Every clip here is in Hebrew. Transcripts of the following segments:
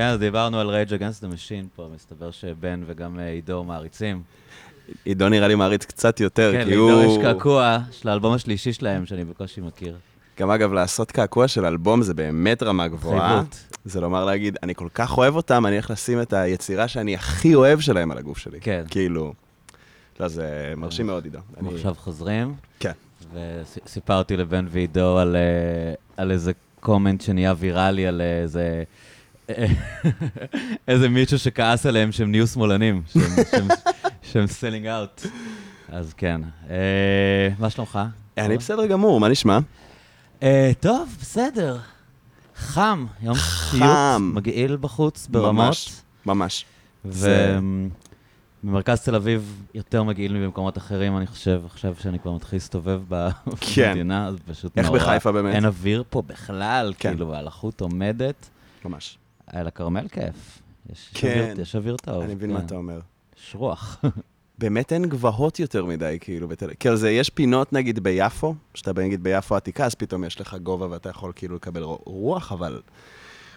כן, אז דיברנו על Rage Against the Machine פה, מסתבר שבן וגם אה, עידו מעריצים. עידו נראה לי מעריץ קצת יותר, כן, כי לעידו הוא... יש קעקוע של האלבום השלישי שלהם, שאני בקושי מכיר. גם אגב, לעשות קעקוע של אלבום זה באמת רמה גבוהה. התחייבות. זה לומר להגיד, אני כל כך אוהב אותם, אני הולך לשים את היצירה שאני הכי אוהב שלהם על הגוף שלי. כן. כאילו... לא, זה מרשים מאוד, עידו. אנחנו אני- עכשיו חוזרים, כן. וסיפרתי לבן ועידו על, אה, על איזה comment שנהיה ויראלי, על איזה... איזה מישהו שכעס עליהם שהם נהיו שמאלנים, שהם- selling out. אז כן. אה, מה שלומך? אני בסדר גמור, מה נשמע? אה, טוב, בסדר. חם, יום סיוט, מגעיל בחוץ ברמות. ממש, ממש. זה- ובמרכז תל אביב יותר מגעיל מבמקומות אחרים, אני חושב, עכשיו שאני כבר מתחיל להסתובב כן. במדינה, אז פשוט איך נורא. בחיפה באמת? אין אוויר פה בכלל, כן. כאילו, הלחות עומדת. ממש. על הכרמל כיף. יש כן. אוויר- יש אוויר טוב. אני מבין כן. מה אתה אומר. יש רוח. באמת אין גבוהות יותר מדי, כאילו, בתל. כאילו, זה, יש פינות, נגיד, ביפו, שאתה נגיד ביפו העתיקה, אז פתאום יש לך גובה ואתה יכול כאילו לקבל רו- רוח, אבל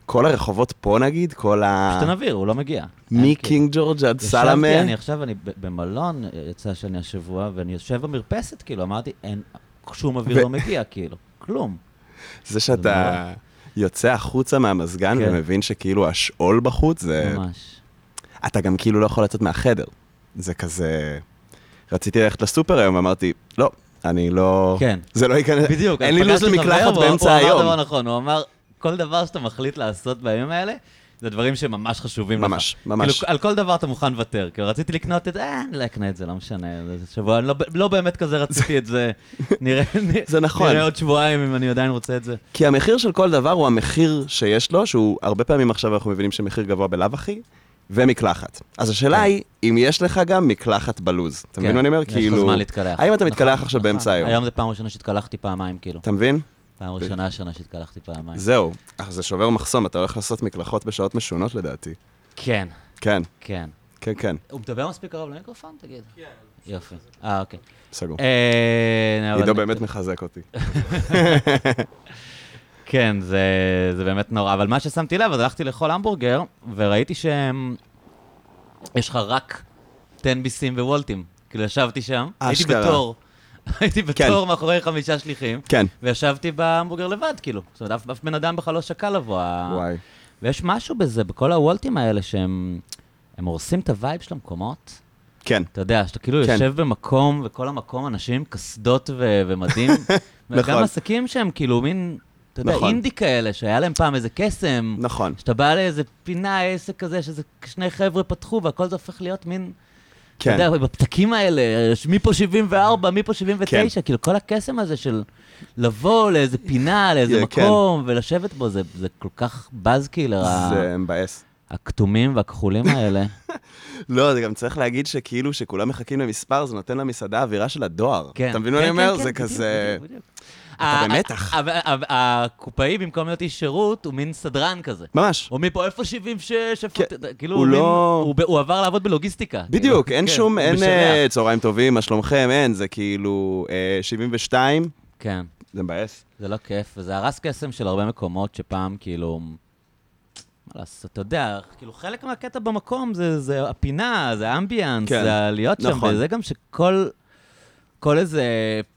כל הרחובות פה, נגיד, כל ה... פשוט אין אוויר, הוא לא מגיע. אין, כאילו. מקינג ג'ורג' עד ישבתי, סלמה. אני עכשיו, אני במלון, יצא שאני השבוע, ואני יושב במרפסת, כאילו, אמרתי, אין, שום אוויר לא מגיע, כאילו, כלום. זה שאתה יוצא החוצה מהמזגן כן. ומבין שכאילו השאול בחוץ, זה... ממש. אתה גם כאילו לא יכול לצאת מהחדר. זה כזה... רציתי ללכת לסופר היום, ואמרתי, לא, אני לא... כן. זה לא ייכנס... בדיוק. אין לי לו"ז למקלחת הוא- באמצע הוא היום. אמר דבר נכון, הוא אמר, כל דבר שאתה מחליט לעשות בימים האלה, זה דברים שממש חשובים לך. ממש, ממש. כאילו, על כל דבר אתה מוכן לוותר. כאילו, רציתי לקנות את זה, אה, אני לא אקנה את זה, לא משנה. זה שבוע, אני לא, לא באמת כזה רציתי את זה. נראה, זה נכון. נראה עוד שבועיים אם אני עדיין רוצה את זה. כי המחיר של כל דבר הוא המחיר שיש לו, שהוא הרבה פעמים עכשיו אנחנו מבינים שמחיר גבוה בלאו הכי, ומקלחת. אז השאלה כן. היא, אם יש לך גם מקלחת בלוז. אתה מבין מה אני אומר? יש לך כאילו... זמן להתקלח. האם אתה נכון, מתקלח עכשיו נכון. באמצע היום? היום זו פעם ראשונה שהתקלחתי פעמיים, כאילו. אתה מבין? פעם ראשונה השנה שהתקלחתי פעמיים. זהו. אך זה שובר מחסום, אתה הולך לעשות מקלחות בשעות משונות לדעתי. כן, כן, כן. כן, כן, הוא מדבר מספיק קרוב למיקרופון? תגיד. כן. יופי. אה, אוקיי. סגור. אה, עידו באמת מחזק אותי. כן, זה, זה באמת נורא. אבל מה ששמתי לב, אז הלכתי לאכול המבורגר, וראיתי שהם... יש לך רק 10 ביסים וולטים. כאילו, ישבתי שם, הייתי. בתור. הייתי כן. בתור מאחורי חמישה שליחים, כן. וישבתי בהמבורגר לבד, כאילו. זאת אומרת, אף, בן אדם בכלל לא שקל לבוא. וואי. ויש משהו בזה, בכל הוולטים האלה, שהם הם הורסים את ה vibe של המקומות. כן. אתה יודע, שאתה כאילו כן. יושב במקום, וכל המקום אנשים קסדות ו- ומדים. וגם נכון. עסקים שהם כאילו מין, אתה יודע, נכון. אינדי כאלה, שהיה להם פעם איזה קסם. נכון. שאתה בא לאיזה פינה, עסק כזה, שזה שני חבר'ה פתחו, והכל זה הופך להיות מין, אתה כן. יודע, בפתקים האלה, מי פה 74, מי פה 79, כן. כאילו כל הקסם הזה של לבוא לאיזה פינה, לאיזה כן. מקום, ולשבת בו, זה זה כל כך בז כאילו, זה מבאס. הכתומים והכחולים האלה. לא, זה גם צריך להגיד שכאילו שכולם מחכים למספר, זה נותן למסעדה אווירה של הדואר. כן. אתה מבין מה כן, אני אומר? כן, זה כן, כזה... אתה ה- במתח. ה- ה- ה- הקופאי, במקום להיות איש שירות, הוא מין סדרן כזה. ממש. הוא מפה, איפה 76? איפה... כן, כאילו, הוא לא- הוא עבר לעבוד בלוגיסטיקה. בדיוק, כאילו. אין כן, שום, אין. אה, צהריים טובים, מה שלומכם, אין, זה כאילו אה, 72, כן, זה מבאס. זה לא כיף, וזה הרס קסם של הרבה מקומות שפעם, כאילו... מה לעשות, אתה יודע, כאילו חלק מהקטע במקום זה, זה הפינה, זה האמביאנס, כן, זה להיות שם, נכון. וזה גם שכל כל איזה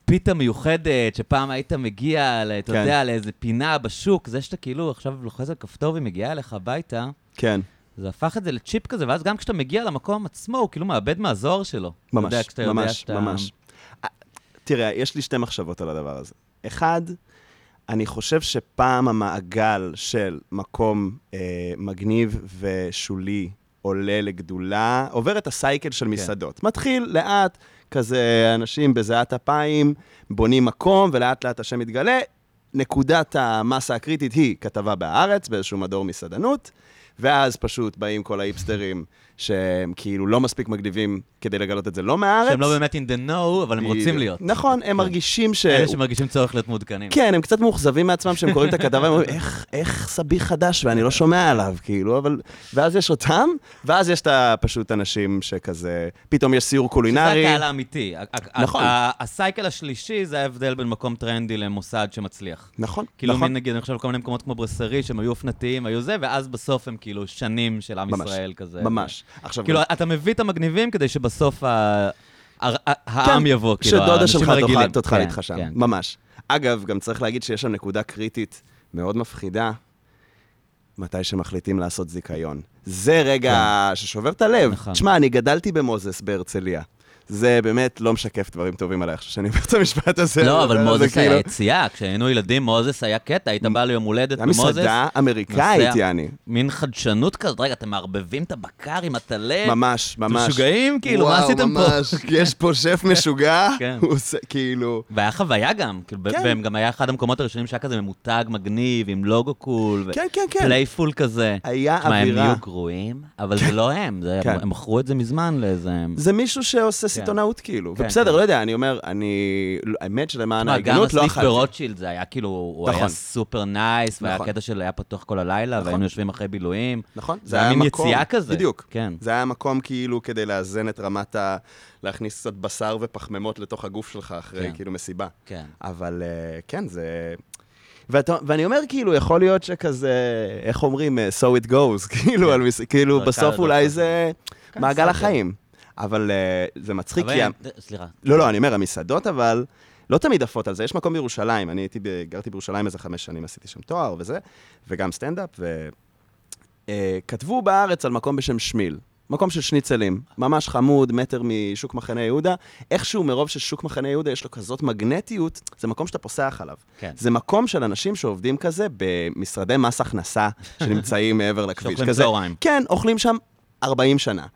פיתה מיוחדת, שפעם היית מגיע, אתה כן. יודע, לאיזה פינה בשוק, זה שאתה כאילו עכשיו לוחץ על כפתור והיא מגיעה אליך הביתה, כן, זה הפך את זה לצ'יפ כזה, ואז גם כשאתה מגיע למקום עצמו, הוא כאילו מאבד מהזוהר שלו. אתה יודע, ממש, יודע ממש, שאתה... ממש. אה, תראה, יש לי שתי מחשבות על הדבר הזה. אחד, אני חושב שפעם המעגל של מקום אה, מגניב ושולי עולה לגדולה, עובר את הסייקל של מסעדות. מתחיל לאט, כזה אנשים בזיעת אפיים, בונים מקום, ולאט לאט השם מתגלה. נקודת המסה הקריטית היא כתבה בהארץ, באיזשהו מדור מסעדנות, ואז פשוט באים כל האיפסטרים שהם כאילו לא מספיק מגניבים כדי לגלות את זה לא מהארץ. שהם לא באמת in the know, אבל הם רוצים. להיות. נכון, הם מרגישים ש... אלה שמרגישים צורך להיות מעודכנים. כן, הם קצת מאוכזבים מעצמם שהם קוראים את הכתבה, הם אומרים, איך, איך סבי חדש ואני לא שומע עליו, כאילו, אבל... ואז יש אותם, ואז יש את פשוט אנשים שכזה, פתאום יש סיור שזה קולינרי. הקהל האמיתי. נכון. הסייקל השלישי זה ההבדל בין מקום טרנדי למוסד שמצליח. נכון, כאילו, נכון. מין, נגיד, אני חושב על כל מיני מקומות כמו ברסרי, שהם היו אופנתיים, היו זה, ואז בסוף הם כאילו שנים של עם ישראל כזה. ממש. עכשיו, כאילו, אתה מביא את המגניבים כדי שבסוף ה- ה- העם כן, יבוא, כאילו, שדודה האנשים שלך הרגילים. תאכל- תאכל כן, איתך שם, כן. ממש. אגב, גם צריך להגיד שיש שם נקודה קריטית מאוד מפחידה, מתי שמחליטים לעשות זיכיון. זה רגע ששובר את הלב. נכון. תשמע, אני גדלתי במוזס בהרצליה. זה באמת לא משקף דברים טובים עליי עכשיו שאני אומר את המשפט הזה. לא, אבל מוזס היה כאילו- יציאה, כשהיינו ילדים, מוזס היה קטע, היית בא ליום הולדת היה במוזס. מסעדה אמריקאית. יעני. מין חדשנות כזאת, רגע, אתם מערבבים את הבקר עם הטלה? ממש, ממש. אתם משוגעים? כאילו, מה עשיתם פה? וואו, ממש. יש פה שף משוגע, כן. הוא עושה, כאילו... והיה חוויה גם, כאילו, כן. והם גם היה אחד המקומות הראשונים שהיה כזה ממותג מגניב, עם לוגו cool, כן, כן. playful כזה. היה תשמע, הם אווירה. נהיו גרועים, אבל זה לא הם. הם מכרו את זה מזמן לאיזה... זה מישהו שעושה סיטונאות, כאילו. כן, ובסדר, כן. לא יודע, אני אומר, אני... האמת שלמען תשמע, גם ההגינות לא הסניף אכלתי. ברוטשילד זה היה כאילו, הוא היה נכון. super nice, והיה נכון. קטע של היה פתוח כל הלילה, נכון. והיינו יושבים אחרי בילויים. נכון? זה היה מין יציאה כזה. בדיוק. כן. זה היה מקום כאילו כדי לאזן את רמת ה... להכניס קצת בשר ופחמימות לתוך הגוף שלך אחרי כן. כאילו מסיבה. כן. אבל אה, כן, זה... ואתה, ואני אומר, כאילו, יכול להיות שכזה, איך אומרים, אה, so it goes, כאילו, על מס... כאילו, בסוף אולי. זה כן, מעגל. החיים. אבל אה, זה מצחיק, כי... ה- הם- סליחה. לא, לא, אני אומר, המסעדות אבל לא תמיד עפות על זה. יש מקום בירושלים, אני הייתי, גרתי בירושלים איזה חמש שנים, עשיתי שם תואר וזה, וגם סטנדאפ, וכתבו בארץ על מקום בשם שמיל. מקום של שניצלים, ממש חמוד, מטר משוק מחנה יהודה. איכשהו מרוב ששוק מחנה יהודה יש לו כזאת מגנטיות, זה מקום שאתה פוסח עליו. כן. זה מקום של אנשים שעובדים כזה במשרדי מס הכנסה, שנמצאים מעבר לכביש. שאוכלים צהריים. כן, אוכלים שם 40 שנה.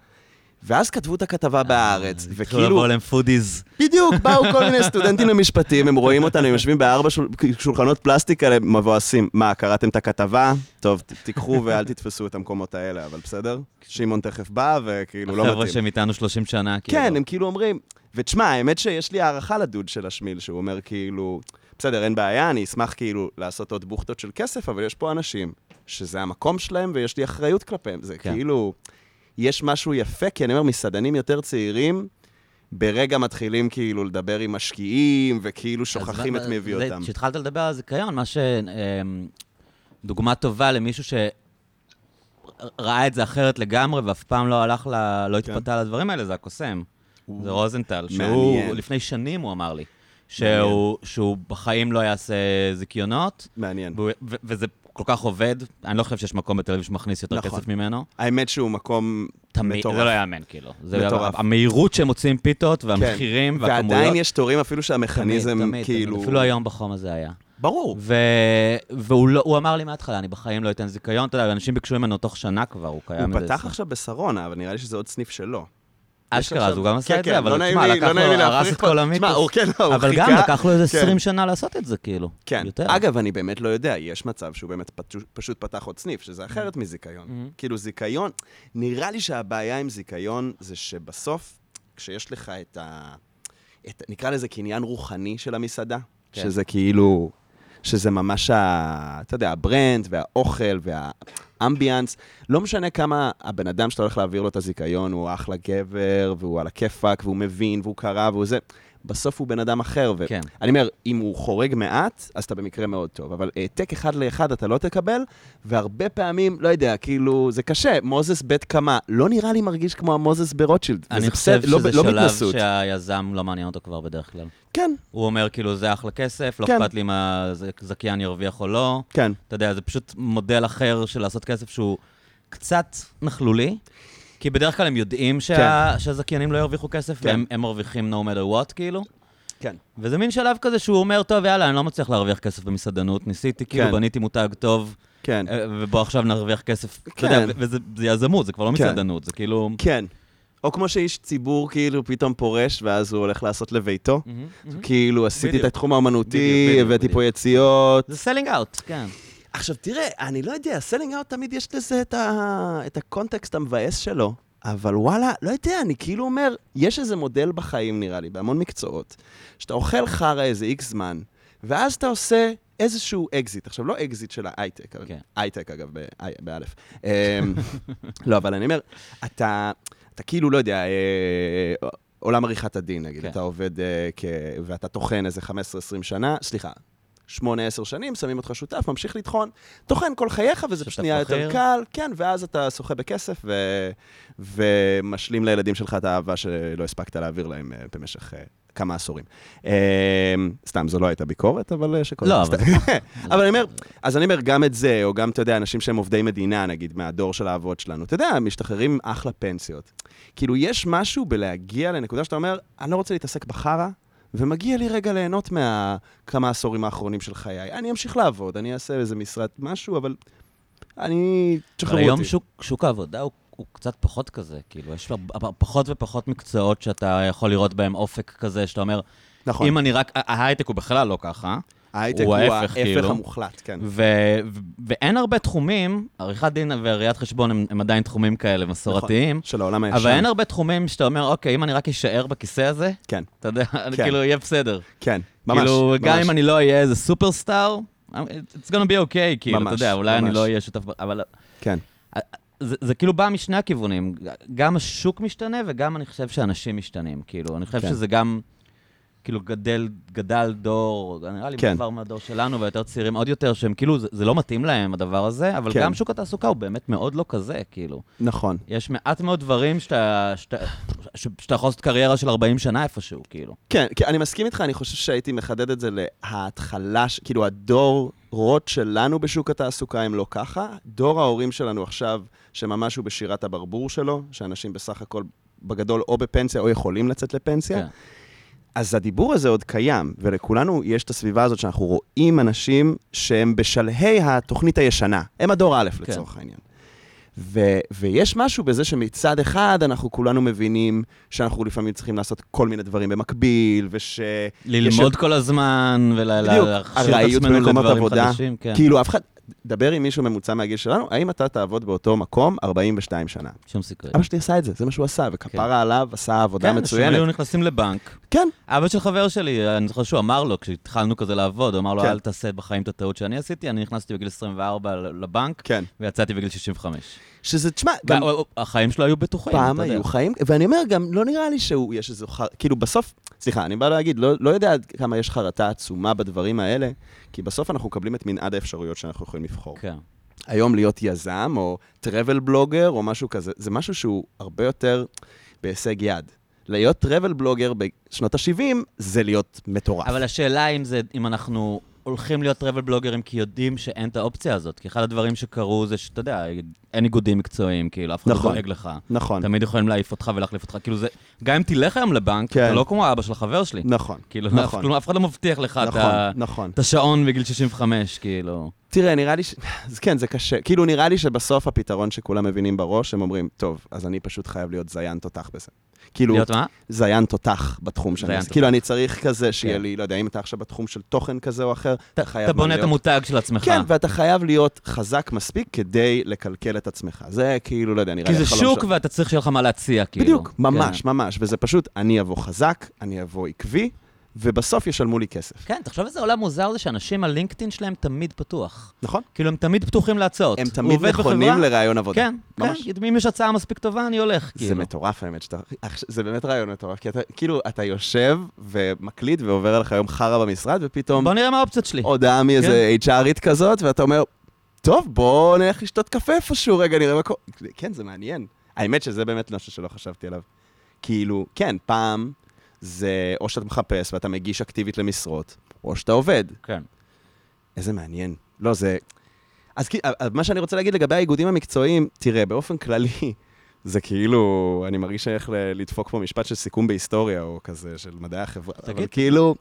ואז כתבו את הכתבה בהארץ, התחילו וכאילו... לבוא להם foodies. בדיוק, באו כל מיני סטודנטים למשפטים, הם רואים אותנו, הם יושבים בארבע שול, שולחנות פלסטיק כאלה מבואסים. מה, קראתם את הכתבה? טוב, תיקחו ואל תתפסו את המקומות האלה, אבל בסדר? שמעון תכף בא, וכאילו לא החבר'ה מתאים. שהם איתנו 30 שנה, כאילו. כן, הם כאילו אומרים... ותשמע, האמת שיש לי הערכה לדוד של השמיל, שהוא אומר כאילו, בסדר, אין בעיה, אני אשמח כאילו לעשות עוד בוכטות של כסף, אבל יש פה אנשים שזה המקום שלהם ויש לי אחריות כלפיהם. זה כן. כאילו, יש משהו יפה, כי אני אומר, מסעדנים יותר צעירים, ברגע מתחילים כאילו לדבר עם משקיעים, וכאילו שוכחים את מי הביא אותם. כשהתחלת לדבר על זיכיון, מה ש... אמ, דוגמה טובה למישהו שראה את זה אחרת לגמרי, ואף פעם לא הלך ל... לא כן. התפתה על הדברים האלה, זה הקוסם. זה רוזנטל, שהוא, מעניין. לפני שנים הוא אמר לי, שהוא, שהוא בחיים לא יעשה זיכיונות, מעניין. ו- וזה כל כך עובד, אני לא חושב שיש מקום בתל אביב שמכניס יותר נכון. כסף ממנו. האמת שהוא מקום תמיד, מטורף. זה לא יאמן, כאילו. זה מטורף. המהירות שהם מוציאים פיתות, כן. והמחירים, והכמויות. ועדיין יש תורים אפילו שהמכניזם תמיד, תמיד, כאילו... תמיד. אפילו היום בחום הזה היה. ברור. ו... והוא לא, אמר לי מההתחלה, אני בחיים לא אתן זיכיון, אתה יודע, אנשים ביקשו ממנו תוך שנה כבר, הוא קיים הוא פתח. עכשיו בשרונה, אבל נראה לי שזה עוד סניף שלו. אשכרה, אז הוא גם עשה כן, את כן, זה, אבל לא תשמע, לקח לא לו, הרס את. כל המיתוס. כן, לא, אבל גם חיכה- לקח לו איזה כן. 20 שנה לעשות את זה, כאילו. כן. אגב, אני באמת לא יודע, יש מצב שהוא באמת פשוט, פתח עוד סניף, שזה אחרת מזיכיון. Mhm. כאילו, זיכיון, נראה לי שהבעיה עם זיכיון זה שבסוף, כשיש לך את ה... את, נקרא לזה קניין רוחני של המסעדה, כן. שזה כאילו... שזה ממש, ה, אתה יודע, ה brand והאוכל וה ambiance. לא משנה כמה הבן אדם שאתה הולך להעביר לו את הזיכיון, הוא אחלה גבר, והוא על הכיפאק, והוא מבין, והוא קרא, והוא זה. בסוף הוא בן אדם אחר. ו... כן. אני אומר, אם הוא חורג מעט, אז אתה במקרה מאוד טוב, אבל העתק אחד לאחד אתה לא תקבל, והרבה פעמים, לא יודע, כאילו, זה קשה. מוזס בית קמה, לא נראה לי מרגיש כמו המוזס ברוטשילד. אני חושב לא, שזה לא שלב בהתנסות. שהיזם לא מעניין אותו כבר בדרך כלל. כן, הוא אומר, כאילו, זה אחלה כסף, לא כן. אכפת לי אם הזכיין ירוויח או לא. כן. אתה יודע, זה פשוט מודל אחר של לעשות כסף שהוא קצת נכלולי, כי בדרך כלל הם יודעים שה... שהזכיינים לא ירוויחו כסף, כן. והם הם מרוויחים no matter what, כאילו. כן. וזה מין שלב כזה שהוא אומר, טוב, יאללה, אני לא מצליח להרוויח כסף במסעדנות, ניסיתי, כאילו, כן. בניתי מותג טוב, כן. אה, ובוא עכשיו נרוויח כסף. אתה כן. יודע, ו- וזה זה יזמות, זה כבר לא כן. מסעדנות, זה כאילו... כן. או כמו שאיש ציבור כאילו פתאום פורש, ואז הוא הולך לעשות לביתו. מהמם. כאילו, עשיתי את בדיוק. התחום האומנותי, בדיוק, בדיוק, הבאתי פה. יציאות. זה selling out, כן. עכשיו, תראה, אני לא יודע, selling out תמיד יש לזה את, ה... את הקונטקסט המבאס שלו, אבל וואלה, לא יודע, אני כאילו אומר, יש איזה מודל בחיים, נראה לי, בהמון מקצועות, שאתה אוכל חרא איזה איקס זמן, ואז אתה עושה איזשהו אקזיט. עכשיו, לא אקזיט של ההייטק, אבל כן. הייטק, אגב, ב- באלף. אמ, לא, אבל אני אומר, אתה, אתה כאילו, לא יודע, אה, עולם עריכת הדין, נגיד, כן. אתה עובד אה, כ... ואתה טוחן איזה 15-20 שנה, סליחה, 8-10 שנים, שמים אותך שותף, ממשיך לטחון, טוחן כל חייך, וזה פשוט נהיה יותר. קל, כן, ואז אתה שוחה בכסף ו... ומשלים לילדים שלך את האהבה שלא הספקת להעביר להם אה, במשך אה, כמה עשורים. אה, סתם, זו לא הייתה ביקורת, אבל שכל... לא. אבל- אבל אני אומר, אז אני אומר, גם את זה, או גם, אתה יודע, אנשים שהם עובדי מדינה, נגיד, מהדור של האבות שלנו, אתה יודע, משתחררים אחלה פנסיות. כאילו, יש משהו בלהגיע לנקודה שאתה אומר, אני לא רוצה להתעסק בחרא, ומגיע לי רגע ליהנות מהכמה העשורים האחרונים של חיי. אני אמשיך לעבוד, אני אעשה איזה משרת משהו, אבל אני... אבל היום. שוק, שוק העבודה הוא, הוא קצת פחות כזה, כאילו, יש פחות ופחות מקצועות שאתה יכול לראות בהם אופק כזה, שאתה אומר, נכון. אם אני רק, ההייטק הוא בכלל לא ככה, ההייטק הוא ההפך, ההפך כאילו. המוחלט, כן. ו- ו- ואין הרבה תחומים, עריכת דין וראיית חשבון הם, הם עדיין תחומים כאלה מסורתיים, נכון, של העולם הישן. אבל אין הרבה תחומים שאתה אומר, אוקיי, אם אני רק אשאר בכיסא הזה, כן, אתה יודע, אני כן. כאילו, יהיה בסדר. כן, ממש. כאילו, גם ממש. אם אני לא אהיה איזה סופרסטאר, it's gonna be okay, כאילו, אתה ממש, יודע, אולי אני ממש. לא אהיה שותף, אבל כן. זה, זה כאילו בא משני הכיוונים, גם השוק משתנה וגם אני חושב שאנשים משתנים, כאילו, אני חושב כן. שזה גם, כאילו, גדל, גדל דור, נראה לי כן. כבר מהדור שלנו ויותר צעירים עוד יותר, שהם כאילו, זה, זה לא מתאים להם הדבר הזה, אבל כן. גם שוק התעסוקה הוא באמת מאוד לא כזה, כאילו. נכון. יש מעט מאוד דברים שאתה, שאתה, שאתה יכול לעשות קריירה של 40 שנה איפשהו, כאילו. כן, כי אני מסכים איתך, אני חושב שהייתי מחדד את זה להתחלה, כאילו הדור רוט שלנו בשוק התעסוקה הם לא ככה. דור ההורים שלנו עכשיו, שממש הוא בשירת הברבור שלו, שאנשים בסך הכל בגדול או בפנסיה או יכולים לצאת לפנסיה. כן. אז הדיבור הזה עוד קיים, ולכולנו יש את הסביבה הזאת שאנחנו רואים אנשים שהם בשלהי התוכנית הישנה. הם הדור א' כן. לצורך העניין. ו- ויש משהו בזה שמצד אחד אנחנו כולנו מבינים שאנחנו לפעמים צריכים לעשות כל מיני דברים במקביל, וש... ללמוד כל הזמן ולהכשיר את עצמנו לדברים עבודה. חדשים, כן. כאילו, אף אחד... דבר עם מישהו ממוצע מהגיל שלנו, האם אתה תעבוד באותו מקום 42 שנה? שום סיכוי. אבא שלי עשה את זה, זה מה שהוא עשה, וכפרה עליו, עשה עבודה כן, אנשים היו מצוינת. נכנסים לבנק. כן, אבא של חבר שלי, אני זוכר שהוא אמר לו, כשהתחלנו כזה לעבוד, הוא אמר לו, כן. אל תעשה בחיים את הטעות שאני עשיתי, אני נכנסתי בגיל 24 לבנק, כן. ויצאתי בגיל 65. שזה, תשמע, גם החיים שלו היו בטוחים, פעם אתה יודע. היו חיים, ואני אומר, גם לא נראה לי שהוא, יש איזה חר... כאילו, בסוף, סליחה, אני בא להגיד, לא, לא יודע כמה יש חרטה עצומה בדברים האלה, כי בסוף אנחנו מקבלים את מנעד האפשרויות שאנחנו יכולים לבחור. כן. היום להיות יזם, או טראבל בלוגר, או משהו כזה, זה משהו שהוא הרבה יותר בהישג יד. להיות טראבל בלוגר בשנות ה-70 זה להיות מטורף. אבל השאלה אם זה, אם אנחנו הולכים להיות טראבל בלוגרים כי יודעים שאין את האופציה הזאת. כי אחד הדברים שקרו זה שאתה יודע, אין איגודים מקצועיים, כאילו, אף אחד לא נכון. דואג לך. נכון, תמיד יכולים להעיף אותך ולהחליף אותך. כאילו זה, גם אם תלך היום לבנק, כן. אתה לא כמו האבא של החבר שלי. נכון, כאילו, נכון. אף- כלומר, אף אחד לא מבטיח לך את נכון, ה- נכון. את השעון בגיל 65, כאילו. תראה, נראה לי ש... אז כן, זה קשה. כאילו, נראה לי שבסוף הפתרון שכולם מבינים בראש, הם אומרים, טוב, אז אני פשוט חייב להיות זיין תותח בזה. כאילו, להיות מה? זיין תותח בתחום שאני זיין עושה. תותח. כאילו, אני צריך כזה שיהיה כן. לי, לא יודע, אם אתה עכשיו בתחום של תוכן כזה או אחר, אתה חייב אתה בונה את המותג של עצמך. כן, ואתה חייב להיות חזק מספיק כדי לקלקל את עצמך. זה כאילו, לא יודע, נראה כי לי זה החלום שוק ואתה צריך שיהיה לך מה להציע, כאילו. בדיוק, ממש, כן. ממש. וזה פשוט, אני אבוא חזק, אני אבוא עקבי, ובסוף ישלמו לי כסף. כן, תחשוב איזה עולם מוזר זה שאנשים, הלינקדאין שלהם תמיד פתוח. נכון? כאילו, הם תמיד פתוחים להצעות. הם תמיד נכונים בחברה, לראיון עבודה. כן, ממש. כן, אם יש הצעה מספיק טובה, אני הולך, זה כאילו. מטורף האמת שאתה... זה באמת רעיון מטורף, כי אתה, כאילו, אתה יושב ומקליט ועובר עליך יום חרא במשרד, ופתאום בוא נראה מה האופציות שלי. הודעה מאיזה HRית כזאת, ואתה אומר, טוב, בוא נלך לשתות קפה איפשהו רגע, נראה מה קורה. כן, זה מעניין. האמת שזה באמת משהו שלא חשבתי עליו. כאילו, כן, פעם זה או שאתה מחפש ואתה מגיש אקטיבית למשרות, או שאתה עובד. כן. איזה מעניין. לא, זה... אז כי- אז מה שאני רוצה להגיד לגבי האיגודים המקצועיים, תראה, באופן כללי, זה כאילו, אני מרגיש ל- לדפוק פה משפט של סיכום בהיסטוריה, או כזה, של מדעי החברה. אבל תגיד. כאילו,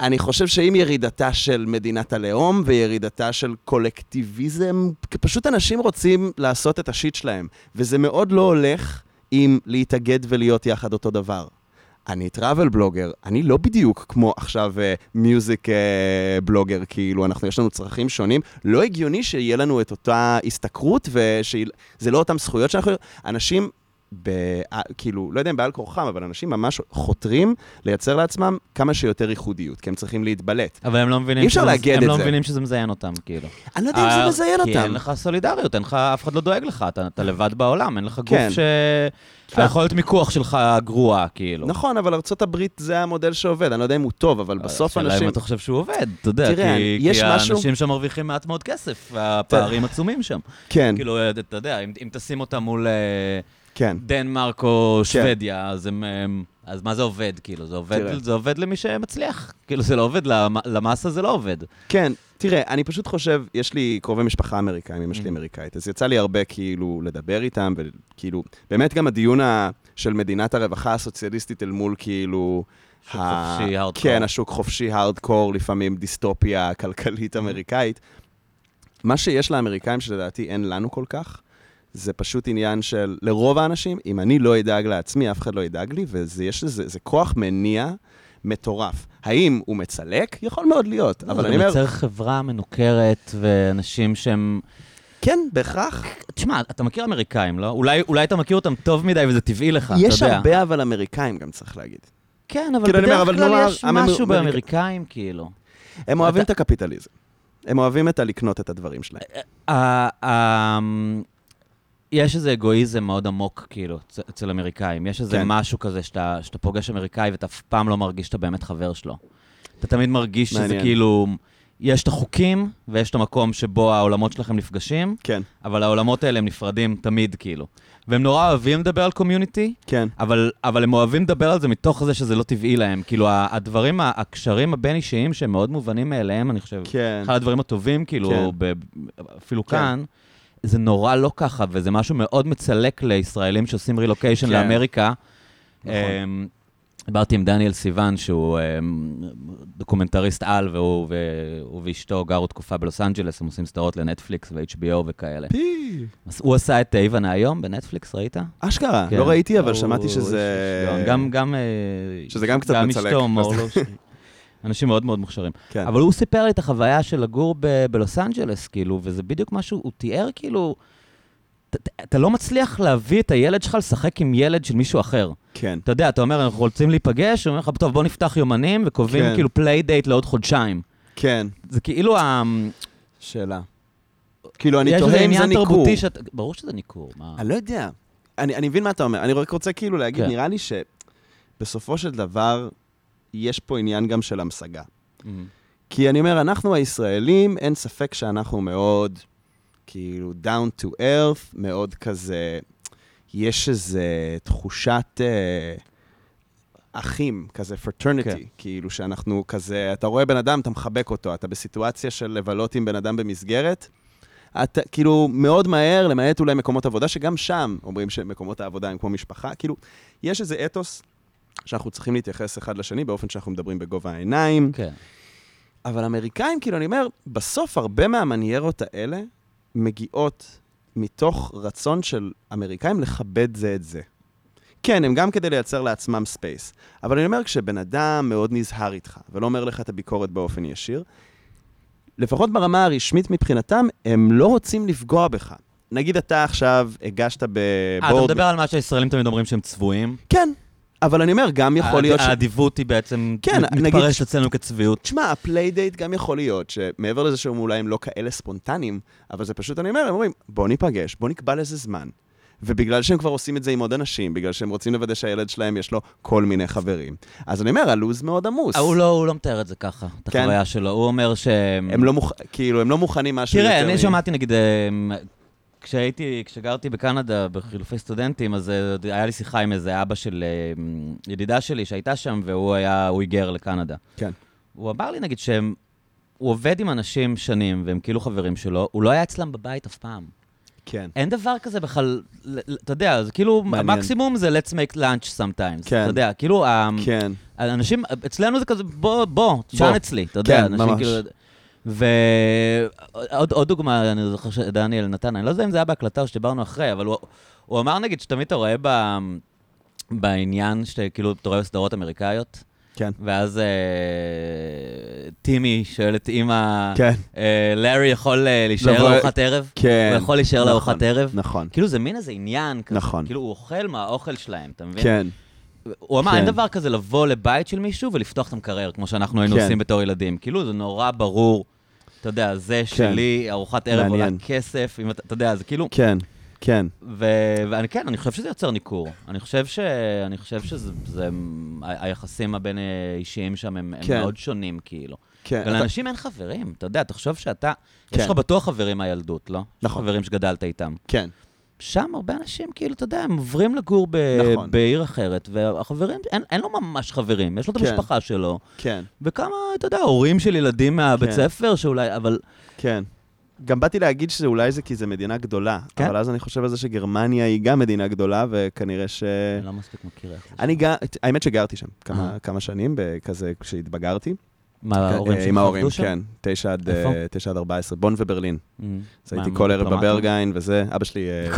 אני חושב שעם ירידתה של מדינת הלאום וירידתה של קולקטיביזם, פשוט אנשים רוצים לעשות את השיט שלהם, וזה מאוד לא הולך עם להתאגד ולהיות יחד אותו דבר. אני טראבל בלוגר, אני לא בדיוק כמו עכשיו מיוזיק בלוגר, כאילו, אנחנו, יש לנו צרכים שונים. לא הגיוני שיהיה לנו את אותה השתכרות, וזה לא אותן זכויות שאנחנו... אנשים ב, אה, כאילו, לא יודע אם בעל כורחם, אבל אנשים ממש חותרים לייצר לעצמם כמה שיותר ייחודיות, כי הם צריכים להתבלט. אבל הם לא מבינים אי אפשר שזה- לאגד הם את לא זה. מבינים שזה מזיין אותם, כאילו. אני לא יודע אם אה, זה מזיין כי אין אותם. לך סולידריות, אין לך, אף אחד לא דואג לך, אתה, אתה לבד בעולם, אין לך גוף כן. ש... היכולת מיקוח שלך גרועה, כאילו. נכון, אבל ארה"ב זה המודל שעובד, אני לא יודע אם הוא טוב, אבל בסוף השאלה אנשים... אם אתה חושב שהוא עובד, אתה יודע, תראה, כי, יש כי משהו- האנשים שם מרוויחים מעט מאוד כסף, והפערים עצומים שם. כן, כאילו, אתה יודע, אם, אם תשים אותם מול אה, כן. דנמרק או שוודיה, אז הם... הם- אז מה זה עובד, כאילו? זה עובד, תראה. זה עובד למי שמצליח. כאילו, זה לא עובד, למ- למאסה זה לא עובד. כן, תראה, אני פשוט חושב, יש לי קרובי משפחה אמריקאים, אמא שלי Mm. אמריקאית, אז יצא לי הרבה כאילו לדבר איתם, וכאילו, באמת גם הדיון ה- של מדינת הרווחה הסוציאליסטית אל מול כאילו... שוק ה- חופשי, הארדקור. כן, השוק חופשי, הארדקור, לפעמים דיסטופיה כלכלית אמריקאית. מה שיש לאמריקאים שלדעתי אין לנו כל כך, זה פשוט עניין של, לרוב האנשים, אם אני לא אדאג לעצמי, אף אחד לא ידאג לי, ויש לזה, זה כוח מניע מטורף. האם הוא מצלק? יכול מאוד להיות, אבל אני זה אומר, מייצר חברה מנוכרת ואנשים שהם... כן, בהכרח. תשמע, אתה מכיר אמריקאים, לא? אולי, אולי אתה מכיר אותם טוב מדי וזה טבעי לך, אתה יודע. יש הרבה אבל אמריקאים גם, צריך להגיד. כן, אבל כאילו, בדרך אבל כלל נאמר, יש המ- משהו אמריק- באמריקאים, כאילו. הם אוהבים את אתה- הקפיטליזם. הם אוהבים את הלקנות את הדברים שלהם. יש איזה אגואיזם מאוד עמוק, כאילו, אצ- אצל אמריקאים. יש איזה כן. משהו כזה שאתה, שאתה פוגש אמריקאי ואתה אף פעם לא מרגיש שאתה באמת חבר שלו. אתה תמיד מרגיש שזה מעניין. כאילו, יש את החוקים ויש את המקום שבו העולמות שלכם נפגשים, כן, אבל העולמות האלה הם נפרדים תמיד, כאילו. והם נורא אוהבים לדבר על קומיוניטי, כן. אבל, אבל הם אוהבים לדבר על זה מתוך זה שזה לא טבעי להם. כאילו, הדברים, הקשרים הבין-אישיים שהם מאוד מובנים מאליהם, אני חושב, כן. אחד הדברים הטובים, כאילו, כן. ב, אפילו כן. כאן, זה נורא לא ככה, וזה משהו מאוד מצלק לישראלים שעושים רילוקיישן כן. לאמריקה. נכון. אמ, דיברתי עם דניאל סיוון, שהוא אמ, דוקומנטריסט על, והוא, והוא ואשתו גרו תקופה בלוס אנג'לס, הם עושים סדרות לנטפליקס ו-HBO וכאלה. פי. אז הוא עשה את איוון האיום בנטפליקס, ראית? אשכרה, כן. לא ראיתי, אבל הוא- שמעתי שזה... גם, גם... אה, שזה גם קצת גם מצלק. אשתו, מור לו, ש- אנשים מאוד מאוד מוכשרים. כן. אבל הוא סיפר לי את החוויה של לגור ב- בלוס אנג'לס, כאילו, וזה בדיוק משהו, הוא תיאר כאילו... אתה לא מצליח להביא את הילד שלך לשחק עם ילד של מישהו אחר. כן. אתה יודע, אתה אומר, אנחנו רוצים להיפגש, הוא אומר לך, טוב, בוא נפתח יומנים, וקובעים כן. כאילו פליי דייט לעוד חודשיים. כן. זה כאילו ה... שאלה. כאילו, אני תוהה אם זה ניכור. שאת... ברור שזה ניכור, מה... אני לא יודע. אני, אני מבין מה אתה אומר. אני רק רוצה כאילו להגיד, כן. נראה לי שבסופו של דבר, יש פה עניין גם של המשגה. אמ, כי אני אומר, אנחנו הישראלים, אין ספק שאנחנו מאוד, כאילו, down to earth, מאוד כזה, יש איזו תחושת אה, אחים, כזה fraternity, כן. כאילו שאנחנו כזה, אתה רואה בן אדם, אתה מחבק אותו, אתה בסיטואציה של לבלות עם בן אדם במסגרת, אתה כאילו מאוד מהר, למעט אולי מקומות עבודה, שגם שם אומרים שמקומות העבודה הם כמו משפחה, כאילו, יש איזה אתוס שאנחנו צריכים להתייחס אחד לשני באופן שאנחנו מדברים בגובה העיניים, כן. אבל אמריקאים, כאילו, אני אומר, בסוף הרבה מהמניירות האלה מגיעות מתוך רצון של אמריקאים לכבד זה את זה. כן, הם גם כדי לייצר לעצמם space. אבל אני אומר, כשבן אדם מאוד נזהר איתך, ולא אומר לך את הביקורת באופן ישיר, לפחות ברמה הרשמית מבחינתם, הם לא רוצים לפגוע בך. נגיד אתה עכשיו הגשת אה, אתה ב board... מדבר על מה שהישראלים תמיד אומרים שהם צבועים? כן, אבל אני אומר, גם יכול להיות ש... האדיבות היא בעצם כן, מתפרשת אצלנו כצביעות. תשמע, ה playdate גם יכול להיות שמעבר לזה שהם אולי הם לא כאלה ספונטניים, אבל זה פשוט, אני אומר, הם אומרים, בוא ניפגש, בוא נקבע לזה זמן. ובגלל שהם כבר עושים את זה עם עוד אנשים, בגלל שהם רוצים לוודא שהילד שלהם יש לו כל מיני חברים. אז אני אומר, הלו"ז מאוד עמוס. אה, הוא לא, הוא לא מתאר את זה ככה, את כן. החוויה שלו. הוא אומר ש... הם לא מוכ... כאילו, הם לא מוכנים משהו יותר... תראה, אני שמעתי נגיד, אמ, כשהייתי, כשגרתי בקנדה בחילופי סטודנטים, אז אה, היה לי שיחה עם איזה אבא של אמ, ידידה שלי שהייתה שם, והוא היה, הוא היגר לקנדה. כן. הוא אמר לי, נגיד, שהם... הוא עובד עם אנשים שנים, והם כאילו חברים שלו, הוא לא היה אצלם בבית אף פעם. כן. אין דבר כזה בכלל, אתה יודע, זה כאילו, מעניין. המקסימום זה let's make lunch sometimes. כן. אתה יודע, כאילו, כן. אנשים, אצלנו זה כזה, בוא, בוא, תשען אצלי, אתה יודע, כן, אנשים ממש. כאילו... ועוד עוד דוגמה, אני זוכר שדניאל נתן, אני לא יודע אם זה היה בהקלטה או שדיברנו אחרי, אבל הוא, הוא אמר, נגיד, שתמיד אתה רואה ב, בעניין, שכאילו, אתה רואה סדרות אמריקאיות, כן. ואז אה, טימי שואל את אימא, כן. אה, לארי יכול אה, להישאר לבוא- לארוחת ערב? כן. הוא יכול להישאר נכון, לארוחת ערב? נכון. כאילו זה מין איזה עניין כזה. נכון. כאילו הוא אוכל מהאוכל שלהם, אתה מבין? כן. הוא אמר, כן. אין דבר כזה לבוא לבית של מישהו ולפתוח את המקרר, כמו שאנחנו היינו כן. עושים בתור ילדים. כאילו, זה נורא ברור, אתה יודע, זה שלי, ארוחת ערב עולה. כסף, אתה אתה יודע, זה כאילו... כן. כן. ו- ואני כן, אני חושב שזה יוצר ניכור. אני חושב ש... אני חושב שזה... זה, היחסים הבין אישיים שם הם, הם כן. מאוד שונים, כאילו. כן. אתה- ולאנשים אין חברים, אתה יודע, תחשוב שאתה... יש כן. לך בטוח חברים מהילדות, לא? יש נכון. חברים שגדלת איתם. כן. שם הרבה אנשים, כאילו, אתה יודע, הם עוברים לגור ב- נכון. בעיר אחרת, והחברים, אין, אין לו ממש חברים, יש לו את כן. המשפחה שלו, כן. וכמה, אתה יודע, הורים של ילדים מהבית כן. ספר, שאולי, אבל... כן. גם באתי להגיד שאולי זה כי זו מדינה גדולה, כן. אבל אז אני חושב על זה שגרמניה היא גם מדינה גדולה, וכנראה ש... אני לא מספיק מכיר איך זה. אני גר... האמת שגרתי שם כמה. כמה שנים, כזה כשהתבגרתי. מה, ההורים אה, שלך עם ההורים? כן. תשע עד, איפה? אה, תשע עד 14, בון וברלין. Mm. אז הייתי כל ערב? בברגיין וזה. אבא שלי, אה,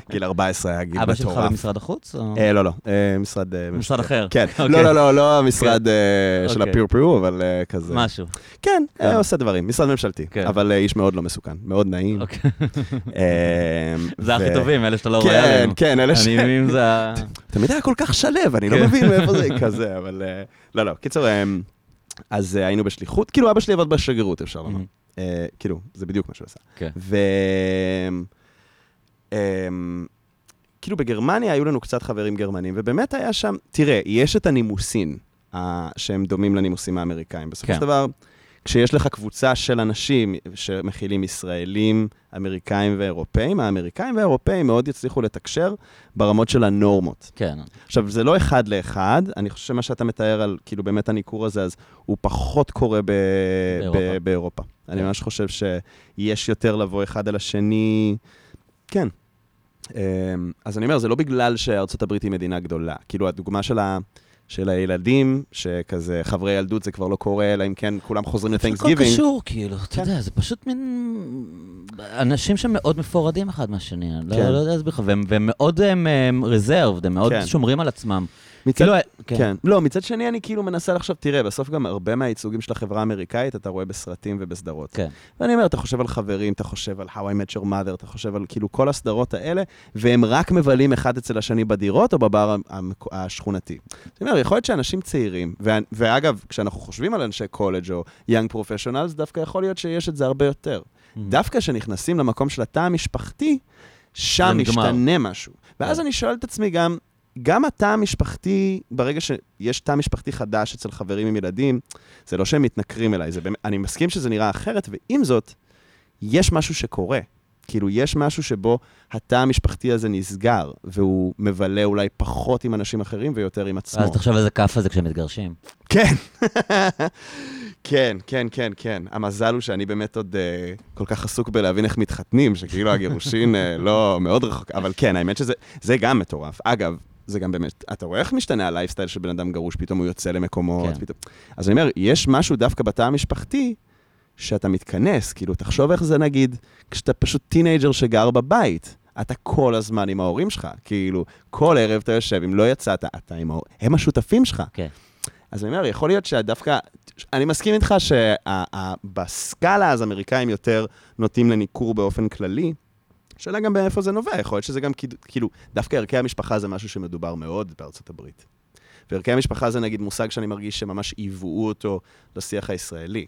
גיל 14 היה גיל אבא שלך מטורף. במשרד החוץ? לא, לא, משרד... משרד אחר. כן. אוקיי. לא, לא, לא, לא המשרד אה, של אוקיי. הפיור פיור, אבל כזה. משהו. כן, כן. עושה דברים, משרד ממשלתי, כן. אבל איש מאוד לא מסוכן, מאוד נעים. אוקיי. זה הכי טובים, אלה שאתה לא רואה כן, עליהם. כן, אלה ש... תמיד היה כל כך שלו, אני לא כן. מבין מאיפה זה כזה, אבל... לא, לא, קיצור, אז אה, היינו בשליחות, כאילו אבא שלי עבד בשגרירות, אפשר לומר. Mhm. אה, כאילו, זה בדיוק מה שהוא עשה. כן. ו... אמ, כאילו בגרמניה היו לנו קצת חברים גרמנים, ובאמת היה שם, תראה, יש את הנימוסין, אה, שהם דומים לנימוסים האמריקאים. בסופו כן. של דבר, כשיש לך קבוצה של אנשים שמכילים ישראלים, אמריקאים ואירופאים, האמריקאים והאירופאים מאוד יצליחו לתקשר ברמות של הנורמות. כן. עכשיו, זה לא אחד לאחד, אני חושב שמה שאתה מתאר על, כאילו, באמת הניכור הזה, אז הוא פחות קורה ב- באירופה. ב- באירופה. אני כן. ממש חושב שיש יותר לבוא אחד על השני, כן. אמ, אז אני אומר, זה לא בגלל שארצות הברית היא מדינה גדולה. כאילו, הדוגמה של, ה, של הילדים, שכזה חברי ילדות זה כבר לא קורה, אלא אם כן כולם חוזרים הכל לתנקסגיבינג. קשור, כאילו, אתה כן. יודע, זה פשוט מין... אנשים שמאוד מפורדים אחד מהשני, אני לא- כן. לא יודע להסביר לך, והם והם מאוד רזרבד, הם מאוד כן. שומרים על עצמם. מצד, כאילו, כן. כן. לא, מצד שני אני כאילו מנסה לחשוב, תראה, בסוף גם הרבה מהייצוגים של החברה האמריקאית אתה רואה בסרטים ובסדרות. כן. ואני אומר, אתה חושב על חברים, אתה חושב על How I Met Your Mother, אתה חושב על כאילו כל הסדרות האלה, והם רק מבלים אחד אצל השני בדירות או בבר השכונתי. אני אומר, יכול להיות שאנשים צעירים, ו- ואגב, כשאנחנו חושבים על אנשי קולג' או young professionals, דווקא יכול להיות שיש את זה הרבה יותר. דווקא כשנכנסים למקום של התא המשפחתי, שם. משתנה משהו. ואז. אני שואל את עצמי גם, גם התא המשפחתי, ברגע שיש תא משפחתי חדש אצל חברים עם ילדים, זה לא שהם מתנכרים אליי, זה באמת, אני מסכים שזה נראה אחרת, ועם זאת, יש משהו שקורה. כאילו, יש משהו שבו התא המשפחתי הזה נסגר, והוא מבלה אולי פחות עם אנשים אחרים ויותר עם עצמו. ואז תחשוב איזה כאפה זה כשהם מתגרשים. כן. כן, כן, כן, כן. המזל הוא שאני באמת עוד uh, כל כך עסוק בלהבין איך מתחתנים, שכאילו הגירושין uh, לא מאוד רחוק, אבל כן, האמת שזה זה גם מטורף. אגב, זה גם באמת, אתה רואה איך משתנה הלייפסטייל של בן אדם גרוש, פתאום הוא יוצא למקומות, כן. פתאום... אז אני אומר, יש משהו דווקא בתא המשפחתי, שאתה מתכנס, כאילו, תחשוב איך זה נגיד, כשאתה פשוט teenager שגר בבית. אתה כל הזמן עם ההורים שלך, כאילו, כל ערב אתה יושב, אם לא יצאת, אתה עם ההורים, הם השותפים שלך. כן. אז אני אומר, יכול להיות שדווקא, אני מסכים איתך שבסקאלה הזאת אמריקאים יותר נוטים לניכור באופן כללי. שאלה גם מאיפה זה נובע, יכול להיות שזה גם כאילו- דווקא ערכי המשפחה זה משהו שמדובר מאוד בארצות הברית. וערכי המשפחה זה נגיד מושג שאני מרגיש שממש ייבאו אותו לשיח הישראלי.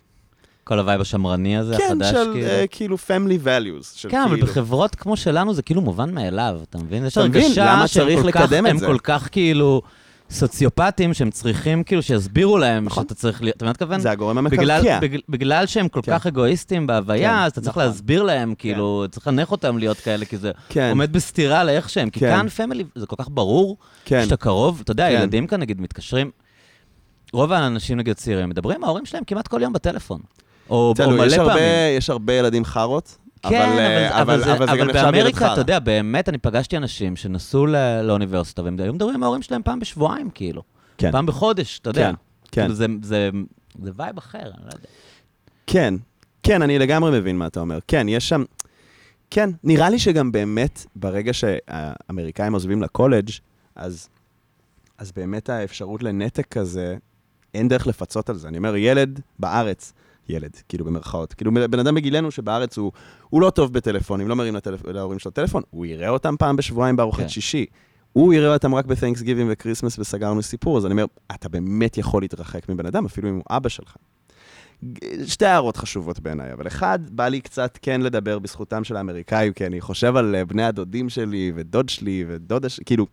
כל ה vibe השמרני הזה, כן, החדש, של כאילו. אה, כאילו family values. של כן, אבל כאילו- בחברות כמו שלנו זה כאילו מובן מאליו, אתה מבין? יש אתה מבין? הרגשה למה שהם צריכים כל כך- לקדם את הם זה? כל כך כאילו סוציופטים, שהם צריכים כאילו שיסבירו להם נכון. שאתה צריך להיות, אתה מבין מה אני מתכוון? זה הגורם בגלל, מה קרה. בגלל, בגלל שהם כל כן. כך אגואיסטים בהוויה, כן, אז אתה צריך נכון. להסביר להם, כאילו, צריך לחנך אותם להיות כאלה, כי זה כן, עומד בסתירה לאיך שהם. כי כן. כאן family, זה כל כך ברור, כן, שאתה קרוב, אתה יודע, כן. ילדים כאן נגיד מתקשרים, רוב האנשים נגיד צעירים מדברים עם ההורים שלהם כמעט כל יום בטלפון. או, או מלא יש הרבה- פעמים. יש הרבה ילדים חארות, כן, אבל, אה, אבל, אבל, זה, אבל אבל באמריקה. אתה יודע, באמת, אני פגשתי אנשים שנסעו לאוניברסיטה, והם היו מדברים עם ההורים שלהם פעם בשבועיים, כאילו. כן. פעם בחודש, אתה יודע. כן, כן. כאילו, זה, זה, זה vibe אחר, אני לא יודע. כן, כן, אני לגמרי מבין מה אתה אומר. כן, יש שם... כן, נראה לי שגם באמת, ברגע שהאמריקאים עוזבים לקולג', אז אז באמת האפשרות לנתק כזה, אין דרך לפצות על זה. אני אומר, ילד בארץ, ילד, כאילו במרכאות, כאילו בן אדם בגילנו שבארץ הוא, הוא לא טוב בטלפונים, לא מרים לטלפ... להורים שלו טלפון, הוא יראה אותם פעם בשבועיים בארוחת כן. שישי. הוא יראה אותם רק ב-Thanksgiving ו Christmas וסגרנו סיפור, אז אני אומר, אתה באמת יכול להתרחק מבן אדם, אפילו אם הוא אבא שלך. שתי הערות חשובות בעיניי, אבל אחד, בא לי קצת כן לדבר בזכותם של האמריקאים, כי אני חושב על אה, בני הדודים שלי, ודוד שלי, ודודה שלי, כאילו,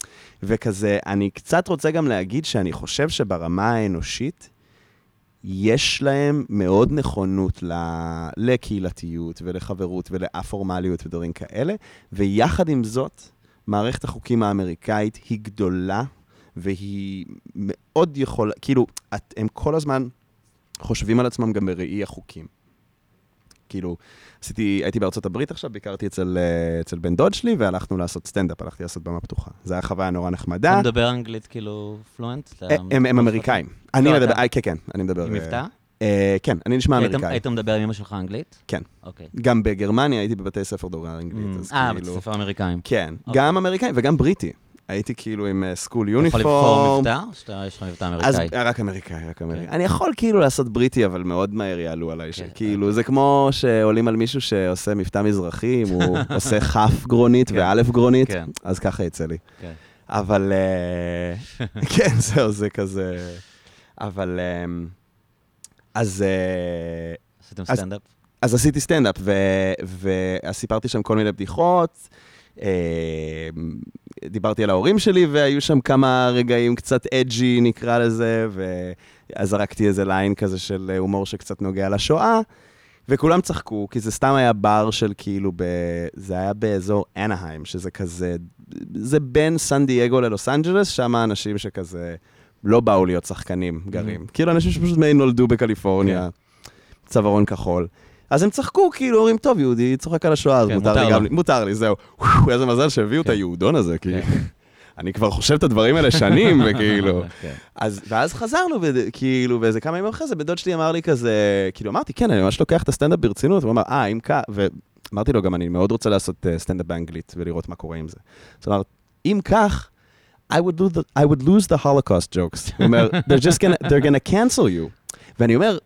וכזה, אני קצת רוצה גם להגיד שאני חושב שברמה האנושית, יש להם מאוד נכונות ל... לקהילתיות ולחברות ולא-פורמליות ודברים כאלה, ויחד עם זאת, מערכת החוקים האמריקאית היא גדולה, והיא מאוד יכולה, כאילו, את, הם כל הזמן חושבים על עצמם גם בראי החוקים. כאילו, עשיתי, הייתי בארצות הברית עכשיו, ביקרתי אצל, אה, אצל בן דוד שלי, והלכנו לעשות סטנדאפ, הלכתי לעשות במה פתוחה. זו הייתה חוויה נורא נחמדה. אתה מדבר אנגלית כאילו פלואנט? אה, הם, הם אמריקאים. אני לא, מדבר, אה, כן, כן, אני מדבר... עם אה, מבטא? אה, כן, אני נשמע אמריקאי. היית מדבר עם אמא שלך אנגלית? כן. אוקיי. גם בגרמניה הייתי בבתי ספר דוברי אנגלית, אז אה, בית כאילו... ספר אמריקאים. כן, אוקיי. גם אמריקאי וגם בריטי. הייתי כאילו high school אתה יכול לבחור uniform. מבטא, או שאתה, יש לך מבטא אמריקאי? רק אמריקאי, רק אמריקאי. כן. אני יכול כאילו לעשות בריטי, אבל מאוד מהר יעלו עליי. כן, כאילו, זה כמו שעולים על מישהו שעושה מבטא מזרחי, אם הוא עושה חף גרונית כן. ואלף גרונית. אז ככה יצא לי. אבל... אה, כן, זהו, זה כזה... אבל... אה, אז... אה, עשיתם סטנדאפ? אז עשיתי סטנדאפ, וסיפרתי שם כל מיני בדיחות. אה, דיברתי על ההורים שלי, והיו שם כמה רגעים קצת edgy, נקרא לזה, ואז זרקתי איזה line כזה של הומור שקצת נוגע לשואה, וכולם צחקו, כי זה סתם היה בר של כאילו, ב... זה היה באזור אנהיים, שזה כזה, זה בין סן דייגו ללוס אנג'לס, שם האנשים שכזה לא באו להיות שחקנים גרים. כאילו אנשים שפשוט מי נולדו בקליפורניה, צווארון כחול. אז הם צחקו, כאילו, אומרים, טוב, יהודי צוחק על השואה, אז כן, מותר מותר לי גם... לו. מותר לי, זהו. איזה מזל שהביאו את כן. היהודון הזה, כי כן. אני כבר חושב את הדברים האלה שנים, וכאילו... כן. אז, ואז חזרנו, וכאילו, ואיזה כמה ימים אחרי זה, בדוד שלי אמר לי כזה, כאילו, אמרתי, כן, אני ממש לוקח את הסטנדאפ ברצינות, הוא אמר, אה, אם כך, ואמרתי לו, גם אני מאוד רוצה לעשות אה, סטנדאפ באנגלית, ולראות מה קורה עם זה. הוא אמר, אם כך, I would, lose the, I would lose the Holocaust jokes. הוא אומר, they're just gonna, they're gonna cancel you. ואני אומר,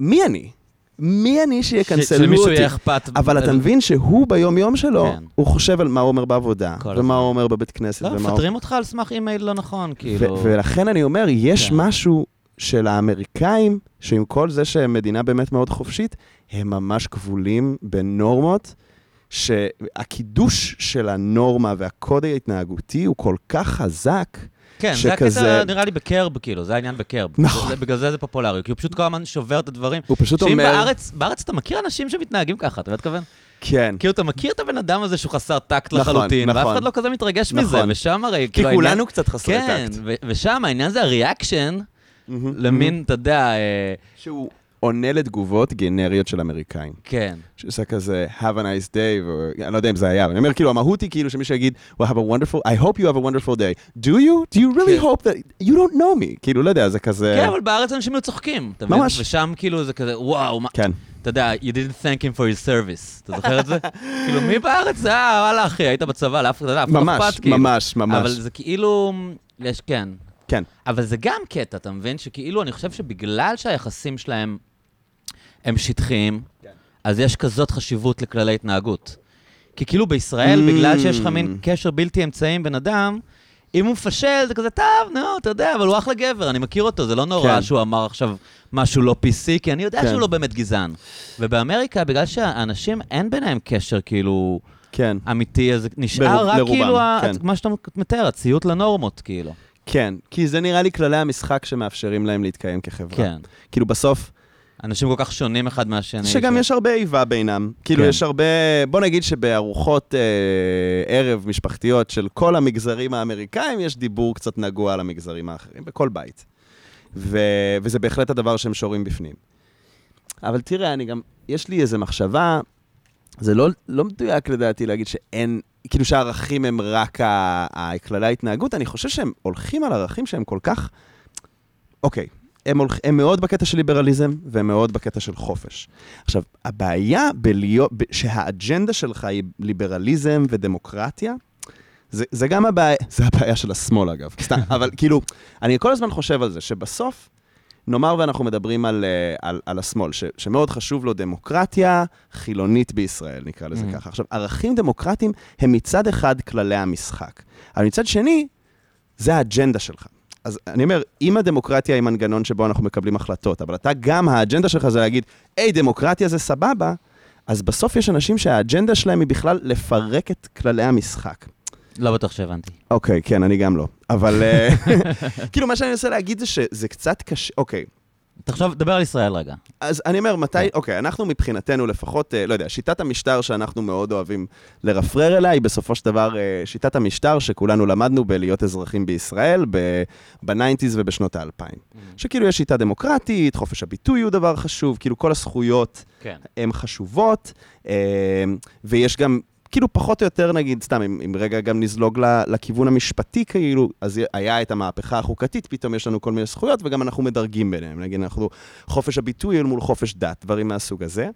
מי אני? מי אני שיקנסלו אותי? יהיה אכפת. אבל אתה מבין שהוא ביום-יום שלו, כן. הוא חושב על מה הוא אומר בעבודה, ומה הזמן. הוא אומר בבית כנסת, לא, הוא... מפטרים אותך על סמך אימייל לא נכון, כאילו. ולכן אני אומר, יש כן. משהו של האמריקאים, שעם כל זה שהם מדינה באמת מאוד חופשית, הם ממש כבולים בנורמות, שהקידוש של הנורמה והקוד ההתנהגותי הוא כל כך חזק, כן, זה שכזה- הקטע נראה לי בקרב, כאילו, זה העניין בקרב. נכון. זה- בגלל זה זה פופולרי, כי הוא פשוט כל הזמן שובר את הדברים. הוא פשוט שאם אומר... בארץ, בארץ אתה מכיר אנשים שמתנהגים ככה, אתה מתכוון? כן. כאילו, אתה מכיר את הבן אדם הזה שהוא חסר טקט נכון, לחלוטין, ואף נכון. אחד לא כזה מתרגש נכון. מזה, ושם הרי, כי כאילו, העניין- כולנו קצת חסרי כן, טקט. ו- ושם העניין זה ה reaction מהמם, למין, אתה יודע, אה, שהוא עונה לתגובות גנריות של אמריקאים. כן. שעושה כזה, have a nice day, ו- אני לא יודע אם זה היה, אבל אני אומר, כאילו, המהות היא כאילו שמישהו יגיד, well, have a wonderful, I hope you have a wonderful day. Do you? Do you really כן. hope that, you don't know me. כאילו, לא יודע, זה כזה... כן, אבל בארץ אנשים היו צוחקים? ממש. ושם כאילו זה כזה, וואו, מה... כן. אתה יודע, you didn't thank him for his service. אתה זוכר את זה? כאילו, מי בארץ? אה, וואלה, אחי, היית בצבא, לאף אחד לא ממש, אכפת, כאילו. ממש, ממש. אבל זה כאילו, יש, כן. כן. אבל זה גם קטע, אתה מבין? שכאילו, אני חושב שבגלל שהיחסים שלהם הם שטחיים, כן. אז יש כזאת חשיבות לכללי התנהגות. כי כאילו בישראל, Mm. בגלל שיש לך מין קשר בלתי אמצעי עם בן אדם, אם הוא מפשל, זה כזה, טוב, נו, אתה יודע, אבל הוא אחלה גבר, אני מכיר אותו, זה לא נורא כן. שהוא אמר עכשיו משהו לא PC, כי אני יודע כן. שהוא לא באמת גזען. ובאמריקה, בגלל שהאנשים, אין ביניהם קשר כאילו כן. אמיתי, אז נשאר ברוב- רק לרובם, כאילו, ה- כן. מה שאתה מתאר, הציות לנורמות, כאילו. כן. כי זה נראה לי כללי המשחק שמאפשרים להם להתקיים כחברה. כן. כאילו, בסוף, אנשים כל כך שונים אחד מהשני. שגם ש- יש הרבה איבה בינם. כאילו, כן. יש הרבה... בוא נגיד שבארוחות אה, ערב משפחתיות של כל המגזרים האמריקאים, יש דיבור קצת נגוע על המגזרים האחרים, בכל בית. ו... וזה בהחלט הדבר שהם שורים בפנים. אבל תראה, אני גם... יש לי איזו מחשבה, זה לא, לא מדויק לדעתי להגיד שאין... כאילו שהערכים הם רק ה- כללי ההתנהגות, אני חושב שהם הולכים על ערכים שהם כל כך... אוקיי, הם, הולכ... הם מאוד בקטע של ליברליזם, והם מאוד בקטע של חופש. עכשיו, הבעיה בלהיות. שהאג'נדה שלך היא ליברליזם ודמוקרטיה, זה, זה גם הבעיה, זה הבעיה של השמאל אגב, סתם, אבל כאילו, אני כל הזמן חושב על זה, שבסוף, נאמר ואנחנו מדברים על, אה, על, על השמאל, ש, שמאוד חשוב לו דמוקרטיה חילונית בישראל, נקרא לזה Mhm. ככה. עכשיו, ערכים דמוקרטיים הם מצד אחד כללי המשחק, אבל מצד שני, זה האג'נדה שלך. אז אני אומר, אם הדמוקרטיה היא מנגנון שבו אנחנו מקבלים החלטות, אבל אתה גם, האג'נדה שלך זה להגיד, היי, דמוקרטיה זה סבבה, אז בסוף יש אנשים שהאג'נדה שלהם היא בכלל לפרק את כללי המשחק. לא בטוח שהבנתי. אוקיי, כן, אני גם לא. אבל אה, כאילו, מה שאני מנסה להגיד זה שזה קצת קשה, אוקיי. תחשוב, דבר על ישראל רגע. אז אני אומר, מתי, כן. אוקיי, אנחנו מבחינתנו לפחות, אה, לא יודע, שיטת המשטר שאנחנו מאוד אוהבים לרפרר אליה, היא בסופו של דבר אה, שיטת המשטר שכולנו למדנו בלהיות אזרחים בישראל ב nineties ובשנות האלפיים. שכאילו יש שיטה דמוקרטית, חופש הביטוי הוא דבר חשוב, כאילו כל הזכויות כן. הן חשובות, אה, ויש גם, כאילו פחות או יותר נגיד, סתם, אם, אם רגע גם נזלוג ל- לכיוון המשפטי כאילו, אז היה את המהפכה החוקתית, פתאום יש לנו כל מיני זכויות, וגם אנחנו מדרגים ביניהם. נגיד, אנחנו, חופש הביטוי אל מול חופש דת, דברים מהסוג הזה.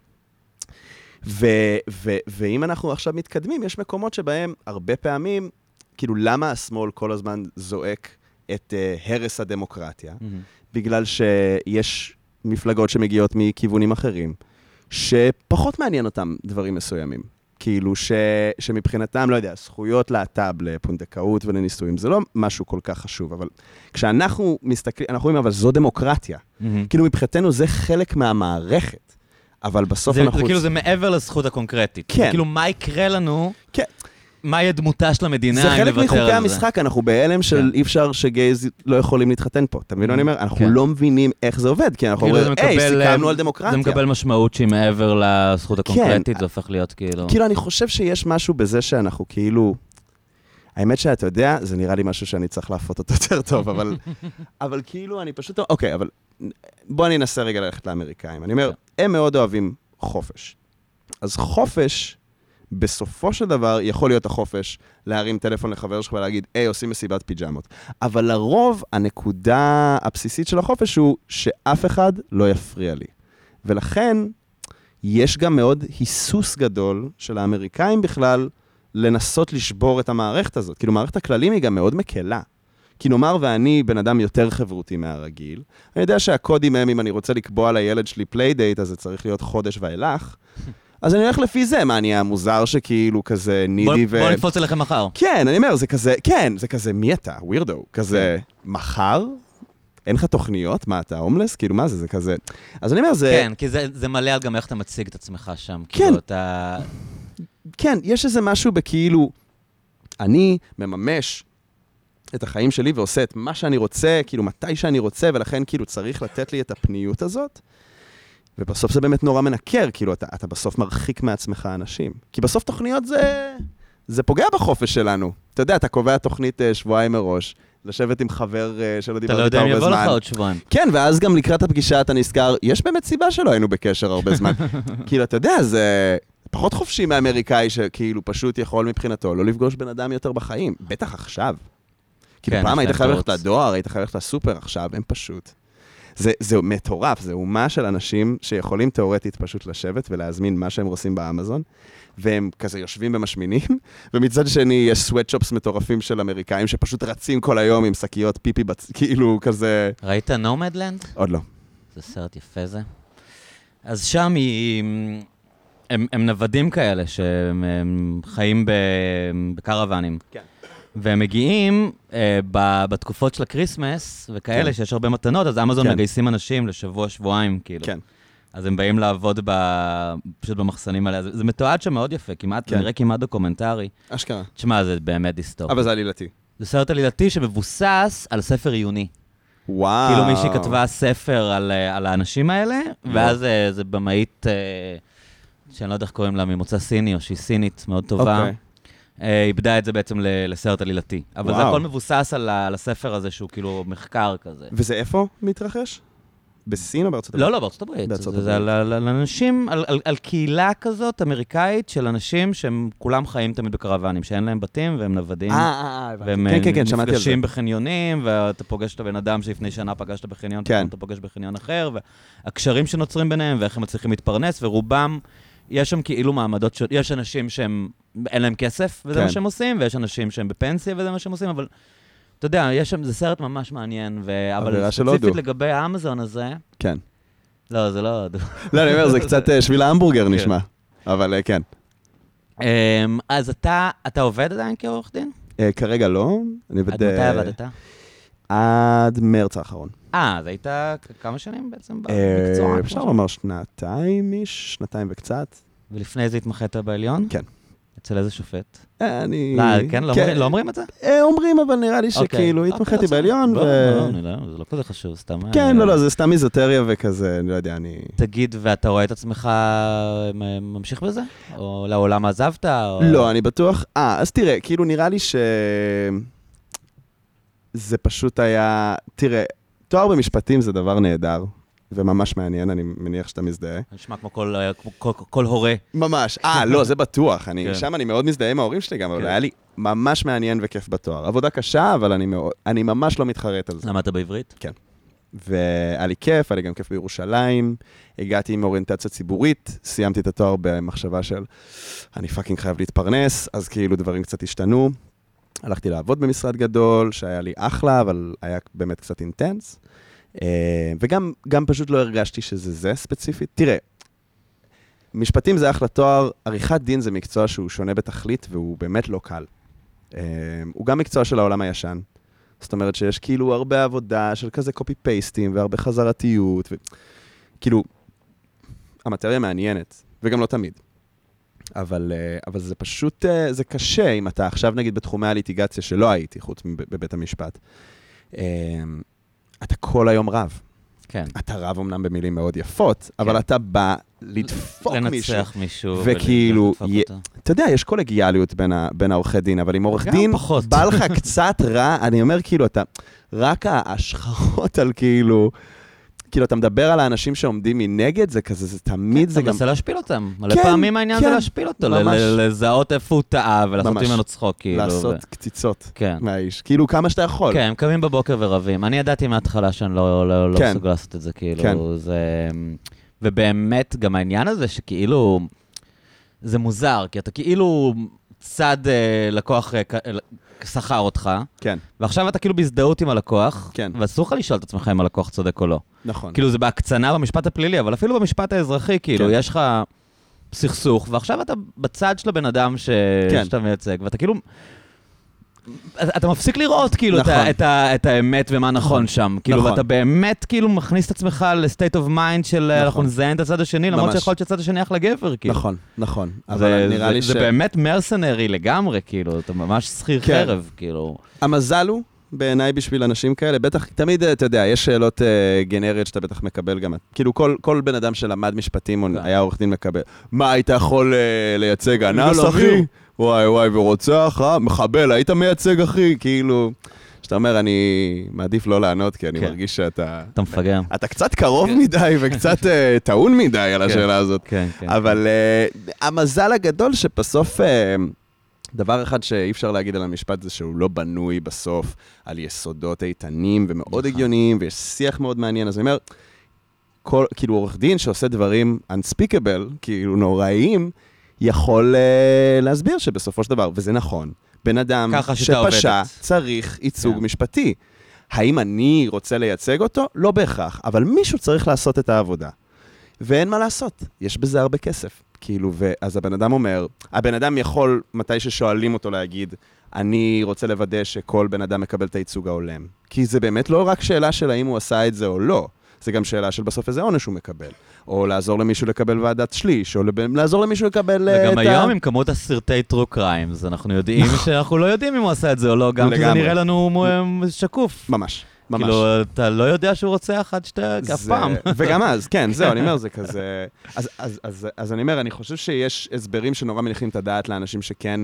ו, ו, ואם אנחנו עכשיו מתקדמים, יש מקומות שבהם הרבה פעמים, כאילו, למה השמאל כל הזמן זועק את uh, הרס הדמוקרטיה? מהמם. בגלל שיש מפלגות שמגיעות מכיוונים אחרים, שפחות מעניין אותם דברים מסוימים. כאילו ש, שמבחינתם, לא יודע, זכויות להט"ב לפונדקאות ולנישואים, זה לא משהו כל כך חשוב, אבל כשאנחנו מסתכלים, אנחנו אומרים, אבל זו דמוקרטיה. מהמם. כאילו מבחינתנו זה חלק מהמערכת, אבל בסוף זה, אנחנו... זה כאילו, זה מעבר לזכות הקונקרטית. כן. זה כאילו, מה יקרה לנו, כן. מה יהיה דמותה של המדינה זה אם חלק נוותר מחוקי על זה. המשחק, אנחנו בהלם של כן. אי אפשר שגייז לא יכולים להתחתן פה. אתה מבין מה אני אומר? אנחנו כן. לא מבינים איך זה עובד, כי אנחנו כאילו, אומרים, היי, סיכמנו אה, על דמוקרטיה. זה מקבל משמעות שהיא מעבר לזכות הקונקרטית, כן. זה הופך להיות כאילו... כאילו, אני חושב שיש משהו בזה שאנחנו כאילו... האמת שאתה יודע, זה נראה לי משהו שאני צריך להפות אותו יותר טוב, אבל, אבל כאילו, אני פשוט... אוקיי, אבל בוא אני אנסה רגע ללכת לאמריקאים. אני אומר, הם מאוד אוהבים חופש. אז חופש, בסופו של דבר, יכול להיות החופש להרים טלפון לחבר שלך ולהגיד, היי, עושים מסיבת פיג'מות. אבל לרוב, הנקודה הבסיסית של החופש הוא שאף אחד לא יפריע לי. ולכן, יש גם מאוד היסוס גדול של האמריקאים בכלל לנסות לשבור את המערכת הזאת. כאילו, מערכת הכללים היא גם מאוד מקלה. כי נאמר ואני בן אדם יותר חברותי מהרגיל, אני יודע שהקודים הם, אם אני רוצה לקבוע לילד שלי playdate, אז זה צריך להיות חודש ואילך, אז אני הולך לפי זה. מה, אני המוזר שכאילו כזה בוא, needy ו... בוא נקפוץ אליכם מחר. כן, אני אומר, זה כזה, כן, זה כזה, מי אתה? weirdo. כזה, מחר? אין לך תוכניות? מה, אתה הומלס? כאילו, מה זה? זה כזה... אז אני אומר, זה... כן, כי זה, זה מלא על גם איך אתה מציג את עצמך שם. כן. כאילו, אתה... כן, יש איזה משהו בכאילו, אני מממש את החיים שלי ועושה את מה שאני רוצה, כאילו מתי שאני רוצה, ולכן כאילו צריך לתת לי את הפניות הזאת. ובסוף זה באמת נורא מנקר, כאילו אתה, אתה בסוף מרחיק מעצמך אנשים. כי בסוף תוכניות זה, זה פוגע בחופש שלנו. אתה יודע, אתה קובע תוכנית אה, שבועיים מראש, לשבת עם חבר אה, שלא אתה דיברת לא איתו יודע אם הרבה יבוא לך זמן. עוד שבועיים. כן, ואז גם לקראת הפגישה אתה נזכר, יש באמת סיבה שלא היינו בקשר הרבה זמן. כאילו, אתה יודע, זה פחות חופשי מאמריקאי שכאילו פשוט יכול מבחינתו לא לפגוש בן אדם יותר בחיים, בטח עכשיו. כאילו, כן, פעם היית חייב ללכת. לדואר, היית חייב ללכת לסופר, עכשיו הם פשוט. זה, זה מטורף, זה אומה של אנשים שיכולים תאורטית פשוט לשבת ולהזמין מה שהם רוצים באמזון, והם כזה יושבים ומשמינים, ומצד שני יש סוואטשופס מטורפים של אמריקאים שפשוט רצים כל היום עם שקיות פיפי, בצ... כאילו כזה... ראית נומדלנד? עוד לא. זה סרט יפה זה. אז שם היא... הם, הם נוודים כאלה שהם הם חיים ב, בקרוונים. כן. והם מגיעים אה, ב, בתקופות של ה Christmas וכאלה, כן. שיש הרבה מתנות, אז אמזון כן. מגייסים אנשים לשבוע, שבועיים, כאילו. כן. אז הם באים לעבוד ב... פשוט במחסנים האלה. זה, זה מתועד שם מאוד יפה, כמעט, כן. נראה כמעט דוקומנטרי. אשכרה. תשמע, זה באמת דיסטופי. אבל זה עלילתי. זה סרט עלילתי שמבוסס על ספר עיוני. וואו. כאילו מישהי כתבה ספר על, אה, על האנשים האלה, ואז אה, זה במאית, אה, שאני לא יודע איך קוראים לה, ממוצא סיני, או שהיא סינית, מאוד טובה. אוקיי. אה, איבדה את זה בעצם לסרט עלילתי. אבל זה וואו. הכל מבוסס על, על הספר הזה, שהוא כאילו מחקר כזה. וזה איפה מתרחש? בסין או בארצות הברית? לא, לא, בארצות הברית. בארצות זה, זה הברית. על, על, על אנשים, על, על, על קהילה כזאת אמריקאית של אנשים שהם כולם חיים תמיד בקרוונים, שאין להם בתים והם נוודים. אה, אה, הבנתי. והם כן, כן, כן, שמעתי על זה. נפגשים בחניונים, ואתה פוגש את הבן אדם שלפני שנה פגשת בחניון. כן. אתה פוגש בחניון אחר, והקשרים שנוצרים ביניהם, ואיך הם מצליחים להתפרנס, ורובם יש שם כאילו מעמדות ש... יש אנשים שהם, אין להם כסף, וזה כן. מה שהם עושים, ויש אנשים שהם בפנסיה, וזה מה שהם עושים, אבל אתה יודע, יש שם, זה סרט ממש מעניין, ו... אבל ספציפית. לגבי האמזון הזה, כן. לא, זה לא... לא, אני אומר, זה קצת אה, שביל ההמבורגר נשמע. אבל אה, כן. אמ, אז אתה, אתה עובד עדיין כעורך דין? אה, כרגע לא. אני עד עובד... מתי עבדת? עד מרץ האחרון. אה, אז היית כמה שנים בעצם אה, במקצוע? אפשר לומר שנתיים איש, שנתיים וקצת. ולפני זה התמחית בעליון? כן. אצל איזה שופט? אה, אני... לא, כן? לא אומרים- לא אומרים את זה? אה, אומרים, אבל נראה לי אוקיי. שכאילו אוקיי, התמחיתי בסדר. בעליון, לא, ו... לא, אני לא, זה לא כזה חשוב, סתם... כן, אה, לא, לא, זה סתם איזוטריה וכזה, אני לא יודע, אני... תגיד, ואתה רואה את עצמך ממשיך בזה? או לעולם עזבת? או... לא, אני בטוח... אה, אז תראה, כאילו נראה לי ש... זה פשוט היה... תראה, תואר במשפטים זה דבר נהדר, וממש מעניין, אני מניח שאתה מזדהה. נשמע כמו כל, אה, כמו כל, כל הורה. ממש. אה, לא, זה בטוח. אני, כן. שם אני מאוד מזדהה עם ההורים שלי גם, אבל כן. היה לי ממש מעניין וכיף בתואר. עבודה קשה, אבל אני, מאוד, אני ממש לא מתחרט על זה. למדת בעברית? והיה לי כיף, היה לי גם כיף בירושלים. הגעתי עם אוריינטציה ציבורית, סיימתי את התואר במחשבה של אני fucking חייב להתפרנס, אז כאילו דברים קצת השתנו. הלכתי לעבוד במשרד גדול, שהיה לי אחלה, אבל היה באמת קצת אינטנס. אה, וגם גם פשוט לא הרגשתי שזה זה ספציפית. תראה, משפטים זה אחלה תואר, עריכת דין זה מקצוע שהוא שונה בתכלית והוא באמת לא קל. אה, הוא גם מקצוע של העולם הישן. זאת אומרת שיש כאילו הרבה עבודה של כזה קופי פייסטים והרבה חזרתיות, וכאילו, המטריה מעניינת, וגם לא תמיד. אבל, אה, אבל זה פשוט, אה, זה קשה אם אתה עכשיו נגיד בתחומי הליטיגציה שלא הייתי, חוץ מבבית המשפט. אה, אתה כל היום רב. כן. אתה רב אמנם במילים מאוד יפות, אבל אתה בא לדפוק מישהו. לנצח מישהו. וכאילו, אותו. אתה יודע, יש קולגיאליות בין, ה, בין העורכי דין, אבל עם עורך דין, פחות. בא לך קצת רע, אני אומר כאילו, אתה, רק ההשחרות על כאילו, כאילו, אתה מדבר על האנשים שעומדים מנגד, זה כזה, זה תמיד, זה אתה גם... מנסה להשפיל אותם. מלא כן, פעמים העניין זה כן, להשפיל אותו, לזהות איפה הוא טעה ולעשות. ממנו צחוק, כאילו. לעשות קציצות כן. מהאיש, כאילו, כמה שאתה יכול. כן, הם קמים בבוקר ורבים. אני ידעתי מההתחלה שאני לא, לא, לא כן. מסוגל לעשות את זה, כאילו, כן. זה... ובאמת, גם העניין הזה שכאילו, זה מוזר, כי אתה כאילו צד אה, לקוח אה, שכר אותך, כן, ועכשיו אתה כאילו בהזדהות עם הלקוח, כן. ואסור לך לשאול את עצמך אם הלקוח צודק או לא. נכון. כאילו, זה בהקצנה במשפט הפלילי, אבל אפילו במשפט האזרחי, כאילו, כן. יש לך סכסוך, ועכשיו אתה בצד של הבן אדם ש... כן. שאתה מייצג, ואתה כאילו... אתה מפסיק לראות כאילו נכון. את, ה, את, ה, את האמת ומה נכון שם. כאילו, נכון. ואתה באמת כאילו מכניס את עצמך ל-state of mind של נכון. אנחנו נזיין את הצד השני, למרות ממש. שיכול להיות שהצד השני אחלה גבר, כאילו. נכון, נכון. זה, אבל נראה זה, לי זה ש... באמת מרסנרי לגמרי, כאילו, אתה ממש שכיר כן. חרב, כאילו. המזל הוא, בעיניי בשביל אנשים כאלה, בטח, תמיד, אתה יודע, יש שאלות אה, גנריות שאתה בטח מקבל גם, כאילו כל, כל בן אדם שלמד משפטים או כן. היה עורך דין מקבל, מה, היית יכול אה, לייצג אנס, לא, אחי? וואי וואי, ורוצח, אה? מחבל, היית מייצג, אחי? כאילו, שאתה אומר, אני מעדיף לא לענות, כי אני כן. מרגיש שאתה... אתה מפגר. אתה קצת קרוב מדי וקצת אה, טעון מדי על כן. השאלה הזאת. כן, כן. אבל uh, המזל הגדול שבסוף, uh, דבר אחד שאי אפשר להגיד על המשפט זה שהוא לא בנוי בסוף על יסודות איתנים ומאוד נכון. הגיוניים, ויש שיח מאוד מעניין. אז אני אומר, כל, כאילו עורך דין שעושה דברים unspeakable, כאילו נוראיים, יכול uh, להסביר שבסופו של דבר, וזה נכון, בן אדם שפשע עובדת. צריך ייצוג כן. משפטי. האם אני רוצה לייצג אותו? לא בהכרח, אבל מישהו צריך לעשות את העבודה. ואין מה לעשות, יש בזה הרבה כסף. כאילו, ואז הבן אדם אומר, הבן אדם יכול, מתי ששואלים אותו להגיד, אני רוצה לוודא שכל בן אדם מקבל את הייצוג ההולם. כי זה באמת לא רק שאלה של האם הוא עשה את זה או לא, זה גם שאלה של בסוף איזה עונש הוא מקבל. או לעזור למישהו לקבל ועדת שליש, או לב... לעזור למישהו לקבל אה, וגם את היום ה... עם כמות הסרטי true crimes, אנחנו יודעים שאנחנו לא יודעים אם הוא עשה את זה או לא, גם כי זה לגמרי. נראה לנו שקוף. ממש, ממש. כאילו, אתה לא יודע שהוא רוצח עד שאתה, אף זה- פעם. וגם אז, כן, זהו, אני אומר, זה כזה... אז, אז, אז, אז אני אומר, אני חושב שיש הסברים שנורא מניחים את הדעת לאנשים שכן...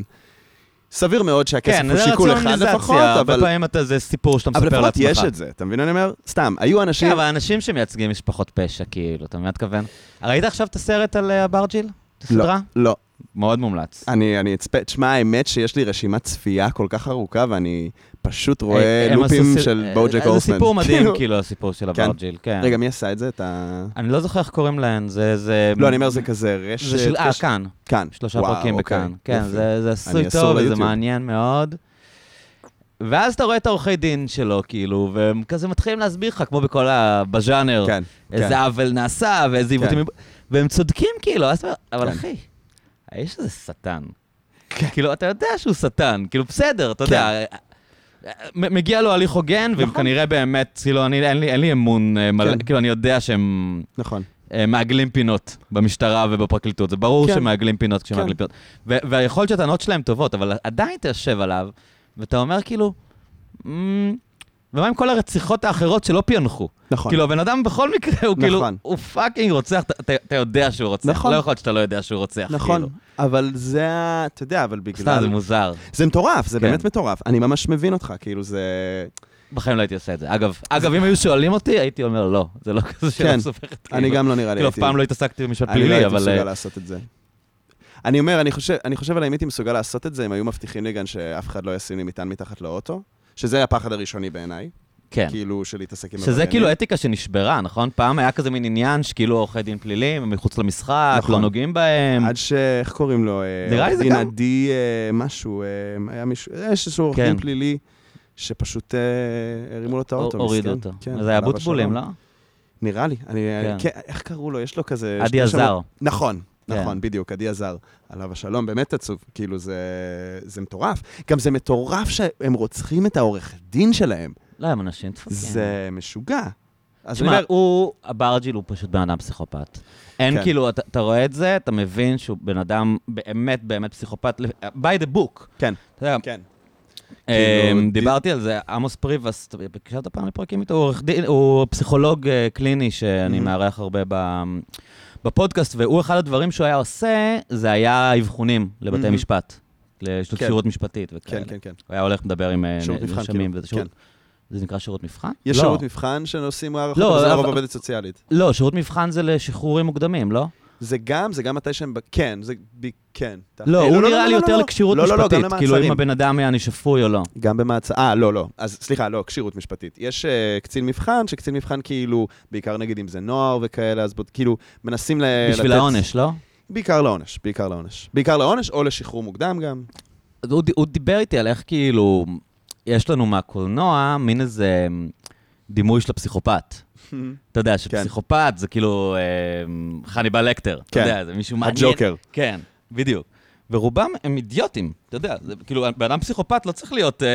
סביר מאוד שהכסף כן, הוא זה שיקול אחד לפחות, הרבה אבל... פעמים אתה, זה סיפור שאתה אבל מספר לפחות לעצמך. יש את זה, אתה מבין מה אני אומר? סתם, היו אנשים... כן, אבל אנשים שמייצגים משפחות פשע, כאילו, אתה מבין מה אתכוון? ראית עכשיו את הסרט על אה, אברג'יל? סדרה? לא. מאוד מומלץ. אני, אני אצפה, תשמע, האמת שיש לי רשימת צפייה כל כך ארוכה, ואני פשוט אה, רואה לופים של אה, בוג'ק זה הורסמן. סיפור מדהים, כאילו- כאילו, הסיפור של כן. הברג'יל, כן. רגע, מי עשה את זה? אני לא זוכר איך קוראים להן, זה... זה... לא, אני אומר, זה כזה רשת... זה של... אה, כאן. כאן. שלושה פרקים אוקיי, בכאן. כן. זה, זה עשוי טוב, וזה. מעניין מאוד. ואז אתה רואה את העורכי דין שלו, כאילו, והם כזה מתחילים להסביר לך, כמו בכל ה... בז'אנר, כן, איזה כן. עוול נעשה, ואיזה עיוותים... והם צודקים, כאילו, אבל כן. אחי, האיש הזה שטן. כן. כאילו, אתה יודע שהוא שטן, כאילו, בסדר, אתה יודע. מגיע לו הליך הוגן, נכון. כנראה באמת, כאילו, אני, אין, לי, אין לי אמון אה, מלא, כן. כאילו, אני יודע שהם נכון. אה, מעגלים פינות במשטרה ובפרקליטות. זה ברור כן. שמעגלים פינות כשמעגלים כן. פינות. ויכול שהטענות שלהם טובות, אבל עדיין אתה יושב עליו, ואתה אומר כאילו, "מ, ומה עם כל הרציחות האחרות שלא פענחו? נכון. כאילו, הבן אדם בכל מקרה, הוא כאילו, נכון. הוא fucking רוצח, אתה- אתה יודע שהוא רוצח. נכון. לא יכול להיות שאתה לא יודע שהוא רוצח, נכון, כאילו. אבל זה ה... אתה יודע, אבל בגלל... סתם, זה מוזר. זה מטורף, זה כן. באמת מטורף. אני ממש מבין אותך, כאילו זה... בחיים לא הייתי עושה את זה. אגב, אגב, אם היו שואלים אותי, הייתי אומר לא. זה לא כזה שאלה כן. מסובכת. אני כאילו. גם לא נראה לי כאילו, אף פעם לא התעסקתי במשפט אני לא פלילי, הייתי אבל... מסוגל אה, לעשות את זה. אני אומר, אני חושב, אני חושב על אם הייתי מסוגל לעשות את זה, אם היו מבטיחים לי גם שאף אחד לא ישים לי מטען מתחת לאוטו, שזה הפחד הראשוני בעיניי, כן. כאילו, של להתעסק עם שזה עבריינים. כאילו אתיקה שנשברה, נכון? פעם היה כזה מין עניין שכאילו עורכי דין פליליים, הם מחוץ למשחק, נכון. לא נוגעים בהם. עד ש... איך קוראים לו? אה, נראה לי זה עורך דין גם- עדי אה, משהו, אה, היה מישהו, יש איזשהו עורך כן. דין פלילי, שפשוט הרימו לו את האוטו, הורידו. אותו. כן, זה היה בוטבולים, לא? נראה לי. אני, כן. אני, כן, איך קראו לו? יש לו כזה... עדי עזר. נכון, כן. נכון, בדיוק, עדי עזר. עליו השלום, באמת עצוב. כאילו, זה, זה מטורף. גם זה מטורף שהם רוצחים את העורך דין שלהם. לא, הם אנשים דפוקים. זה משוגע. אז תשמע, אומר, הוא, הברג'יל הוא פשוט בן אדם פסיכופת. אין כן. כאילו, אתה, אתה רואה את זה, אתה מבין שהוא בן אדם באמת באמת פסיכופת, by the book. כן, אתה יודע, כן. אה, כאילו, דיברתי על זה, עמוס פריבס, הקשבת פעם לפרקים איתו? הוא הוא פסיכולוג אה, קליני שאני Mhm. מארח הרבה ב- בפודקאסט, והוא, אחד הדברים שהוא היה עושה, זה היה אבחונים לבתי Mhm. משפט. יש לו כן. כשירות משפטית וכאלה. כן, כן, כן. הוא היה הולך לדבר עם אה, שירות נרשמים, כאילו. וזה שירות- כן. זה נקרא שירות מבחן? יש לא. שירות מבחן שנושאים הערכות, לא, זה לרוב עובדת סוציאלית. לא, שירות מבחן זה לשחרורים מוקדמים, לא? זה גם, זה גם מתי שהם... כן, זה... כן. לא, אה, הוא נראה לי יותר. לכשירות משפטית, כאילו אם. הבן אדם יעני שפוי או לא. גם במעצר... אה, לא, לא. אז סליחה, לא, כשירות משפטית. יש uh, קצין מבחן, שקצין מבחן כאילו, בעיקר נגיד אם זה נוער וכאלה, אז כאילו, מנסים ל... בשביל לתת- העונש, לא? בעיקר לעונש, בעיקר לעונש. בעיקר לעונש או לשחרור מוקדם גם. הוא, הוא דיבר איתי על איך כאילו, יש לנו מהקולנוע מין איזה דימוי של הפסיכופת. אתה יודע, שפסיכופת זה כאילו אה, חניבל לקטר. אתה כן. יודע, זה מישהו מעניין. הג'וקר. כן, בדיוק. ורובם הם אידיוטים, אתה יודע, זה, כאילו, בן אדם פסיכופת לא צריך להיות אה,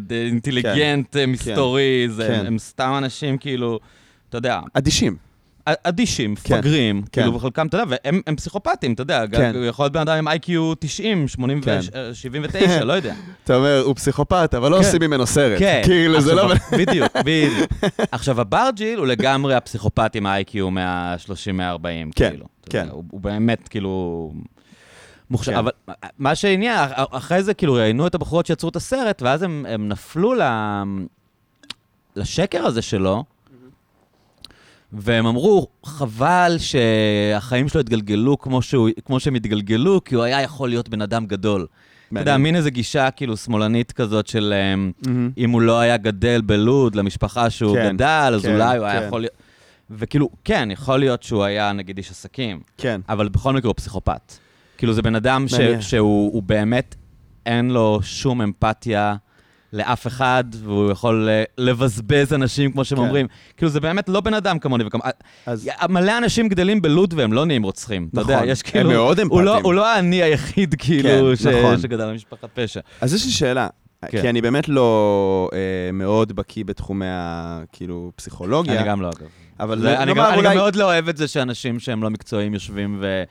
ד- אינטליגנט, אה, מסתורי, זה, כן. הם סתם אנשים כאילו, אתה יודע, אדישים. אדישים, כן, מפגרים, כן. כאילו, וחלקם, אתה יודע, והם הם פסיכופטים, אתה יודע, כן. יכול להיות בן אדם עם איי-קיו 90, 80 כן. ו- 79, לא יודע. אתה אומר, הוא פסיכופת, אבל לא כן. עושים ממנו סרט. כן. כאילו, זה לא... בדיוק, בדיוק. עכשיו, הברג'יל הוא לגמרי הפסיכופת עם ה-IQ 130-140, כן, כאילו. כן. הוא באמת, כאילו... מוכשר, כן. אבל מה שהעניין, אח- אחרי זה כאילו ראיינו את הבחורות שיצרו את הסרט, ואז הם, הם נפלו ל... לשקר הזה שלו, והם אמרו, חבל שהחיים שלו התגלגלו כמו, שהוא, כמו שהם התגלגלו, כי הוא היה יכול להיות בן אדם גדול. אתה יודע. מין איזו גישה כאילו שמאלנית כזאת של אמ, מהמם. אם הוא לא היה גדל בלוד למשפחה שהוא כן, גדל, אז כן, אולי הוא היה כן. יכול להיות... וכאילו, כן, יכול להיות שהוא היה נגיד איש עסקים, כן. אבל בכל מקרה הוא פסיכופת. כאילו, זה בן אדם ש-. שהוא הוא באמת, אין לו שום אמפתיה לאף אחד, והוא יכול אה, לבזבז אנשים, כמו שהם כן. אומרים. כאילו, זה באמת לא בן אדם כמוני וכמוני. אז מלא אנשים גדלים בלוד והם לא נהיים רוצחים. אתה יודע, נכון, יש הם כאילו... מאוד הוא לא- אמפתיים. הוא לא האני היחיד, כאילו, כן, ש- נכון. שגדל במשפחת פשע. אז יש לי שאלה. כן. כי אני באמת לא אה, מאוד בקיא בתחומי ה... כאילו, פסיכולוגיה. אני גם לא, אגב. אבל זה, אני, גם, נאמר אני גם אולי... מאוד לא אוהב את זה שאנשים שהם לא מקצועיים יושבים ו...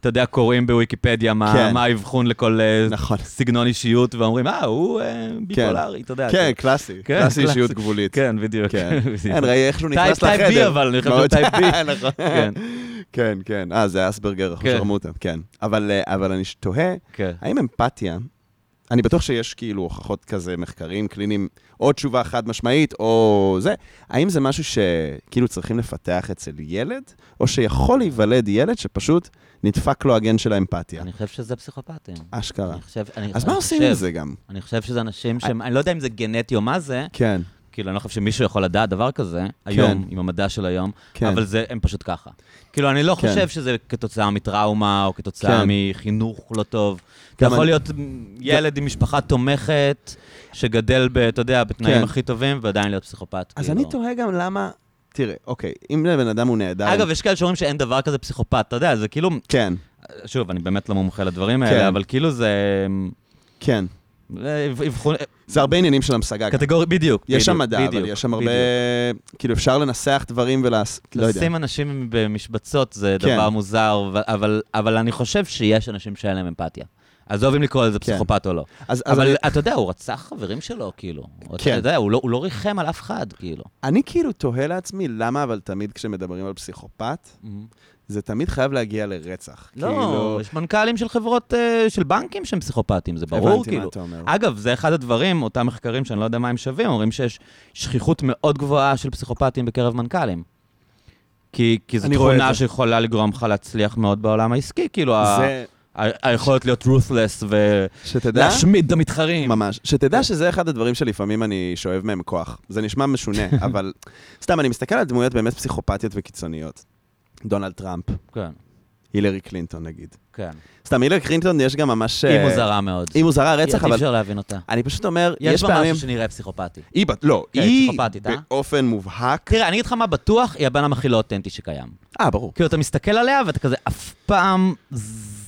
אתה יודע, קוראים בוויקיפדיה מה, כן. מה האבחון לכל אה, נכון. סגנון אישיות, ואומרים, אה, הוא אה, ביקולרי, אתה יודע. כן, כאילו. קלאסי. כן, קלאסי. אישיות גבולית. כן, בדיוק. כן. כן, ראי איך שהוא נכנס לחדר. type B, אבל אני חושב שהוא מאוד- type B. נכון. כן, כן, כן. אה, זה אספרגר, אחוז כן. כן. אבל אה, אבל אני תוהה, כן. האם אמפתיה אני בטוח שיש כאילו הוכחות כזה, מחקרים קליניים, או תשובה חד משמעית, או זה. האם זה משהו שכאילו צריכים לפתח אצל ילד, או שיכול להיוולד ילד שפשוט נדפק לו הגן של האמפתיה? אני חושב שזה פסיכופטים. אשכרה. אני חושב, אני, אז אני מה עושים עם זה גם? אני חושב שזה אנשים שהם, אני לא יודע אם זה גנטי או מה זה, כן, כאילו, אני לא חושב שמישהו יכול לדעת דבר כזה, היום, עם המדע של היום, כן. אבל זה, הם פשוט ככה. כאילו, אני לא כן. חושב שזה כתוצאה מטראומה, או כתוצאה כן. מחינוך לא טוב. אתה יכול אני- להיות ילד עם משפחה תומכת, שגדל, ב, אתה יודע, בתנאים כן. הכי טובים, ועדיין להיות פסיכופת. אז כאילו. אני תוהה גם למה... תראה, אוקיי, אם לבן אדם הוא נהדר... אגב, יש כאלה שאומרים שאין דבר כזה פסיכופת, אתה יודע, זה כאילו, כן, שוב, אני באמת לא מומחה לדברים כן. האלה, אבל כאילו זה... כן. זה אבחון- זה הרבה עניינים של המשגה. קטגורי, בדיוק. יש שם מדע, אבל יש שם הרבה... כאילו, אפשר לנסח דברים ולעס... לא יודע. לשים אנשים במשבצות זה כן. דבר מוזר, אבל- אני חושב שיש אנשים שאין להם אמפתיה. עזוב אם לקרוא לזה כן. פסיכופת או לא. אבל אתה יודע, הוא רצח חברים שלו, כאילו. אתה כן. יודע, הוא לא, הוא לא ריחם על אף אחד, כאילו. אני כאילו תוהה לעצמי, למה אבל תמיד כשמדברים על פסיכופת, זה תמיד חייב להגיע לרצח. לא, כאילו, יש מנכ"לים של חברות, אה, של בנקים שהם פסיכופטים, זה ברור, הבנתי מה כאילו. אתה אומר. אגב, זה אחד הדברים, אותם מחקרים שאני לא יודע מה הם שווים, אומרים שיש שכיחות מאוד גבוהה של פסיכופטים בקרב מנכ"לים. כי, כי זו תכונה. שיכולה לגרום לך להצליח מאוד בעולם העסקי, כאילו, זה, ה- היכולת להיות ruthless שתדע, ולהשמיד את המתחרים. ממש, שתדע שזה אחד הדברים שלפעמים אני שואב מהם כוח. זה נשמע משונה, אבל סתם, אני מסתכל על דמויות באמת פסיכופתיות וקיצוניות. דונלד טראמפ, כן, הילרי קלינטון נגיד. כן. סתם, הילרי קלינטון יש גם ממש... היא אה, מוזרה מאוד. היא מוזרה רצח, אי אבל אפשר להבין אותה. אני פשוט אומר, יש יש בה פעמים... משהו שנראה פסיכופתי. היא, לא, כן, היא אה? באופן מובהק... תראה, אני אגיד לך מה בטוח, היא הבן הכי לא אותנטי שקיים. אה, ברור. כאילו, אתה מסתכל עליה ואתה כזה אף פעם...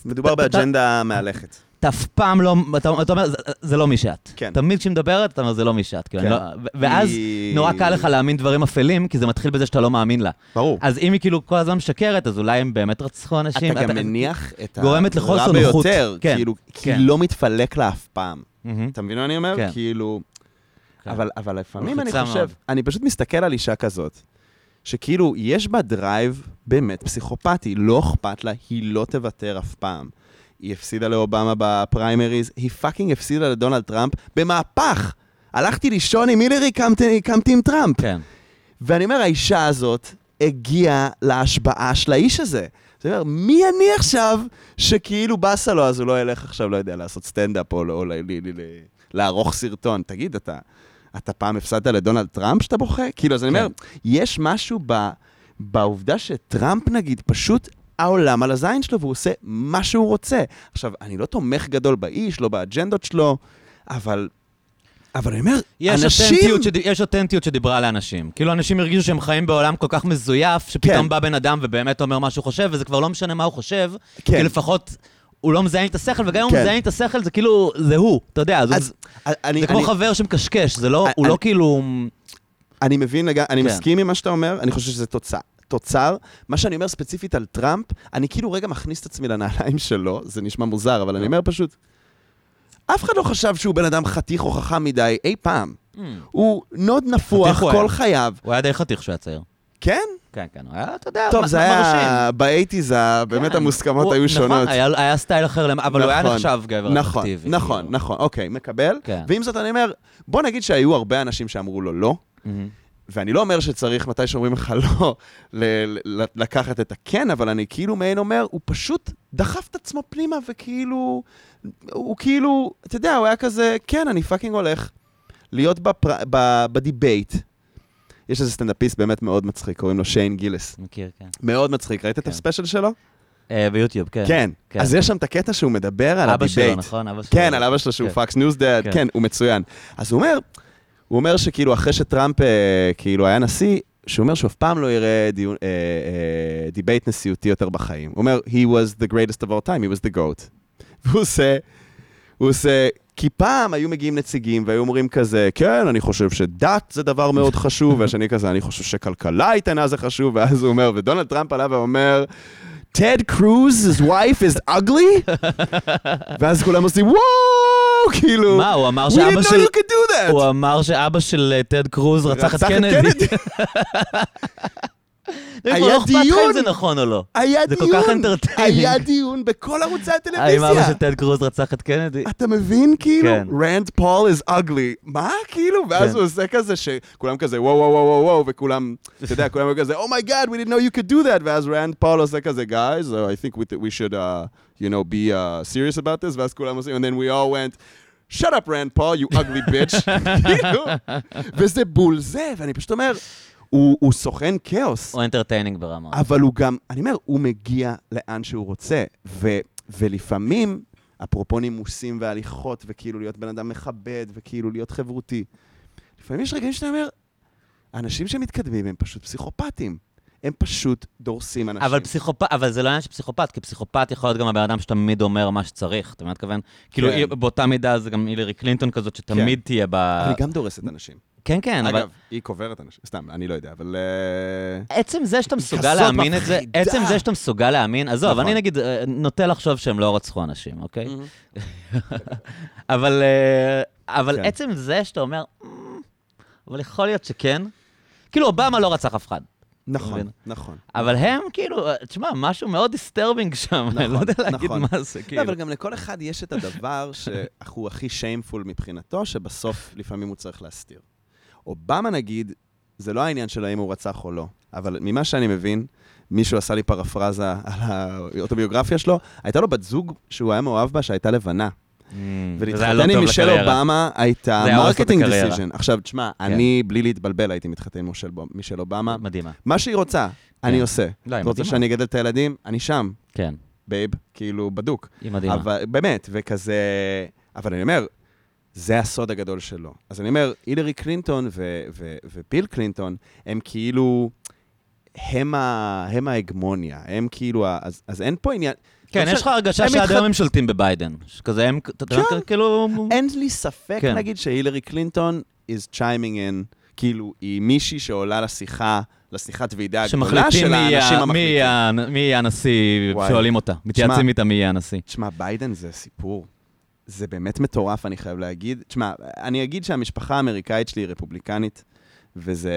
מדובר באג'נדה מהלכת. אתה אף פעם לא... אתה אתה אומר, "זה- זה לא מי שאת. כן. תמיד כשהיא מדברת, אתה אומר, זה לא מי שאת. כאילו, כן. לא- ואז היא- נורא קל לך להאמין דברים אפלים, כי זה מתחיל בזה שאתה לא מאמין לה. ברור. אז אם היא כאילו כל הזמן משקרת, אז אולי הם באמת רצחו אנשים. אתה גם מניח את גורמת לחוסר נוחות. ביותר, כן, כאילו, כי כן. לא מתפלק לה אף פעם. מהמם. אתה מבין מה אני אומר? כן. כאילו... כן. אבל, אבל לפעמים אני חושב, מאוד. אני פשוט מסתכל על אישה כזאת, שכאילו, יש בה drive באמת פסיכופתי, לא אכפת לה, היא לא תוותר אף פעם. היא הפסידה לאובמה בפריימריז, היא fucking הפסידה לדונלד טראמפ במהפך. הלכתי לישון עם הילרי, קמתי, קמתי עם טראמפ. כן. ואני אומר, האישה הזאת הגיעה להשבעה של האיש הזה. זאת אומרת, מי אני עכשיו שכאילו באסה לו, אז הוא לא ילך עכשיו, לא יודע, לעשות סטנדאפ או, או לערוך סרטון. תגיד, אתה, אתה פעם הפסדת לדונלד טראמפ שאתה בוכה? כאילו, אז אני אומר, יש משהו ב, בעובדה שטראמפ, נגיד, פשוט העולם על הזין שלו, והוא עושה מה שהוא רוצה. עכשיו, אני לא תומך גדול באיש, לא באג'נדות שלו, אבל... אבל אני אומר, יש אנשים... אותנטיות, שד... יש אותנטיות שדיברה לאנשים. כאילו, אנשים הרגישו שהם חיים בעולם כל כך מזויף, שפתאום כן. בא בן אדם ובאמת אומר מה שהוא חושב, וזה כבר לא משנה מה הוא חושב, כן. כי לפחות הוא לא מזיין את השכל, וגם אם הוא כן. מזיין את השכל, זה כאילו, זה הוא, אתה יודע, זה, אז אני, זה כמו אני, חבר שמקשקש, זה לא, אני- הוא אני- לא כאילו... אני מבין. אני כן. מסכים עם מה שאתה אומר, אני חושב שזה תוצר. תוצר, מה שאני אומר ספציפית על טראמפ, אני כאילו רגע מכניס את עצמי לנעליים שלו, זה נשמע מוזר, אבל אני אומר פשוט, אף אחד לא חשב שהוא בן אדם חתיך או חכם מדי אי פעם. הוא נאד נפוח כל. חייו. הוא היה די חתיך כשהוא היה צעיר. כן? כן, כן, הוא היה, אתה יודע, טוב, מ- זה מרשים. היה ב eighties, באמת כן. המוסכמות היו נכון, שונות. היה, היה סטייל אחר, אבל הוא היה נכון, נחשב גבר נכון, אטרקטיבי. נכון, כאילו. נכון, אוקיי, מקבל. כן. ועם זאת אני אומר, בוא נגיד שהיו הרבה אנשים שאמרו לו לא. ואני לא אומר שצריך, מתי שאומרים לך לא, לקחת את הכן, אבל אני כאילו מעין אומר, הוא פשוט דחף את עצמו פנימה, וכאילו, הוא כאילו, אתה יודע, הוא היה כזה, כן, אני fucking הולך להיות בפר... ב... ב debate. יש איזה סטנדאפיסט באמת מאוד מצחיק, קוראים לו שיין גיליס. מכיר, כן. מאוד מצחיק, ראית את כן. ה special שלו? אה, ביוטיוב, כן. כן. כן. אז יש שם את הקטע שהוא מדבר על אבא ה debate. שלו, נכון? אבא שלו. כן, על אבא שלו שהוא. Fox News dad. כן, הוא מצוין. אז הוא אומר, הוא אומר שכאילו אחרי שטראמפ אה, כאילו היה נשיא, שהוא אומר שהוא אף פעם לא יראה דיון, אה, אה, debate נשיאותי יותר בחיים. הוא אומר, he was the greatest of all time, he was the goat. והוא עושה, הוא עושה, כי פעם היו מגיעים נציגים והיו אומרים כזה, כן, אני חושב שדת זה דבר מאוד חשוב, והשני כזה, אני חושב שכלכלה איתנה זה חשוב, ואז הוא אומר, ודונלד טראמפ עלה ואומר, טד קרוז, his wife is ugly? ואז כולם עושים, וואו, כאילו, מה, הוא אמר שאבא של... הוא אמר שאבא של אה, טד קרוז רצח את קנדי. היה לא דיון. זה נכון או לא. היה זה כל דיון, כך entertaining. היה דיון בכל ערוצי האם אבא הטלוויזיה. של טד קרוז רצח את קנדי? אתה מבין, כאילו, כן. רנד פול is ugly. מה, כאילו? ואז כן. הוא עושה כזה שכולם כזה וואו וואו וואו וואו וכולם, אתה יודע, כולם כזה, Oh my God, we didn't know you could do that, ואז רנד פול עושה כזה, guys, I think we, we should, uh, you know, be uh, serious about this, ואז כולם עושים, and then we all went, shut up, רנד פול, you ugly bitch. כאילו, וזה בול זה, ואני פשוט אומר, הוא, הוא סוכן כאוס. הוא entertaining ברמה. אבל הוא גם, אני אומר, הוא מגיע לאן שהוא רוצה, ו, ולפעמים, אפרופו נימוסים והליכות, וכאילו להיות בן אדם מכבד, וכאילו להיות חברותי, לפעמים יש רגעים שאתה אומר, האנשים שמתקדמים הם פשוט פסיכופטים. הם פשוט דורסים אנשים. אבל פסיכופת, אבל זה לא עניין של פסיכופת, כי פסיכופת יכול להיות גם הבן אדם שתמיד אומר מה שצריך, אתה מבין מה אני? כאילו, כן. באותה מידה זה גם הילרי קלינטון כזאת, שתמיד תהיה ב... אבל היא גם דורסת אנשים. כן, כן, אבל אגב, היא קוברת אנשים, סתם, אני לא יודע, אבל... אה, עצם זה שאתה מסוגל להאמין את זה. עצם זה שאתה מסוגל להאמין, עזוב, נכון. אני נגיד אה, נוטה לחשוב שהם לא רצחו אנשים, אוקיי? אבל אה, אבל כן. עצם זה שאתה אומר, "מ, אבל יכול להיות שכן, כאילו, אובמה לא רצח אף אחד. נכון? נכון. אבל הם, כאילו, תשמע, משהו מאוד disturbing שם, אני לא יודע להגיד נכון. מה זה, לא, כאילו. אבל גם לכל אחד יש את הדבר שהוא הכי shameful מבחינתו, שבסוף לפעמים הוא צריך להסתיר. אובמה נגיד, זה לא העניין של האם הוא רצח או לא, אבל ממה שאני מבין, מישהו עשה לי פרפרזה על האוטוביוגרפיה שלו, הייתה לו בת זוג שהוא היה מאוהב בה, שהייתה לבנה. Mm, ולהתחתן לא עם מישל. אובמה הייתה marketing הקריירה. decision. עכשיו, תשמע, כן. אני, בלי להתבלבל, הייתי מתחתן עם מישל אובמה. מדהימה. מה שהיא רוצה, אני עושה. לא, היא את רוצה. שאני אגדל את הילדים? אני שם, כן, babe, כאילו, בדוק. היא מדהימה. אבל באמת, וכזה... אבל אני אומר, זה הסוד הגדול שלו. אז אני אומר, הילרי קלינטון ו- ו- וביל קלינטון, הם כאילו... הם, ה- הם ההגמוניה, הם כאילו, ה- אז, אז אין פה עניין... כן, לא יש לך הרגשה שעד היום הם שולטים בביידן. כזה הם, אתה יודע, כן. כאילו... אין לי ספק, כן. נגיד, שהילרי קלינטון is chiming in, כאילו, היא מישהי שעולה לשיחה, לשיחת ועידה הגדולה שמחליטים של האנשים המחליטים. יהיה- מי יהיה הנשיא. שואלים אותה. מתייעצים איתה מי יהיה הנשיא. תשמע, ביידן זה סיפור. זה באמת מטורף, אני חייב להגיד. תשמע, אני אגיד שהמשפחה האמריקאית שלי היא רפובליקנית, וזה,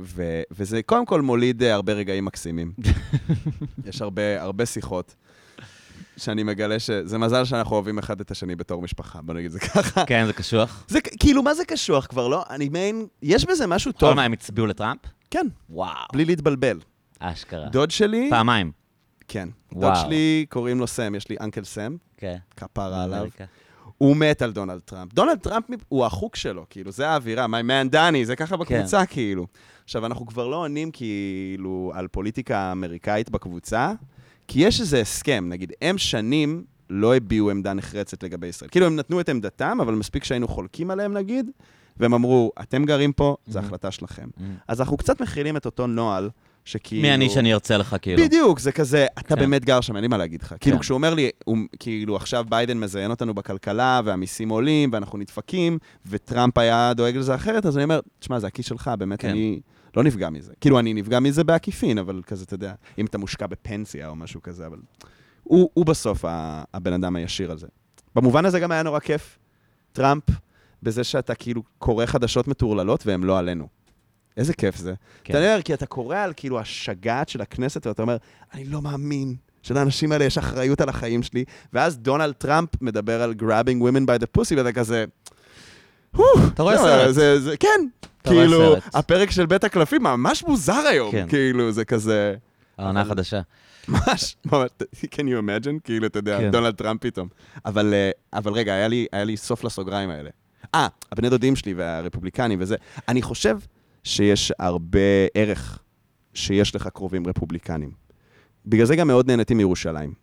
ו, וזה קודם כל מוליד אה, הרבה רגעים מקסימים. יש הרבה, הרבה שיחות שאני מגלה שזה מזל שאנחנו אוהבים אחד את השני בתור משפחה, בוא נגיד זה ככה. כן, זה קשוח. זה כאילו, מה זה קשוח כבר, לא? אני מעין, יש בזה משהו טוב. טוב. מה, הם הצביעו לטראמפ? כן, וואו. בלי להתבלבל. אשכרה. דוד שלי, פעמיים. כן. דוד וואו. שלי, קוראים לו סם, יש לי uncle סם, כן. כפרה עליו. הוא מת על דונלד טראמפ. דונלד טראמפ הוא החוק שלו, כאילו, זה האווירה, my man דני, זה ככה בקבוצה, כאילו. עכשיו, אנחנו כבר לא עונים כאילו על פוליטיקה אמריקאית בקבוצה, כי יש איזה הסכם, נגיד, הם שנים לא הביעו עמדה נחרצת לגבי ישראל. כאילו, הם נתנו את עמדתם, אבל מספיק שהיינו חולקים עליהם, נגיד, והם אמרו, אתם גרים פה, זו. החלטה שלכם. אז אנחנו קצת מכילים את אותו נוהל, שכאילו... מי אני שאני ארצה לך, כאילו. בדיוק, זה כזה, אתה כן. באמת גר שם, אין לי מה להגיד לך. כאילו, כן. כשהוא אומר לי, הוא, כאילו, עכשיו ביידן מזיין אותנו בכלכלה, והמיסים עולים, ואנחנו נדפקים, וטראמפ היה דואג לזה אחרת, אז אני אומר, תשמע, זה הכיס שלך, באמת, כן. אני לא נפגע מזה. כאילו, אני נפגע מזה בעקיפין, אבל כזה, אתה יודע, אם אתה מושקע בפנסיה או משהו כזה, אבל... הוא, הוא בסוף הבן אדם הישיר על זה. במובן הזה גם היה נורא כיף, טראמפ, בזה שאתה כאילו קורא חדשות מטורללות והן לא עלינו. איזה כיף זה. כן. אתה אומר, כי אתה קורא על כאילו השגעת של הכנסת, ואתה אומר, אני לא מאמין שלאנשים האלה יש אחריות על החיים שלי, ואז דונלד טראמפ מדבר על grabbing women by the pussy, ואתה כזה... "הו, אתה רואה זה- סרט. זה- זה- כן, כאילו. הפרק של בית הקלפים ממש מוזר היום, כן. כאילו, זה כזה... העונה החדשה. ממש, ממש, can you imagine? כאילו, אתה יודע, כן. דונלד טראמפ פתאום. אבל, אה, אבל רגע, היה לי, היה לי סוף לסוגריים האלה. אה, הבני דודים שלי והרפובליקנים וזה. אני חושב שיש הרבה ערך שיש לך קרובים רפובליקנים. בגלל זה גם מאוד נהניתי מירושלים.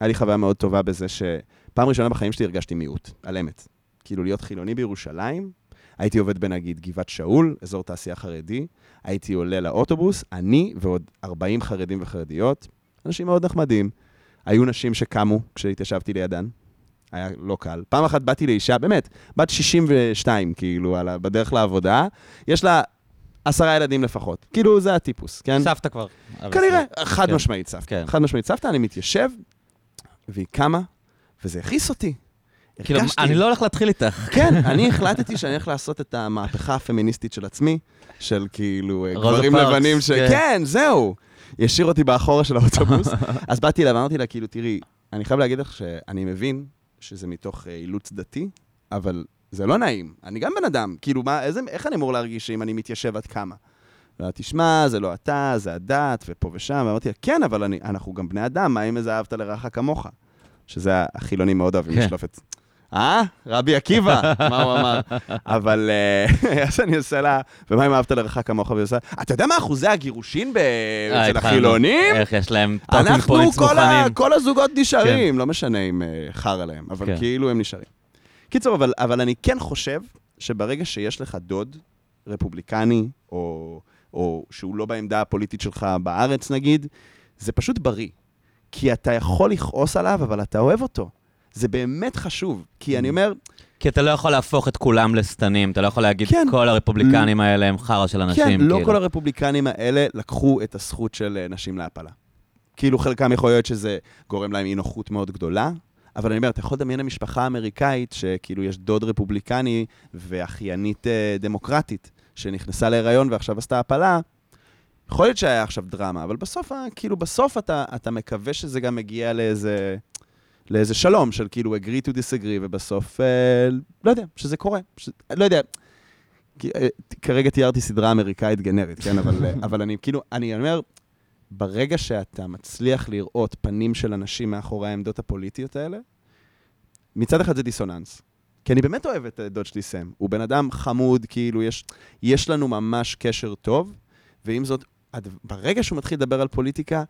היה לי חוויה מאוד טובה בזה שפעם ראשונה בחיים שלי הרגשתי מיעוט, על אמת. כאילו להיות חילוני בירושלים, הייתי עובד בנגיד גבעת שאול, אזור תעשייה חרדי, הייתי עולה לאוטובוס, אני ועוד 40 חרדים וחרדיות, אנשים מאוד נחמדים. היו נשים שקמו כשהתיישבתי לידן, היה לא קל. פעם אחת באתי לאישה, באמת, בת 62, כאילו, בדרך לעבודה, יש לה עשרה ילדים לפחות. כאילו, זה הטיפוס, כן? סבתא כבר. כנראה, חד כן. משמעית סבתא. כן. חד משמעית סבתא, אני מתיישב, והיא קמה, וזה הכעיס אותי. כאילו, אני לא הולך להתחיל איתך. כן, אני החלטתי שאני הולך לעשות את המהפכה הפמיניסטית של עצמי, של כאילו אה, גברים לבנים ש... כן. כן, זהו. היא השאיר אותי באחורה של האוטובוס. אז באתי אליה ואמרתי לה, כאילו, תראי, אני חייב להגיד לך שאני מבין שזה מתוך אה, אילוץ דתי, אבל זה לא נעים. אני גם בן אדם. כאילו, מה, איזה, איך אני אמור להרגיש אם אני מתיישב עד כמה? לא, תשמע, זה לא אתה, זה הדת, ופה ושם. ואמרתי כן, אבל אני, אנחנו גם בני אדם, מה אם איזה אהבת לרעך כמוך? שזה החילונים מאוד אוהבים כן. לשלוף את... אה? רבי עקיבא, מה הוא אמר? אבל אה, אז אני עושה לה, ומה אם אהבת לרעך כמוך? והיא עושה, אתה יודע מה אחוזי הגירושין אה, אצל. החילונים? איך יש להם talking אנחנו, points כל, מוכנים. הזוגות נשארים, לא משנה אם אה, חרא להם, אבל כן. כאילו הם נשארים. קיצור, אבל, אבל אני כן חושב שברגע שיש לך דוד רפובליקני, או, או שהוא לא בעמדה הפוליטית שלך בארץ נגיד, זה פשוט בריא. כי אתה יכול לכעוס עליו, אבל אתה אוהב אותו. זה באמת חשוב. כי אני אומר, כי אתה לא יכול להפוך את כולם לשטנים, אתה לא יכול להגיד, כן. כל הרפובליקנים האלה הם חרא של אנשים, כן, לא כאילו. כל הרפובליקנים האלה לקחו את הזכות של אה, נשים להפלה. כאילו חלקם יכול להיות שזה גורם להם אי נוחות מאוד גדולה, אבל אני אומר, אתה יכול לדמיין למשפחה אמריקאית שכאילו יש דוד רפובליקני ואחיינית אה, דמוקרטית שנכנסה להיריון ועכשיו עשתה הפלה. יכול להיות שהיה עכשיו דרמה, אבל בסוף, כאילו בסוף אתה, אתה מקווה שזה גם מגיע לאיזה, לאיזה שלום של כאילו agree to disagree, ובסוף, אה, לא יודע, שזה קורה. ש... לא יודע, כי, אה, כרגע תיארתי סדרה אמריקאית גנרית, כן? אבל, אה, אבל אני כאילו, אני אומר, ברגע שאתה מצליח לראות פנים של אנשים מאחורי העמדות הפוליטיות האלה, מצד אחד זה דיסוננס. כי אני באמת אוהב את אה, דוד שלי סם. הוא בן אדם חמוד, כאילו, יש, יש לנו ממש קשר טוב, ועם זאת, ברגע שהוא מתחיל לדבר על פוליטיקה,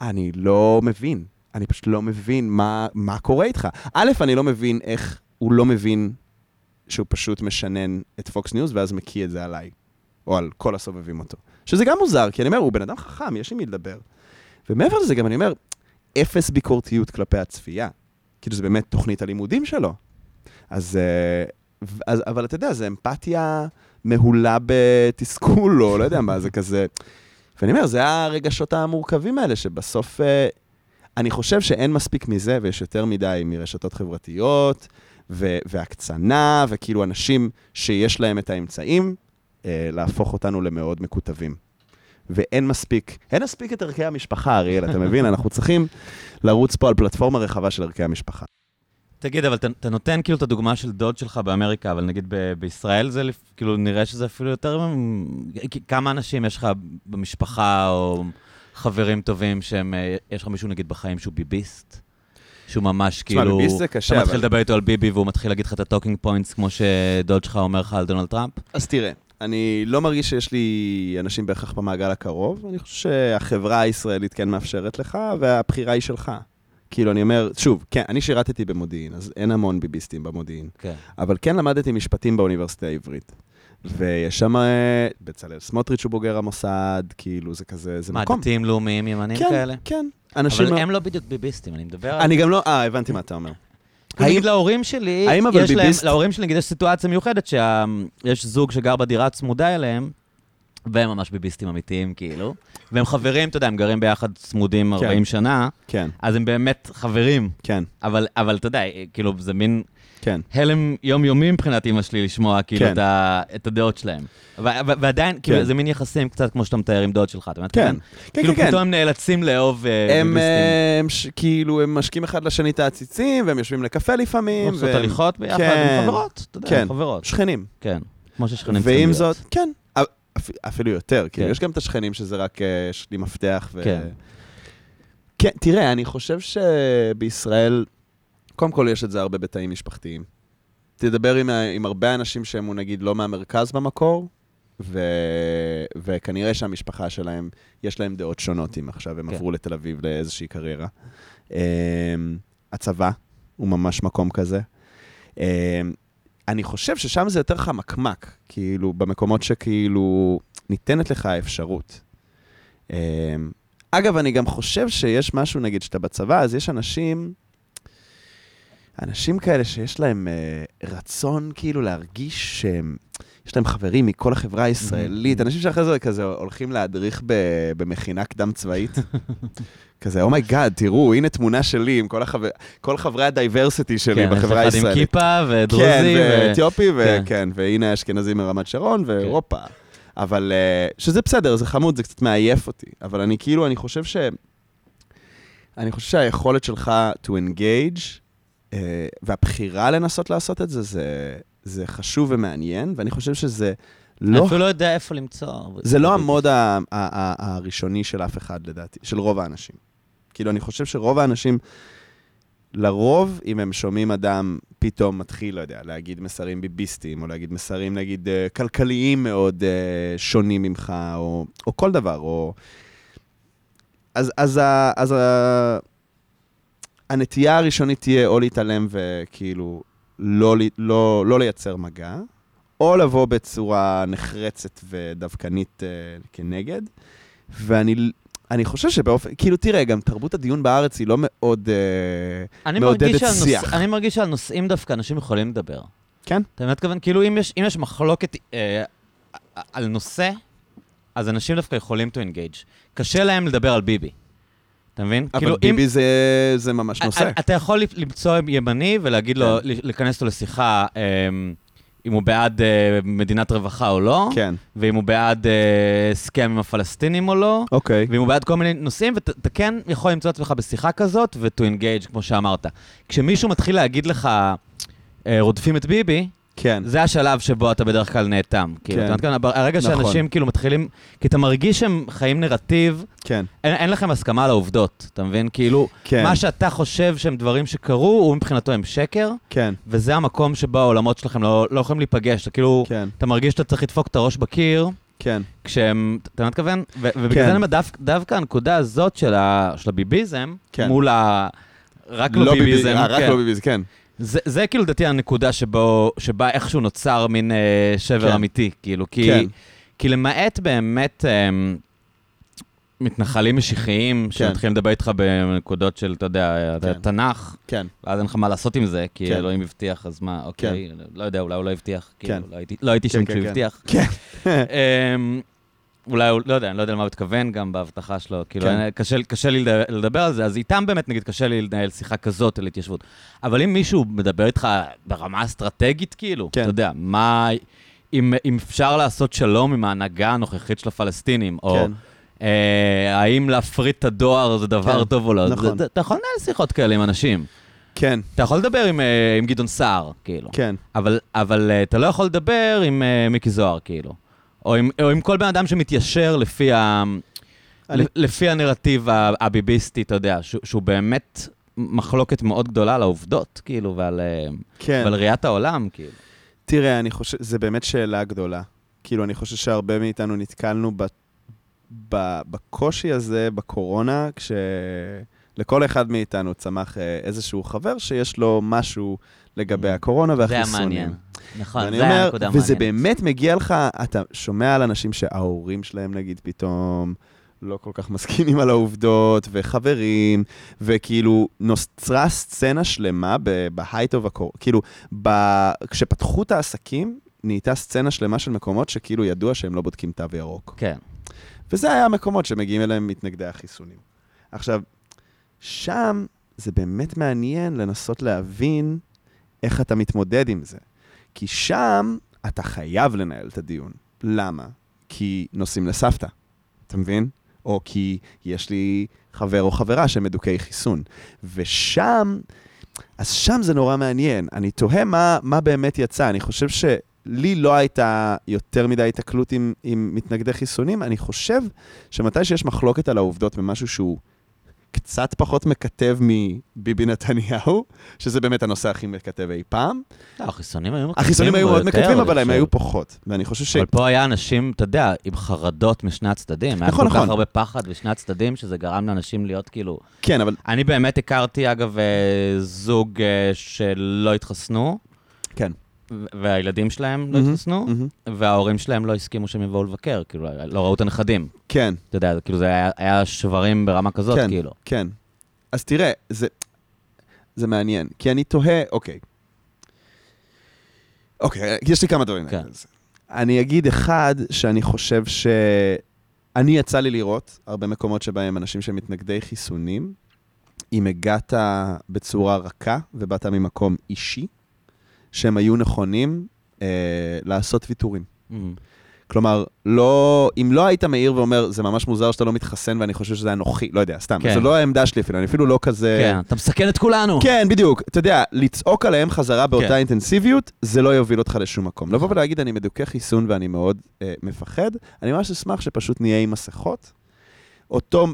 אני לא מבין. אני פשוט לא מבין מה, מה קורה איתך. א', אני לא מבין איך הוא לא מבין שהוא פשוט משנן את פוקס ניוז, ואז מקיא את זה עליי, או על כל הסובבים אותו. שזה גם מוזר, כי אני אומר, הוא בן אדם חכם, יש עם מי לדבר. ומעבר לזה, גם אני אומר, אפס ביקורתיות כלפי הצפייה. כאילו, זה באמת תוכנית הלימודים שלו. אז, אה, אז אבל אתה יודע, זה אמפתיה מהולה בתסכול, או לא יודע מה, זה כזה... ואני אומר, זה הרגשות המורכבים האלה, שבסוף... אה, אני חושב שאין מספיק מזה, ויש יותר מדי מרשתות חברתיות, והקצנה, וכאילו אנשים שיש להם את האמצעים, להפוך אותנו למאוד מקוטבים. ואין מספיק, אין מספיק את ערכי המשפחה, אריאל, אתה מבין? אנחנו צריכים לרוץ פה על פלטפורמה רחבה של ערכי המשפחה. תגיד, אבל אתה, אתה נותן כאילו את הדוגמה של דוד שלך באמריקה, אבל נגיד ב- בישראל זה כאילו נראה שזה אפילו יותר... כמה אנשים יש לך במשפחה או חברים טובים שהם... אה, יש לך מישהו נגיד בחיים שהוא ביביסט? שהוא ממש תשמע, כאילו... ביביסט זה קשה, אתה מתחיל אבל- לדבר איתו על ביבי והוא מתחיל להגיד לך את ה talking points כמו שדוד שלך אומר לך על דונלד טראמפ? אז תראה, אני לא מרגיש שיש לי אנשים בהכרח במעגל הקרוב, אני חושב שהחברה הישראלית כן מאפשרת לך, והבחירה היא שלך. כאילו, אני אומר, שוב, כן, אני שירתתי במודיעין, אז אין המון ביביסטים במודיעין, כן. אבל כן למדתי משפטים באוניברסיטה העברית. ויש שם, אה, בצלאל סמוטריץ' הוא בוגר המוסד, כאילו, זה כזה, זה מה, מקום. דתיים לאומיים ימנים כן, כאלה? כן. אנשים... אבל הם לא בדיוק ביביסטים, אני מדבר על... אני גם לא... אה, הבנתי מה אתה אומר. האם... נגיד להורים שלי, האם אבל יש להם, ביביסט- להורים שלי נגיד יש סיטואציה מיוחדת שיש זוג שגר בדירה צמודה אליהם, והם ממש ביביסטים אמיתיים כאילו, והם חברים, אתה יודע, הם גרים ביחד צמודים 40 שנה, כן, אז הם באמת חברים, כן, אבל, אבל אתה יודע, כאילו זה מין כן. הלם יומיומי מבחינת אמא שלי לשמוע כאילו כן. את, ה, את הדעות שלהם. ו- ו- ועדיין, כאילו כן. זה מין יחסים קצת כמו שאתה מתאר עם דוד שלך, אתה מבין? כן, כן, כאילו כן, כן. פתאום הם נאלצים לאהוב אה, הם. אה, הם ש- כאילו, הם משקים אחד לשני את העציצים, והם יושבים לקפה לפעמים. עושות והם- הליכות ביחד, כן, עם חברות, אתה יודע, כן. חברות. שכנים. כן, כמו ששכנים צריכים ועם להיות. זאת, כן, אפ- אפילו יותר, כאילו, כן. יש גם את השכנים שזה רק, אה, יש לי מפתח ו... כן. כן, תראה, אני חושב שבישראל, קודם כל יש את זה הרבה בתאים משפחתיים. תדבר עם, עם הרבה אנשים שהם, נגיד, לא מהמרכז במקור, ו... וכנראה שהמשפחה שלהם, יש להם דעות שונות אם עכשיו הם כן. עברו לתל אביב לאיזושהי קריירה. Um, הצבא הוא ממש מקום כזה. Um, אני חושב ששם זה יותר חמקמק, כאילו, במקומות שכאילו ניתנת לך האפשרות. Um, אגב, אני גם חושב שיש משהו, נגיד, שאתה בצבא, אז יש אנשים, אנשים כאלה שיש להם uh, רצון כאילו להרגיש שהם יש להם חברים מכל החברה הישראלית, אנשים שאחרי זה כזה הולכים להדריך ב- במכינה קדם צבאית. כזה, oh my god, תראו, הנה תמונה שלי עם כל, החבר... כל חברי ה diversity שלי כן, בחברה יש אחד עם הישראלית. כיפה ודרוזי. כן, ו- ואתיופי, כן. וכן, והנה האשכנזים מרמת שרון, והופה. אבל אה, שזה בסדר, זה חמוד, זה קצת מעייף אותי. אבל אני כאילו, אני חושב ש... אני חושב שהיכולת שלך to engage, אה, והבחירה לנסות לעשות את זה, זה, זה חשוב ומעניין, ואני חושב שזה אני לא, אפילו לא יודע איפה למצוא. זה לא המוד הראשוני של אף אחד, לדעתי, של רוב האנשים. כאילו, אני חושב שרוב האנשים, לרוב, אם הם שומעים אדם פתאום מתחיל, לא יודע, להגיד מסרים ביביסטיים, או להגיד מסרים, נגיד, אה, כלכליים מאוד אה, שונים ממך, או, או כל דבר, או... אז, אז, אז ה, הנטייה הראשונית תהיה או להתעלם וכאילו לא, ל- לא, לא לייצר מגע, או לבוא בצורה נחרצת ודווקנית אה, כנגד. ואני אני חושב שבאופן, כאילו, תראה, גם תרבות הדיון בארץ היא לא מאוד אני מעודדת שיח. נוש... אני מרגיש שעל נושאים דווקא אנשים יכולים לדבר. כן? אתה מתכוון? כאילו, אם יש, אם יש מחלוקת אה, על נושא, אז אנשים דווקא יכולים to engage. קשה להם לדבר על ביבי. אתה מבין? אבל כאילו, ביבי זה, זה ממש נושא. אתה- יכול למצוא ימני ולהגיד לו, כן. להיכנס לו לשיחה, אמ, אם הוא בעד אה, מדינת רווחה או לא, כן, ואם הוא בעד אה, הסכם עם הפלסטינים או לא, אוקיי. ואם הוא בעד כל מיני נושאים, ואתה כן יכול למצוא את עצמך בשיחה כזאת ו-to engage, כמו שאמרת. כשמישהו מתחיל להגיד לך, אה, רודפים את ביבי, כן, זה השלב שבו אתה בדרך כלל נאטם. כאילו, כן. אתה מתכוון, הרגע נכון. שאנשים כאילו מתחילים, כי אתה מרגיש שהם חיים נרטיב, כן, אין, אין לכם הסכמה על העובדות, אתה מבין? כאילו, כן, מה שאתה חושב שהם דברים שקרו, הוא מבחינתו הם שקר, כן, וזה המקום שבו העולמות שלכם לא, לא יכולים להיפגש. אתה כאילו, כן, אתה מרגיש שאתה צריך לדפוק את הראש בקיר, כן, כשהם, אתה מתכוון? ו- ובגלל כן. זה אומר, דווקא, הנקודה הזאת של, ה, של הביביזם, כן. מול ה... רק לא ביבי- ביביזם, אה, רק כן. לא ביבי, כן. זה, זה כאילו לדעתי הנקודה שבו, שבה איכשהו נוצר מין אה, שבר כן. אמיתי, כאילו, כי, כן. כי למעט באמת אה, מתנחלים משיחיים, כן. שמתחילים לדבר איתך בנקודות של, אתה יודע, כן. תנ"ך, כן, ואז אין לך מה לעשות עם זה, כי כן. אלוהים הבטיח, אז מה, אוקיי, לא יודע, אולי הוא לא הבטיח, כאילו, כן. לא הייתי, לא הייתי שם כן, כשהוא כן, הבטיח. כן. אולי, לא יודע, אני לא יודע למה הוא התכוון גם בהבטחה שלו, כאילו, כן. אני- קשה, קשה לי לד- לדבר על זה, אז איתם באמת, נגיד, קשה לי לנהל שיחה כזאת על התיישבות. אבל אם מישהו מדבר איתך ברמה אסטרטגית, כאילו, כן. אתה יודע, מה, אם, אם אפשר לעשות שלום עם ההנהגה הנוכחית של הפלסטינים, או כן. אה, האם להפריט את הדואר זה דבר כן, טוב או לא, נכון. אתה יכול לנהל שיחות כאלה עם אנשים. כן, אתה יכול לדבר עם, אה, עם גדעון סער, כאילו. כן, אבל, אבל uh, אתה לא יכול לדבר עם uh, מיקי זוהר, כאילו. או עם, או עם כל בן אדם שמתיישר לפי, ה, אני- לפי הנרטיב הביביסטי, אתה יודע, שהוא, שהוא באמת מחלוקת מאוד גדולה על העובדות, כאילו, ועל, אה, כן. ועל ראיית העולם, כאילו. תראה, אני חושב, זה באמת שאלה גדולה. כאילו, אני חושב שהרבה מאיתנו נתקלנו ב, ב, בקושי הזה בקורונה, כשלכל אחד מאיתנו צמח אה, איזשהו חבר שיש לו משהו לגבי הקורונה Mm. זה היה והחיסונים. מעניין. נכון, זה היה נקודה וזה מעניינת. באמת מגיע לך, אתה שומע על אנשים שההורים שלהם, נגיד, פתאום לא כל כך מסכימים על העובדות, וחברים, וכאילו נוצרה סצנה שלמה בהייט אוף הקור... כאילו, ב... כשפתחו את העסקים, נהייתה סצנה שלמה של מקומות שכאילו ידוע שהם לא בודקים תו ירוק. כן. וזה היה המקומות שמגיעים אליהם מתנגדי החיסונים. עכשיו, שם זה באמת מעניין לנסות להבין איך אתה מתמודד עם זה. כי שם אתה חייב לנהל את הדיון. למה? כי נוסעים לסבתא, אתה מבין? או כי יש לי חבר או חברה שהם מדוכאי חיסון. ושם, אז שם זה נורא מעניין. אני תוהה מה, מה באמת יצא. אני חושב שלי לא הייתה יותר מדי התקלות עם, עם מתנגדי חיסונים. אני חושב שמתי שיש מחלוקת על העובדות במשהו שהוא קצת פחות מקטב מביבי נתניהו, שזה באמת הנושא הכי מקטב אי פעם, לא, החיסונים היו מקטבים החיסונים היו מאוד מקטבים, אבל הם. היו פחות. ואני חושב ש... אבל פה היה אנשים, אתה יודע, עם חרדות משני הצדדים. היה נכון, כל כך נכון. הרבה פחד בשני הצדדים, שזה גרם לאנשים להיות כאילו... כן, אבל... אני באמת הכרתי, אגב, אה, זוג אה, שלא התחסנו, כן. והילדים שלהם לא התחסנו. וההורים שלהם לא הסכימו שהם יבואו לבקר, כאילו, לא ראו את הנכדים. כן, אתה יודע, כאילו זה היה, היה שברים ברמה כזאת, כן. כאילו. כן. אז תראה, זה, זה מעניין, כי אני תוהה, אוקיי. אוקיי, יש לי כמה דברים כן. להגיד על זה. אני אגיד אחד, שאני חושב ש... אני יצא לי לראות הרבה מקומות שבהם אנשים שהם מתנגדי חיסונים, אם הגעת בצורה רכה ובאת ממקום אישי, שהם היו נכונים אה, לעשות ויתורים. Mm. כלומר, לא, אם לא היית מעיר ואומר, זה ממש מוזר שאתה לא מתחסן ואני חושב שזה אנוכי, לא יודע, סתם, כן. זו לא העמדה שלי אפילו, אני אפילו לא כזה... כן, אתה מסכן את כולנו. כן, בדיוק. אתה יודע, לצעוק עליהם חזרה באותה כן. אינטנסיביות, זה לא יוביל אותך לשום מקום. לבוא ולהגיד, אני מדוכא חיסון ואני מאוד אה, מפחד, אני ממש אשמח שפשוט נהיה עם מסכות. אותו,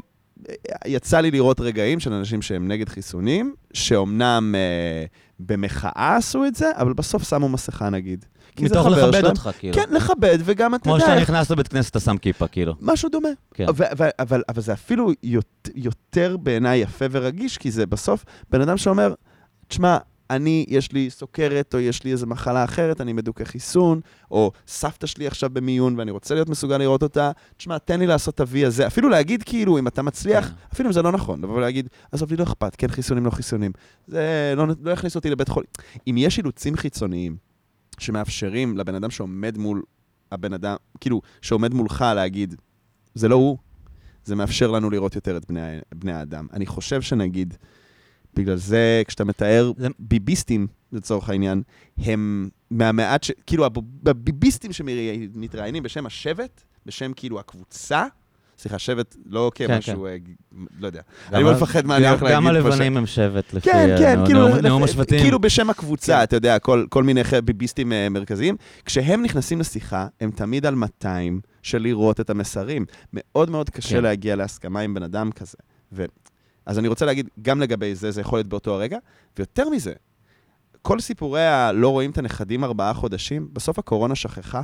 יצא לי לראות רגעים של אנשים שהם נגד חיסונים, שאומנם אה, במחאה עשו את זה, אבל בסוף שמו מסכה נגיד. כי זה מתוך חבר לכבד שלהם. אותך, כאילו. כן, לכבד, וגם אתה כמו יודע... שאתה נכנס לבית כנסת, אתה שם כיפה, כאילו. משהו דומה. כן. ו- ו- אבל, אבל זה אפילו יותר, יותר בעיניי יפה ורגיש, כי זה בסוף בן אדם שאומר, תשמע, אני, יש לי סוכרת, או יש לי איזו מחלה אחרת, אני מדוכא חיסון, או סבתא שלי עכשיו במיון ואני רוצה להיות מסוגל לראות אותה, תשמע, תן לי לעשות את ה-V הזה. אפילו להגיד כאילו, אם אתה מצליח, כן. אפילו אם זה לא נכון, לבוא ולהגיד, עזוב לי, לא אכפת, כן חיסונים, לא חיסונים. זה לא, לא יכניס אותי לבית חולים. אם יש אילוצים חיצוניים שמאפשרים לבן אדם שעומד מול הבן אדם, כאילו, שעומד מולך להגיד, זה לא הוא, זה מאפשר לנו לראות יותר את בני, בני האדם. אני חושב שנגיד, בגלל זה, כשאתה מתאר ביביסטים, לצורך העניין, הם מהמעט ש... כאילו, הב- הביביסטים שמתראיינים בשם השבט, בשם כאילו הקבוצה, סליחה, שבט לא כמשהו, אה, לא יודע. אני לא מפחד מה אני הולך להגיד. גם הלבנים הם שבט, לפי כן, כן, הנאום- כאילו, נאום- השבטים. כאילו בשם הקבוצה, כן. אתה יודע, כל, כל מיני ביביסטים אה, מרכזיים. כשהם נכנסים לשיחה, הם תמיד על 200 של לראות את המסרים. מאוד מאוד קשה כן. להגיע להסכמה עם בן אדם כזה. אז אני רוצה להגיד, גם לגבי זה, זה יכול להיות באותו הרגע, ויותר מזה, כל סיפורי הלא רואים את הנכדים ארבעה חודשים, בסוף הקורונה שכחה,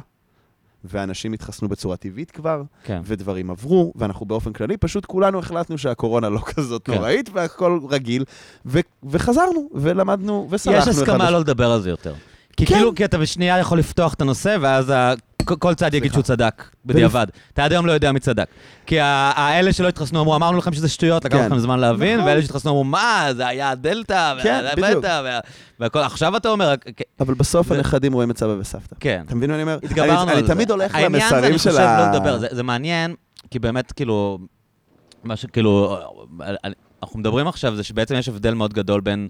ואנשים התחסנו בצורה טבעית כבר, כן. ודברים עברו, ואנחנו באופן כללי, פשוט כולנו החלטנו שהקורונה לא כזאת כן. נוראית, והכל רגיל, ו- וחזרנו, ולמדנו, וסלחנו יש הסכמה. לא לדבר על זה יותר. כי כן. כאילו, כי אתה בשנייה יכול לפתוח את הנושא, ואז ה- כל- צד יגיד. שהוא צדק, בדיעבד. אתה עד היום לא יודע מי צדק. כי ה- האלה שלא התחסנו אמרו, אמרנו לכם שזה שטויות, לקח כן. לכם זמן להבין, נכון. ואלה שהתחסנו אמרו, מה, זה היה דלתא, כן, וזה בדיוק. בטא, וה- והכל, עכשיו אתה אומר, "כן, אבל בסוף זה- הנכדים רואים את סבא וסבתא. כן. אתה מבין מה אני אומר? התגברנו אני, על אני זה. תמיד הולך העניין זה, למסרים אני של חושב, ה... לא לדבר, זה, זה מעניין, כי באמת, כאילו, מה שכאילו, אני- אנחנו מדברים עכשיו, זה שבעצם יש הבדל מאוד גדול בין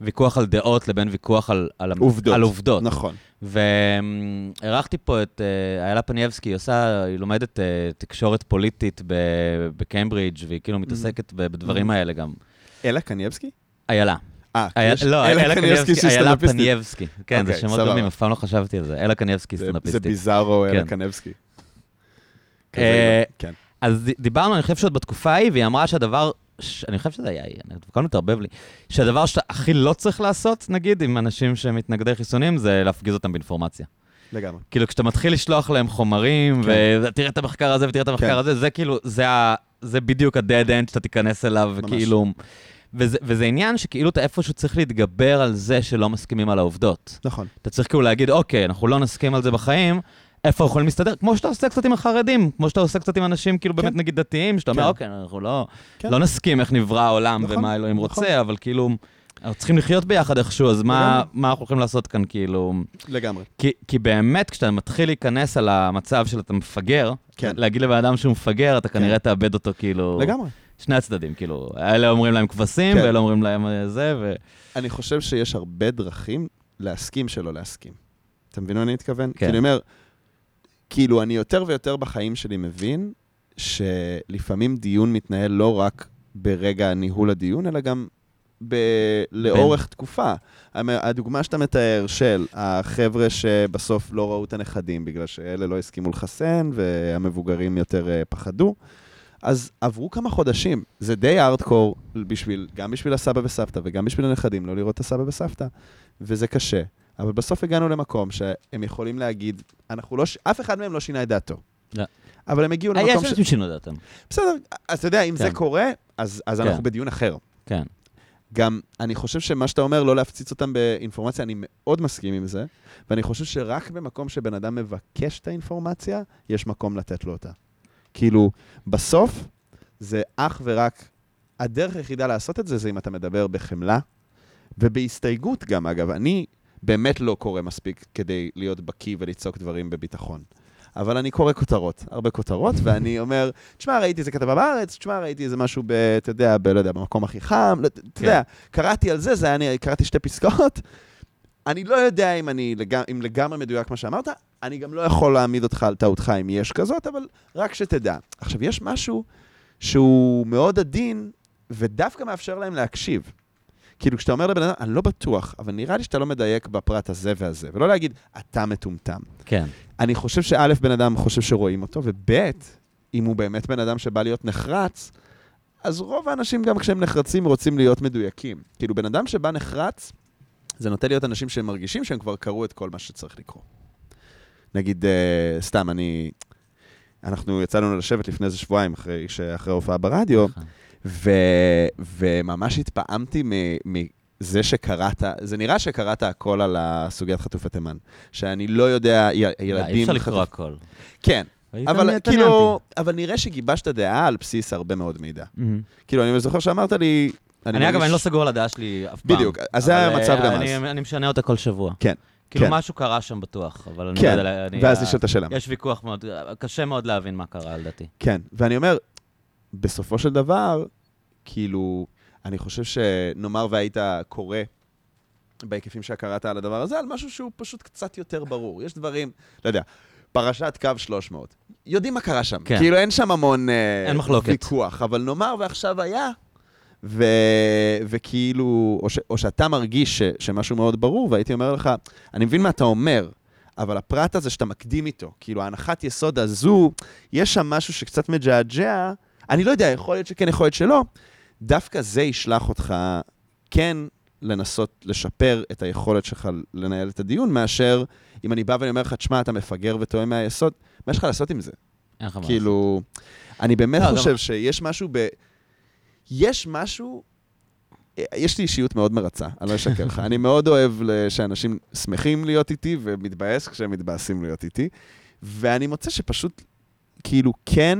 ויכוח על דעות לבין ויכוח על, על, עובדות. על עובדות. נכון. ואירחתי פה את אה, איילה פניאבסקי, היא עושה, היא לומדת אה, תקשורת פוליטית בקיימברידג' והיא כאילו מתעסקת ב- בדברים האלה גם. אלה קניאבסקי? איילה. אה, לא, אלה קניאבסקי, שהיא סטנדאפיסטית. פניאבסקי. כן, זה אוקיי, שמות. דומים, אף פעם לא חשבתי על זה. איילה קניאבסקי זה- זה סטנדאפיסטית. ביזארו אלה כן. קניאבסקי. אה, כן. אז דיברנו, אני חושב שעוד בתקופה ההיא, והיא אמרה שהדבר, ש... אני חושב שזה היה היא, אני הכל מתערבב לי, שהדבר שאתה הכי לא צריך לעשות, נגיד, עם אנשים שמתנגדי חיסונים, זה להפגיז אותם באינפורמציה. לגמרי. כאילו, כשאתה מתחיל לשלוח להם חומרים, כן. ותראה את המחקר הזה ותראה את המחקר כן. הזה, זה כאילו, זה, ה... זה בדיוק ה-dead end שאתה תיכנס אליו, ממש. וכאילו... וזה, וזה עניין שכאילו אתה איפשהו צריך להתגבר על זה שלא מסכימים על העובדות. נכון. אתה צריך כאילו להגיד, אוקיי, אנחנו לא נסכים על זה בחיים, איפה יכולים להסתדר? כמו שאתה עושה קצת עם החרדים, כמו שאתה עושה קצת עם אנשים כאילו כן. באמת נגיד דתיים, שאתה אומר, כן. אוקיי, אנחנו לא, כן. לא נסכים איך נברא העולם נכון, ומה אלוהים נכון. רוצה, אבל כאילו, אנחנו צריכים לחיות ביחד איכשהו, אז מה. מה אנחנו יכולים לעשות כאן, כאילו... לגמרי. כי, כי באמת, כשאתה מתחיל להיכנס על המצב של אתה מפגר, כן. להגיד לבן אדם שהוא מפגר, אתה כנראה תאבד אותו, כאילו... לגמרי. שני הצדדים, כאילו, אלה אומרים להם כבשים, כן. ואלה אומרים להם אה, זה, ו... אני חושב שיש הרבה דרכים להסכים שלא להסכים. אתה מבין מה אני מתכוון? כן. כי אני אומר, כאילו, אני יותר ויותר בחיים שלי מבין שלפעמים דיון מתנהל לא רק ברגע ניהול הדיון, אלא גם ב- לאורך תקופה. המ- הדוגמה שאתה מתאר של החבר'ה שבסוף לא ראו את הנכדים בגלל שאלה לא הסכימו לחסן והמבוגרים יותר אה, פחדו, אז עברו כמה חודשים. זה די ארדקור בשביל, גם בשביל הסבא וסבתא וגם בשביל הנכדים לא לראות את הסבא וסבתא, וזה קשה. אבל בסוף הגענו למקום שהם יכולים להגיד, אנחנו לא, ש- אף אחד מהם לא שינה את דעתו. לא. אבל הם הגיעו אה, למקום ש... אנשים שינו דעתם. בסדר, אז אתה יודע, אם זה כן. קורה, אז, אז כן. אנחנו בדיון אחר. כן. גם, אני חושב שמה שאתה אומר, לא להפציץ אותם באינפורמציה, אני מאוד מסכים עם זה, ואני חושב שרק במקום שבן אדם מבקש את האינפורמציה, יש מקום לתת לו אותה. כאילו, בסוף, זה אך ורק, הדרך היחידה לעשות את זה, זה אם אתה מדבר בחמלה, ובהסתייגות גם, אגב. אני, באמת לא קורא מספיק כדי להיות בקיא ולצעוק דברים בביטחון. אבל אני קורא כותרות, הרבה כותרות, ואני אומר, תשמע, ראיתי איזה כתבה בארץ, תשמע, ראיתי איזה משהו, ב, אתה יודע, ב, לא יודע, במקום הכי חם, לא, אתה כן. יודע, קראתי על זה, זה היה, אני קראתי שתי פסקאות. אני לא יודע אם אני לגמ, אם לגמרי מדויק מה שאמרת, אני גם לא יכול להעמיד אותך על טעותך אם יש כזאת, אבל רק שתדע. עכשיו, יש משהו שהוא מאוד עדין, ודווקא מאפשר להם להקשיב. כאילו, כשאתה אומר לבן אדם, אני לא בטוח, אבל נראה לי שאתה לא מדייק בפרט הזה והזה, ולא להגיד, אתה מטומטם. כן. אני חושב שא', בן אדם חושב שרואים אותו, וב', אם הוא באמת בן אדם שבא להיות נחרץ, אז רוב האנשים, גם כשהם נחרצים, רוצים להיות מדויקים. כאילו, בן אדם שבא נחרץ, זה נוטה להיות אנשים שהם מרגישים שהם כבר קראו את כל מה שצריך לקרוא. נגיד, uh, סתם, אני... אנחנו יצאנו לשבת לפני איזה שבועיים, אחרי, אחרי ההופעה ברדיו, נכון. ו, וממש התפעמתי מ- מזה שקראת, זה נראה שקראת הכל על הסוגיית חטוף התימן. שאני לא יודע, י- לא, ילדים... אי אפשר לקרוא הכל. כן, אבל. כאילו, אבל נראה שגיבשת דעה על בסיס הרבה מאוד מידע. כאילו, אני זוכר שאמרת לי... אני אגב, אני לא סגור על הדעה שלי אף פעם. בדיוק, אז זה היה המצב אה, גם אז. אני משנה אותה כל שבוע. כן, כאילו, כן. משהו קרה שם בטוח, אבל אני לא כן, יודע... אני- ואז לשאול את השאלה. יש ויכוח מאוד, קשה מאוד להבין מה קרה, לדעתי. כן, ואני אומר, בסופו של דבר, כאילו, אני חושב שנאמר והיית קורא בהיקפים שקראת על הדבר הזה, על משהו שהוא פשוט קצת יותר ברור. יש דברים, לא יודע, פרשת קו 300. יודעים מה קרה שם. כן. כאילו, אין שם המון אה, אין מחלוקת. ויכוח, אבל נאמר ועכשיו היה, ו... וכאילו, או, ש... או שאתה מרגיש ש... שמשהו מאוד ברור, והייתי אומר לך, אני מבין מה אתה אומר, אבל הפרט הזה שאתה מקדים איתו, כאילו, ההנחת יסוד הזו, יש שם משהו שקצת מג'עג'ע, אני לא יודע, יכול להיות שכן, יכול להיות שלא, דווקא זה ישלח אותך כן לנסות לשפר את היכולת שלך לנהל את הדיון, מאשר אם אני בא ואני אומר לך, תשמע, אתה מפגר וטועה מהיסוד, מה יש לך לעשות עם זה? כאילו, אני באמת לא, חושב שיש משהו ב... יש משהו... יש לי אישיות מאוד מרצה, אני לא אשקר לך. אני מאוד אוהב שאנשים שמחים להיות איתי ומתבאס כשהם מתבאסים להיות איתי. ואני מוצא שפשוט, כאילו, כן,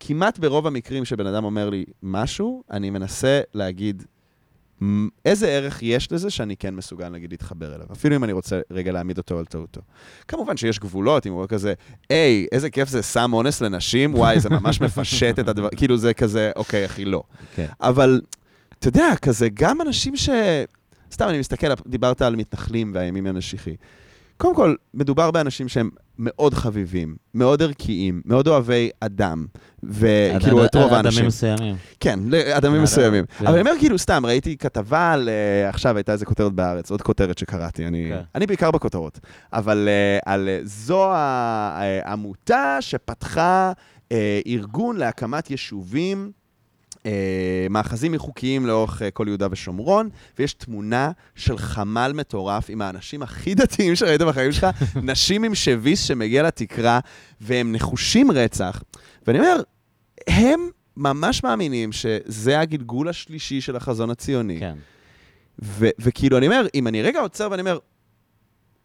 כמעט ברוב המקרים שבן אדם אומר לי משהו, אני מנסה להגיד "מ- איזה ערך יש לזה שאני כן מסוגל, נגיד, להתחבר אליו. אפילו אם אני רוצה רגע להעמיד אותו על טעותו. כמובן שיש גבולות, אם הוא אומר כזה, היי, איזה כיף זה סם אונס לנשים, וואי, זה ממש מפשט את הדבר, כאילו זה כזה, אוקיי, אחי, לא. כן. אבל, אתה יודע, כזה, גם אנשים ש... סתם, אני מסתכל, דיברת על מתנחלים והימין הנשיכי. קודם כל, מדובר באנשים שהם מאוד חביבים, מאוד ערכיים, מאוד אוהבי אדם, וכאילו, את רוב האנשים. אדמים מסוימים. כן, לאדמים אדם, מסוימים. כן. אבל אני אומר, כאילו, סתם, ראיתי כתבה על... אה, עכשיו הייתה איזה כותרת בארץ, עוד כותרת שקראתי, אני כן. אני בעיקר בכותרות. אבל אה, על אה, זו העמותה שפתחה ארגון להקמת יישובים. אה, מאחזים חוקיים לאורך אה, כל יהודה ושומרון, ויש תמונה של חמ"ל מטורף עם האנשים הכי דתיים שראית בחיים שלך, נשים עם שביס שמגיע לתקרה, והם נחושים רצח. ואני אומר, הם ממש מאמינים שזה הגלגול השלישי של החזון הציוני. כן. ו- וכאילו, אני אומר, אם אני רגע עוצר ואני אומר,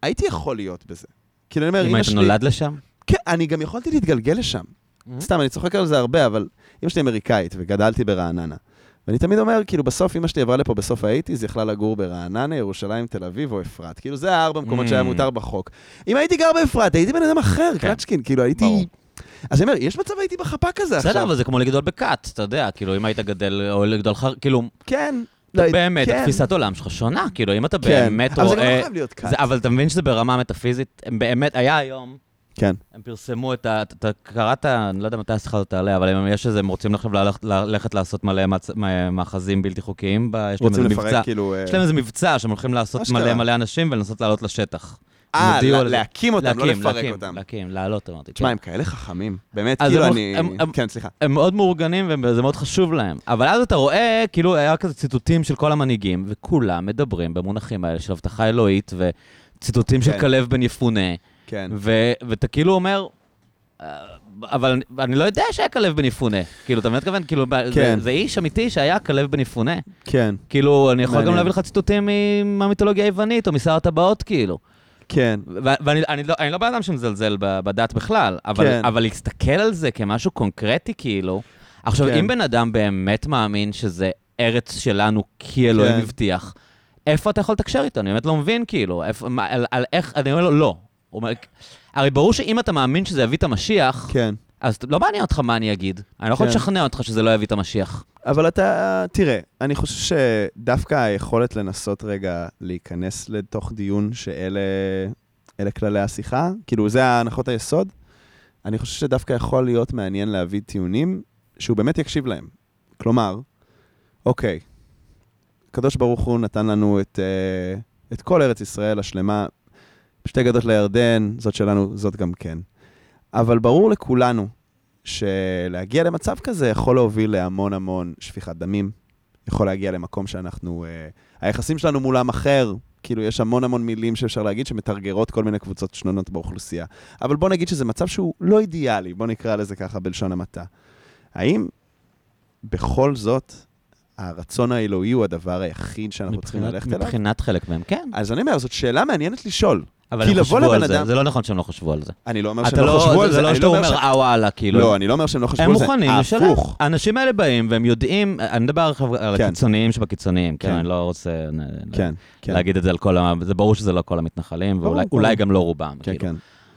הייתי יכול להיות בזה. כאילו, אני אומר, אם היית. נולד לשם? כן, אני גם יכולתי להתגלגל לשם. Mm-hmm. סתם, אני צוחק על זה הרבה, אבל אמא שלי אמריקאית וגדלתי ברעננה. ואני תמיד אומר, כאילו, בסוף אמא שלי עברה לפה בסוף האייטיז, היא יכלה לגור ברעננה, ירושלים, תל אביב או אפרת. כאילו, זה הארבע מקומות Mm. שהיה מותר בחוק. אם הייתי גר באפרת, הייתי בן אדם אחר, כן. קלצ'קין, כאילו, הייתי... ברור. אז אני אומר, יש מצב הייתי בחפ"ק הזה עכשיו. בסדר, אבל זה כמו לגדול בכת, אתה יודע, כאילו, אם היית גדל, או לגדול חר... כאילו, כן. לא, באמת, כן. התפיסת עולם שלך שונה, כאילו, אם אתה כן. באמת אבל זה גם לא רואה... חייב להיות. זה- אבל אתה מבין שזה ברמה מטאפיזית? באמת, היה היום, כן. הם פרסמו את ה... אתה קראת, אני לא יודע מתי השיחה הזאת תעלה, אבל הם- יש איזה, הם רוצים עכשיו ללכת- ללכת לעשות מלא מאחזים בלתי חוקיים, יש להם רוצים לפרק, מבצע. כאילו... אה, יש להם איזה מבצע שהם הולכים לעשות. מלא מלא אנשים ולנסות לעלות לשטח. אה. להקים אותם, לא להקים, לפרק להקים, אותם. להקים, לעלות, אמרתי. תשמע, כן. הם כאלה חכמים. באמת, כאילו אני... כן, סליחה. הם מאוד מאורגנים וזה מאוד חשוב להם. אבל אז אתה רואה, כאילו, היה כזה ציטוטים של כל המנהיגים, וכולם מדברים במונחים האלה של הבטחה אלוהית, וציטוטים של כן. כלב בן יפונה, כן. ואתה כאילו אומר, "אה, אבל אני- לא יודע שהיה כלב בן יפונה. כאילו, אתה באמת מתכוון? כאילו, ב- זה- כן. זה איש אמיתי שהיה כלב בן יפונה. כן. כאילו, אני יכול גם מעניין. להביא לך ציטוטים מהמיתולוגיה היוונית, או משר הטבעות, כאילו. כן. ואני אני לא, אני לא בן אדם שמזלזל בדת בכלל, אבל, כן. אבל להסתכל על זה כמשהו קונקרטי, כאילו... עכשיו, כן. אם בן אדם באמת מאמין שזה ארץ שלנו כי אלוהים כן. הבטיח, איפה אתה יכול לתקשר איתו? אני באמת לא מבין, כאילו, איפה, מה, על, על איך, אני אומר לו, לא. אומר, הרי ברור שאם אתה מאמין שזה יביא את המשיח, כן. אז לא מעניין אותך מה אני אגיד. אני לא יכול כן. לשכנע אותך שזה לא יביא את המשיח. אבל אתה, תראה, אני חושב שדווקא היכולת לנסות רגע להיכנס לתוך דיון שאלה אלה כללי השיחה, כאילו זה הנחות היסוד, אני חושב שדווקא יכול להיות מעניין להביא טיעונים שהוא באמת יקשיב להם. כלומר, אוקיי, הקדוש ברוך הוא נתן לנו את, אה, את כל ארץ ישראל השלמה, שתי גדות לירדן, זאת שלנו, זאת גם כן. אבל ברור לכולנו שלהגיע למצב כזה יכול להוביל להמון המון שפיכת דמים, יכול להגיע למקום שאנחנו, אה, היחסים שלנו מולם אחר, כאילו יש המון המון מילים שאפשר להגיד שמתרגרות כל מיני קבוצות שונות באוכלוסייה. אבל בוא נגיד שזה מצב שהוא לא אידיאלי, בוא נקרא לזה ככה בלשון המעטה. האם בכל זאת הרצון האלוהי הוא הדבר היחיד שאנחנו צריכים מבחינת- ללכת אליו? מבחינת חלק מהם, כן. אז אני אומר, זאת שאלה מעניינת לשאול. אבל כי הם לבוא חשבו על לבן זה, אדם- זה לא נכון שהם לא חשבו על זה. אני לא אומר אתה שהם לא חשבו על זה זה, לא אני שאתה לא אומר אומר, ש... אה וואלה, כאילו. לא, אני לא אומר שהם לא חשבו הם על זה. מוכנים לשלם. הפוך. האנשים האלה באים והם יודעים, אני מדבר על כן. הקיצוניים שבקיצוניים, כן, כן. אני לא רוצה נ- כן, כן. להגיד את זה על כל ה... זה ברור שזה לא כל המתנחלים, ברור, ואולי ברור. אולי גם לא רובם. כן, כאילו. כן.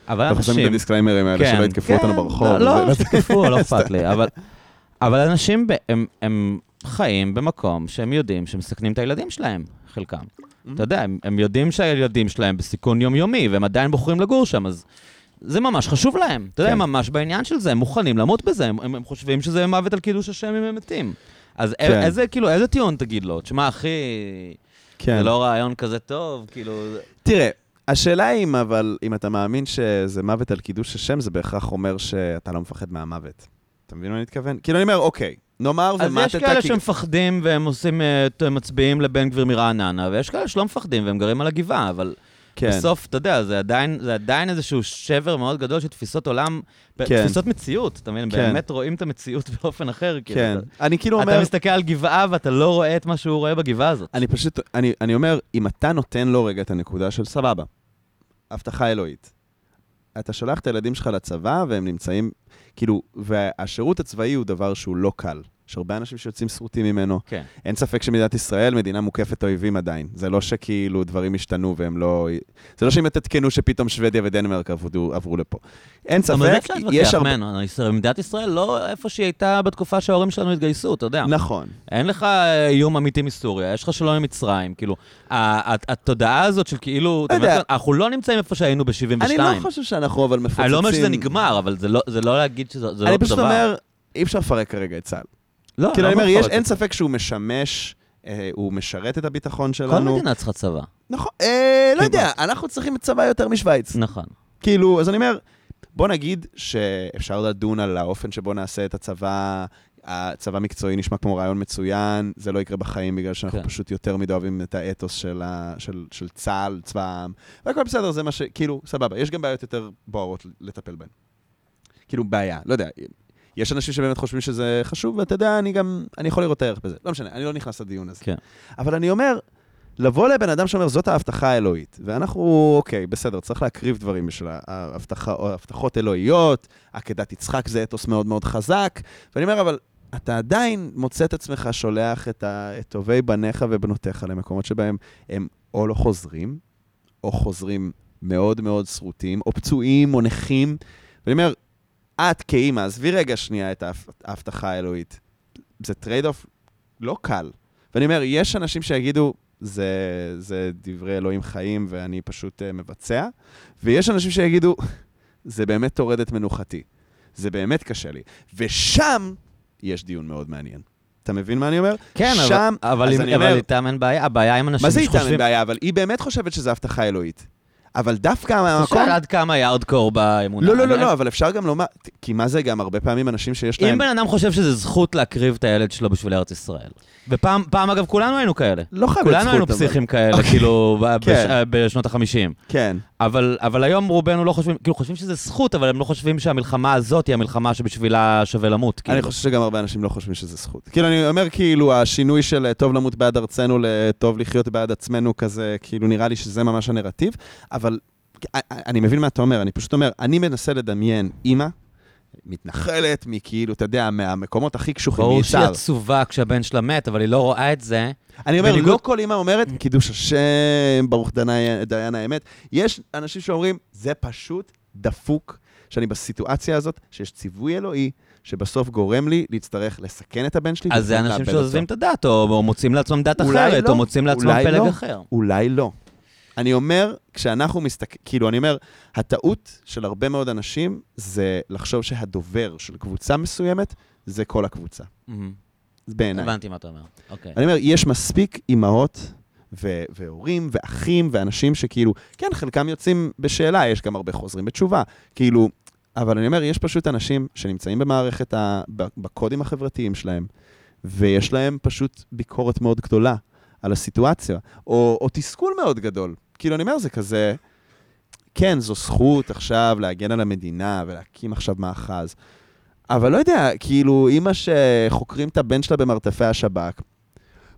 אבל אנחנו שמים את אנשים... הדיסקליימרים האלה, שלא יתקפו אותנו ברחוב. לא, לא, וזה- שתקפו, לא אכפת לי. אבל- אבל אנשים, ב- הם- הם חיים במקום שהם יודעים שמסכנים את הילדים שלהם, חלקם. אתה יודע, הם, הם יודעים שהילדים שלהם בסיכון יומיומי, והם עדיין בוחרים לגור שם, אז זה ממש חשוב להם. אתה יודע, כן. הם ממש בעניין של זה, הם מוכנים למות בזה, הם, הם, הם חושבים שזה מוות על קידוש השם אם הם מתים. אז כן. כן. איזה, כאילו, איזה טיעון תגיד לו? תשמע, אחי, כן. זה לא רעיון כזה טוב, כאילו... תראה, השאלה היא אם, אבל, אם אתה מאמין שזה מוות על קידוש השם, זה בהכרח אומר שאתה לא מפחד מהמוות. אתה מבין מה אני מתכוון? כאילו, אני אומר, אוקיי, נאמר אז ומטת... יש כאלה שמפחדים והם עושים, אה, מצביעים לבן גביר מרעננה, ויש כאלה שלא מפחדים והם גרים על הגבעה, אבל כן. בסוף, אתה יודע, זה עדיין, זה עדיין איזשהו שבר מאוד גדול של תפיסות עולם, כן. תפיסות מציאות, אתה מבין? כן. באמת רואים את המציאות באופן אחר. כאילו, כן. אתה- אני כאילו אתה אומר... מסתכל על גבעה ואתה לא רואה את מה שהוא רואה בגבעה הזאת. אני פשוט, אני, אני אומר, אם אתה נותן לו רגע את הנקודה של סבבה, הבטחה אלוהית. אתה שולח את הילדים שלך לצבא והם נמצאים, כאילו, והשירות הצבאי הוא דבר שהוא לא קל. יש הרבה אנשים שיוצאים שרוטים ממנו. כן. אין ספק שמדינת ישראל מדינה מוקפת אויבים עדיין. זה לא שכאילו דברים השתנו והם לא... זה לא שאם תתקנו שפתאום שוודיה ודנמרק עברו, עברו לפה. אין אבל זה ספק, אפשר יש להתווכח, הרבה... מדינת ישראל לא איפה שהיא הייתה בתקופה שההורים שלנו התגייסו, אתה יודע. נכון. אין לך אה, איום אמיתי מסוריה, יש לך שלום עם מצרים, כאילו, התודעה הזאת של כאילו, יודע. אנחנו לא נמצאים איפה שהיינו ב-72. אני לא חושב שאנחנו אבל מפוצצים... אני לא אומר שזה נגמר, אבל זה לא- זה לא להגיד שזה זה לא דבר. אני פשוט אומר, אי אפשר לפרק כרגע את צה"ל. לא, כאילו, אני אומר, יש, אין. ספק שהוא משמש, אה, הוא משרת את הביטחון כל שלנו. מדינה צריכה צבא. נכון, אה, לא כן, יודע, אנחנו צריכים צבא יותר משוויץ. נכון. כאילו, אז אני אומר, בוא נגיד שאפשר לדון על האופן שבו נעשה את הצבא, הצבא מקצועי נשמע כמו רעיון מצוין, זה לא יקרה בחיים בגלל שאנחנו כן. פשוט יותר מדי אוהבים את האתוס של, ה, של, של צה"ל, צבא העם, והכל בסדר, זה מה ש... כאילו, סבבה, יש גם בעיות יותר בוערות לטפל בהן. כאילו, בעיה, לא יודע. יש אנשים שבאמת חושבים שזה חשוב, ואתה יודע, אני גם, אני יכול לראות את הערך בזה. לא משנה, אני לא נכנס לדיון הזה. כן. אבל אני אומר, לבוא לבן אדם שאומר, זאת ההבטחה האלוהית, ואנחנו, אוקיי, בסדר, צריך להקריב דברים בשביל ההבטחה, הבטחות אלוהיות, עקדת יצחק זה אתוס מאוד מאוד חזק, ואני אומר, אבל אתה עדיין מוצא את עצמך שולח את, ה, את טובי בניך ובנותיך למקומות שבהם הם או לא חוזרים, או חוזרים מאוד מאוד שרוטים, או פצועים, או נכים, ואני אומר, את כאימא, עזבי רגע שנייה את ההב- ההבטחה האלוהית. זה trade-off לא קל. ואני אומר, יש אנשים שיגידו, זה, זה דברי אלוהים חיים ואני פשוט uh, מבצע, ויש אנשים שיגידו, זה באמת טורד את מנוחתי. זה באמת קשה לי. ושם יש דיון מאוד מעניין. אתה מבין מה אני אומר? כן, אבל- שם, אבל עם- אני אבל אומר- איתם אין בעיה, הבעיה עם אנשים מה זה איתם אין שחושבים... בעיה? אבל היא באמת חושבת שזו הבטחה אלוהית. אבל דווקא אתה מהמקום... שואל עד כמה יארדקור באמונה. לא, לא, לא, לא, אבל אפשר גם לומר, כי מה זה גם הרבה פעמים אנשים שיש להם... אם בן אדם חושב שזה זכות להקריב את הילד שלו בשביל ארץ ישראל. ופעם, פעם, אגב, כולנו היינו כאלה. לא חייב להיות כולנו היינו זכות, אבל- פסיכים כאלה, אוקיי. כאילו, כן. בש- בשנות ה-50. כן. אבל, אבל היום רובנו לא חושבים, כאילו חושבים שזה זכות, אבל הם לא חושבים שהמלחמה הזאת היא המלחמה שבשבילה שווה למות. אני כאילו. חושב שגם הרבה אנשים לא חושבים שזה זכות. כאילו, אני אומר, כאילו, השינוי של אה, טוב למות בעד ארצנו לטוב לחיות בעד עצמנו כזה, כאילו, נראה לי שזה ממש הנרטיב, אבל אה, אה, אני מבין מה אתה אומר, אני פשוט אומר, אני מנסה לדמיין אימא, מתנחלת, מכאילו, אתה יודע, מהמקומות הכי קשוחים ברור שהיא. עצובה כשהבן שלה מת, אבל היא לא רואה את זה. אני אומר, בניגוד- לא כל אימא אומרת, קידוש השם, ברוך דני- דיין האמת. יש אנשים שאומרים, זה פשוט דפוק, שאני בסיטואציה הזאת, שיש ציווי אלוהי, שבסוף גורם לי להצטרך לסכן את הבן שלי. אז זה אנשים. שעוזבים את הדת, או או מוצאים לעצמם דת אחרת, לא, או מוצאים לעצמם פלג לא. אחר. אולי לא. אני אומר, כשאנחנו מסתכלים, כאילו, אני אומר, הטעות של הרבה מאוד אנשים זה לחשוב שהדובר של קבוצה מסוימת זה כל הקבוצה. זה בעיניי. הבנתי מה אתה אומר. אוקיי. אני אומר, יש מספיק אימהות ו- והורים ואחים ואנשים שכאילו, כן, חלקם יוצאים בשאלה, יש גם הרבה חוזרים בתשובה. כאילו, אבל אני אומר, יש פשוט אנשים שנמצאים במערכת, ה- בקודים החברתיים שלהם, ויש להם פשוט ביקורת מאוד גדולה על הסיטואציה, או, או תסכול מאוד גדול. כאילו, אני אומר, זה כזה, כן, זו זכות עכשיו להגן על המדינה ולהקים עכשיו מאחז. אבל לא יודע, כאילו, אימא שחוקרים את הבן שלה במרתפי השב"כ,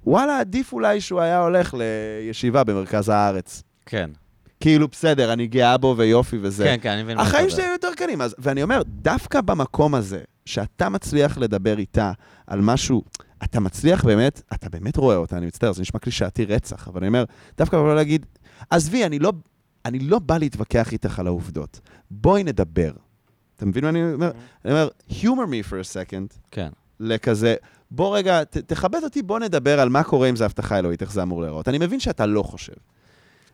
וואלה, עדיף אולי שהוא היה הולך לישיבה במרכז הארץ. כן. כאילו, בסדר, אני גאה בו ויופי וזה. כן, כן, אני מבין מה אתה החיים. שלי היו יותר קלים. אז, ואני אומר, דווקא במקום הזה, שאתה מצליח לדבר איתה על משהו, אתה מצליח באמת, אתה באמת רואה אותה, אני מצטער, זה נשמע קלישאתי רצח, אבל אני אומר, דווקא לא להגיד, עזבי, אני לא, אני לא בא להתווכח איתך על העובדות. בואי נדבר. אתה מבין מה אני אומר? אני אומר, humor me for a second, כן. לכזה, בוא רגע, ת, תכבד אותי, בוא נדבר על מה קורה אם זה הבטחה אלוהית, איך זה אמור להיראות. אני מבין שאתה לא חושב.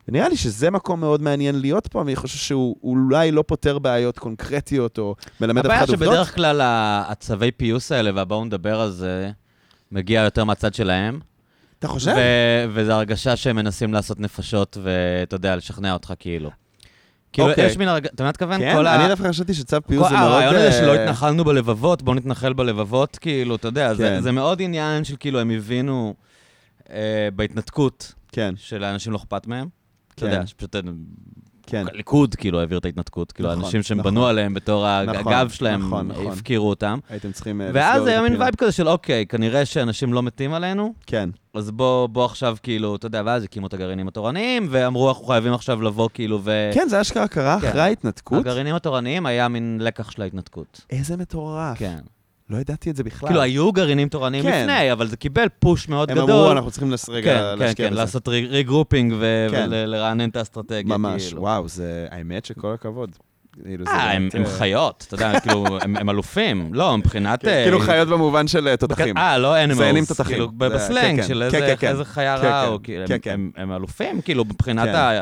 ונראה לי שזה מקום מאוד מעניין להיות פה, ואני חושב שהוא אולי לא פותר בעיות קונקרטיות, או מלמד אף הבעיה אחד עובדות. שבדרך כלל הצווי פיוס האלה, והבואו נדבר על זה, מגיע יותר מהצד שלהם. אתה חושב? ו- וזו הרגשה שהם מנסים לעשות נפשות, ואתה יודע, לשכנע אותך כאילו. כאילו, אוקיי. יש מין הרגשה, אתה מבין מה מתכוון? כן, אני דווקא חשבתי שצו פיוס זה מאוד... הרעיון הזה אה, שלא התנחלנו בלבבות, בואו נתנחל בלבבות, כאילו, אתה יודע, זה- כן. זה מאוד עניין של כאילו, הם הבינו אה, בהתנתקות כן, שלאנשים לא אכפת מהם. אתה כן. יודע, שפשוט כן. הליכוד כאילו העביר את ההתנתקות, כאילו, נכון, האנשים שהם נכון. בנו עליהם בתור נכון, הגב שלהם, נכון, נכון. הפקירו אותם. הייתם צריכים אה, ואז היה מין. וייב כזה של, אוקיי, כנראה שאנשים לא מתים עלינו, כן, אז בוא, בוא עכשיו, כאילו, אתה יודע, ואז הקימו את הגרעינים התורניים, ואמרו, אנחנו חייבים עכשיו לבוא, כאילו, ו... כן, זה אשכרה קרה כן. אחרי ההתנתקות. הגרעינים התורניים היה מין לקח של ההתנתקות. איזה מטורף. כן. לא ידעתי את זה בכלל. כאילו, היו גרעינים תורניים כן. לפני, אבל זה קיבל פוש מאוד הם גדול. אמרו, אנחנו צריכים לס- רגע כן, כן, להשקיע כן, בזה. לעשות regrouping כן. ולרענן את האסטרטגיה, ממש, כאילו. וואו, זה... האמת שכל הכבוד. כאילו, אה, הם הם אה, חיות, אתה יודע, כאילו, הם הם אלופים. לא, מבחינת... כן, אה, כאילו חיות במובן של אה, תותחים. אה, לא animals. זיינים תותחים. כאילו, זה- בסלנג כן, של כן, איזה- כן, כן. חיה כן, רעה, כן, או כאילו, כן, הם- כן. הם- הם אלופים, כאילו, מבחינת כן. ה...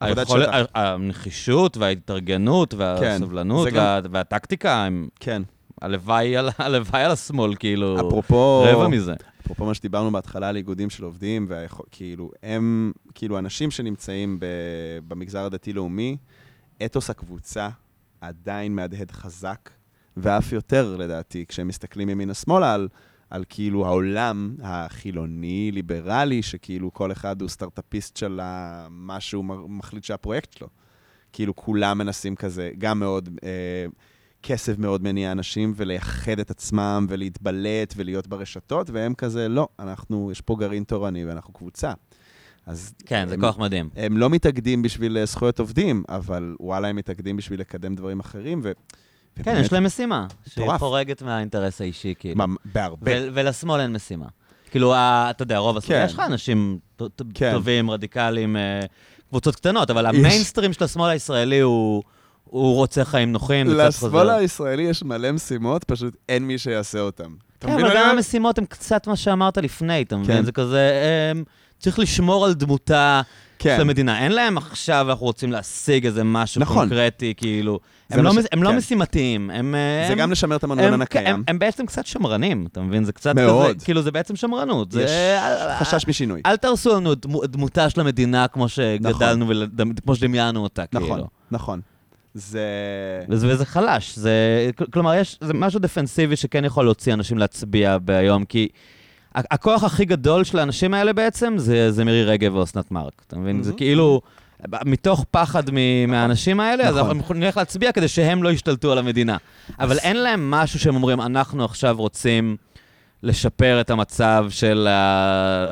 היכולת- הנחישות וההתארגנות והסבלנות והטקטיקה, הם כן. הלוואי על- הלוואי על השמאל, כאילו, אפרופו... רבע מזה. אפרופו מה שדיברנו בהתחלה על איגודים של עובדים, וכאילו, הם, כאילו, אנשים שנמצאים ב, במגזר הדתי-לאומי, אתוס הקבוצה עדיין מהדהד חזק, ואף יותר, לדעתי, כשהם מסתכלים ימינה-שמאלה על, על כאילו העולם החילוני-ליברלי, שכאילו כל אחד הוא סטארט-אפיסט של מה שהוא מחליט שהפרויקט שלו. כאילו, כולם מנסים כזה, גם מאוד... אה, כסף מאוד מניע אנשים, ולייחד את עצמם, ולהתבלט, ולהיות ברשתות, והם כזה, לא, אנחנו, יש פה גרעין תורני, ואנחנו קבוצה. אז... כן, זה הם- כוח מדהים. הם לא מתאגדים בשביל אה, זכויות עובדים, אבל וואלה, הם מתאגדים בשביל לקדם דברים אחרים, ו... כן, ובאמת, יש להם משימה, שהיא. חורגת מהאינטרס האישי, כאילו. מה, בהרבה. ו- ולשמאל אין משימה. כאילו, אתה יודע, רוב השמאל, כן. יש לך אנשים ט- ט- כן. טובים, רדיקליים, אה, קבוצות קטנות, אבל. המיינסטרים של השמאל הישראלי הוא הוא רוצה חיים נוחים, לשמאל. הישראלי יש מלא משימות, פשוט אין מי שיעשה. אתה כן, אבל גם? המשימות הן קצת מה שאמרת לפני, אתה מבין? כן. זה כזה, אמ, צריך לשמור על דמותה כן. של המדינה. אין להם עכשיו, אנחנו רוצים להשיג איזה משהו נכון. קונקרטי, כאילו. הם לא הם לא כן. משימתיים, הם... זה הם- גם לשמר את המנגנון הקיים. הם- הם בעצם קצת שמרנים, אתה מבין? זה קצת מאוד. כזה, כאילו זה בעצם שמרנות. יש חשש משינוי. אל תהרסו לנו את דמו- דמותה של המדינה כמו שגדלנו, ולד- כמו שדמיינו אותה, נכון, כאילו. נכון. זה... וזה, וזה חלש, זה, כל- כלומר, יש, זה משהו דפנסיבי שכן יכול להוציא אנשים להצביע ביום, כי הכוח הכי גדול של האנשים האלה בעצם זה, זה מירי רגב ואסנת מארק, אתה מבין? זה מהמם. כאילו, מתוך פחד מ- מהאנשים האלה, אז נכון. אנחנו נלך להצביע כדי שהם לא ישתלטו על המדינה. אבל אין להם משהו שהם אומרים, אנחנו עכשיו רוצים לשפר את המצב של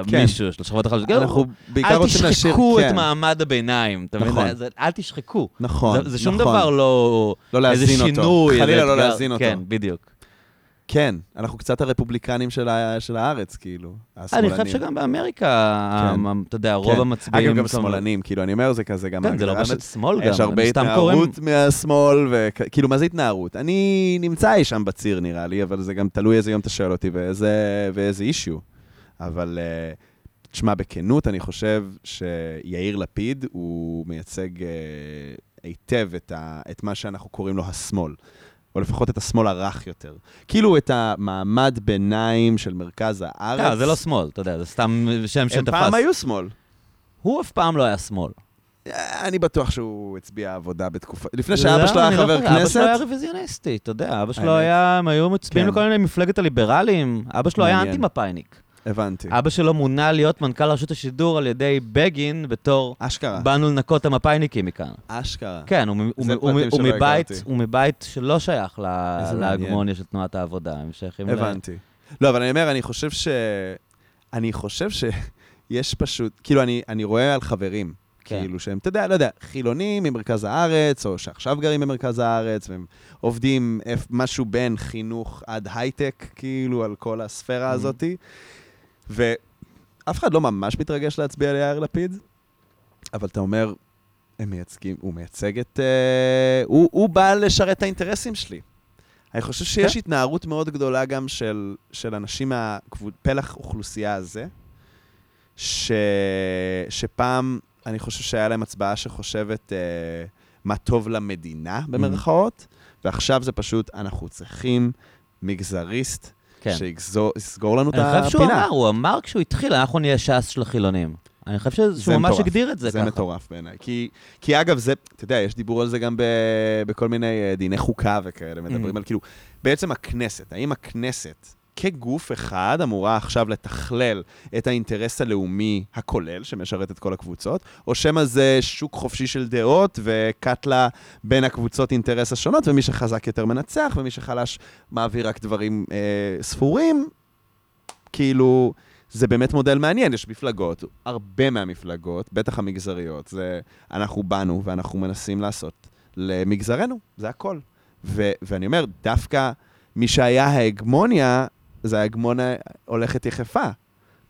כן. מישהו, של השכבות החלשות. אנחנו בעיקר אל רוצים להשאיר... תשחקו את כן, מעמד הביניים, אתה מבין? נכון. אל תשחקו. נכון, זה- זה שום נכון. דבר לא... לא להזין אותו. שינוי, איזה חלילה לא. להזין אותו. כן, בדיוק. כן, אנחנו קצת הרפובליקנים של ה- של הארץ, כאילו. אני השמאלנים. חושב שגם באמריקה, כן. אתה יודע, רוב כן. המצביעים... אגב, גם שמאלנים, כאילו, אני אומר, זה כזה גם... כן, זה לא באמת שמאל גם. יש הרבה התנערות מהשמאל, וכאילו, מה זה התנערות? אני נמצא אי שם בציר, נראה לי, אבל זה גם תלוי איזה יום אתה שואל אותי ואיזה, ואיזה אישיו. אבל, אה, תשמע, בכנות, אני חושב שיאיר לפיד, הוא מייצג אה, היטב את, ה, את מה שאנחנו קוראים לו השמאל. או לפחות את השמאל הרך יותר. כאילו את המעמד ביניים של מרכז הארץ. אה, זה לא שמאל, אתה יודע, זה סתם שם הם שתפס. פעם היו שמאל. הוא אף פעם לא היה שמאל. אה, אני בטוח שהוא הצביע עבודה בתקופה... לפני שאבא שלו לא, היה לא חבר חושב, אבא כנסת, שלו היה רוויזיוניסטי, אתה יודע, אבא שלו. היה, הם היו מצביעים כן. לכל מיני מפלגת הליברלים, אבא שלו היה. אנטי-מפאיניק. הבנתי. אבא שלו מונה להיות מנכ"ל רשות השידור על ידי בגין בתור אשכרה. באנו לנקות את המפאיניקים מכאן. אשכרה. כן, הוא מבית-. הוא מבית שלא שייך. להגמוניה של תנועת העבודה, הם שייכים ל... הבנתי. לא, אבל אני אומר, אני חושב ש... אני חושב שיש פשוט... כאילו, אני, אני רואה על חברים, כן. כאילו שהם, אתה יודע, לא יודע, חילונים ממרכז הארץ, או שעכשיו גרים במרכז הארץ, והם עובדים משהו בין חינוך עד הייטק, כאילו, על כל הספירה Mhm. הזאתי. ואף אחד לא ממש מתרגש להצביע ליאיר לפיד, אבל אתה אומר, הם מייצגים, הוא מייצג את... אה, הוא, הוא בא לשרת את שלי. אני חושב שיש כן. התנערות מאוד גדולה גם של, של אנשים מהפלח אוכלוסייה הזה, ש, שפעם, אני חושב שהיה להם הצבעה שחושבת אה, מה טוב למדינה, במרכאות, ועכשיו זה פשוט, אנחנו צריכים מגזריסט כן. שיסגור לנו את אני הפינה. חושב שהוא אמר, הוא אמר כשהוא התחיל, אנחנו נהיה ש"ס של החילונים. אני חושב שהוא זה ממש מטורף. הגדיר את זה זה ככה. מטורף בעיניי. כי, כי אגב, זה, אתה יודע, יש דיבור על זה גם ב, בכל מיני אה, דיני חוקה וכאלה, מדברים Mhm. על כאילו, בעצם הכנסת, האם הכנסת כגוף אחד אמורה עכשיו לתכלל את האינטרס הלאומי הכולל, שמשרת את כל הקבוצות, או שמא זה שוק חופשי של דעות וקטלה בין הקבוצות אינטרס השונות, ומי שחזק יותר מנצח, ומי שחלש מעביר רק דברים אה, ספורים, כאילו... זה באמת מודל מעניין, יש מפלגות, הרבה מהמפלגות, בטח המגזריות, זה אנחנו באנו ואנחנו מנסים לעשות למגזרנו, זה הכל. ו- ואני אומר, דווקא מי שהיה ההגמוניה, זה ההגמוניה הולכת יחפה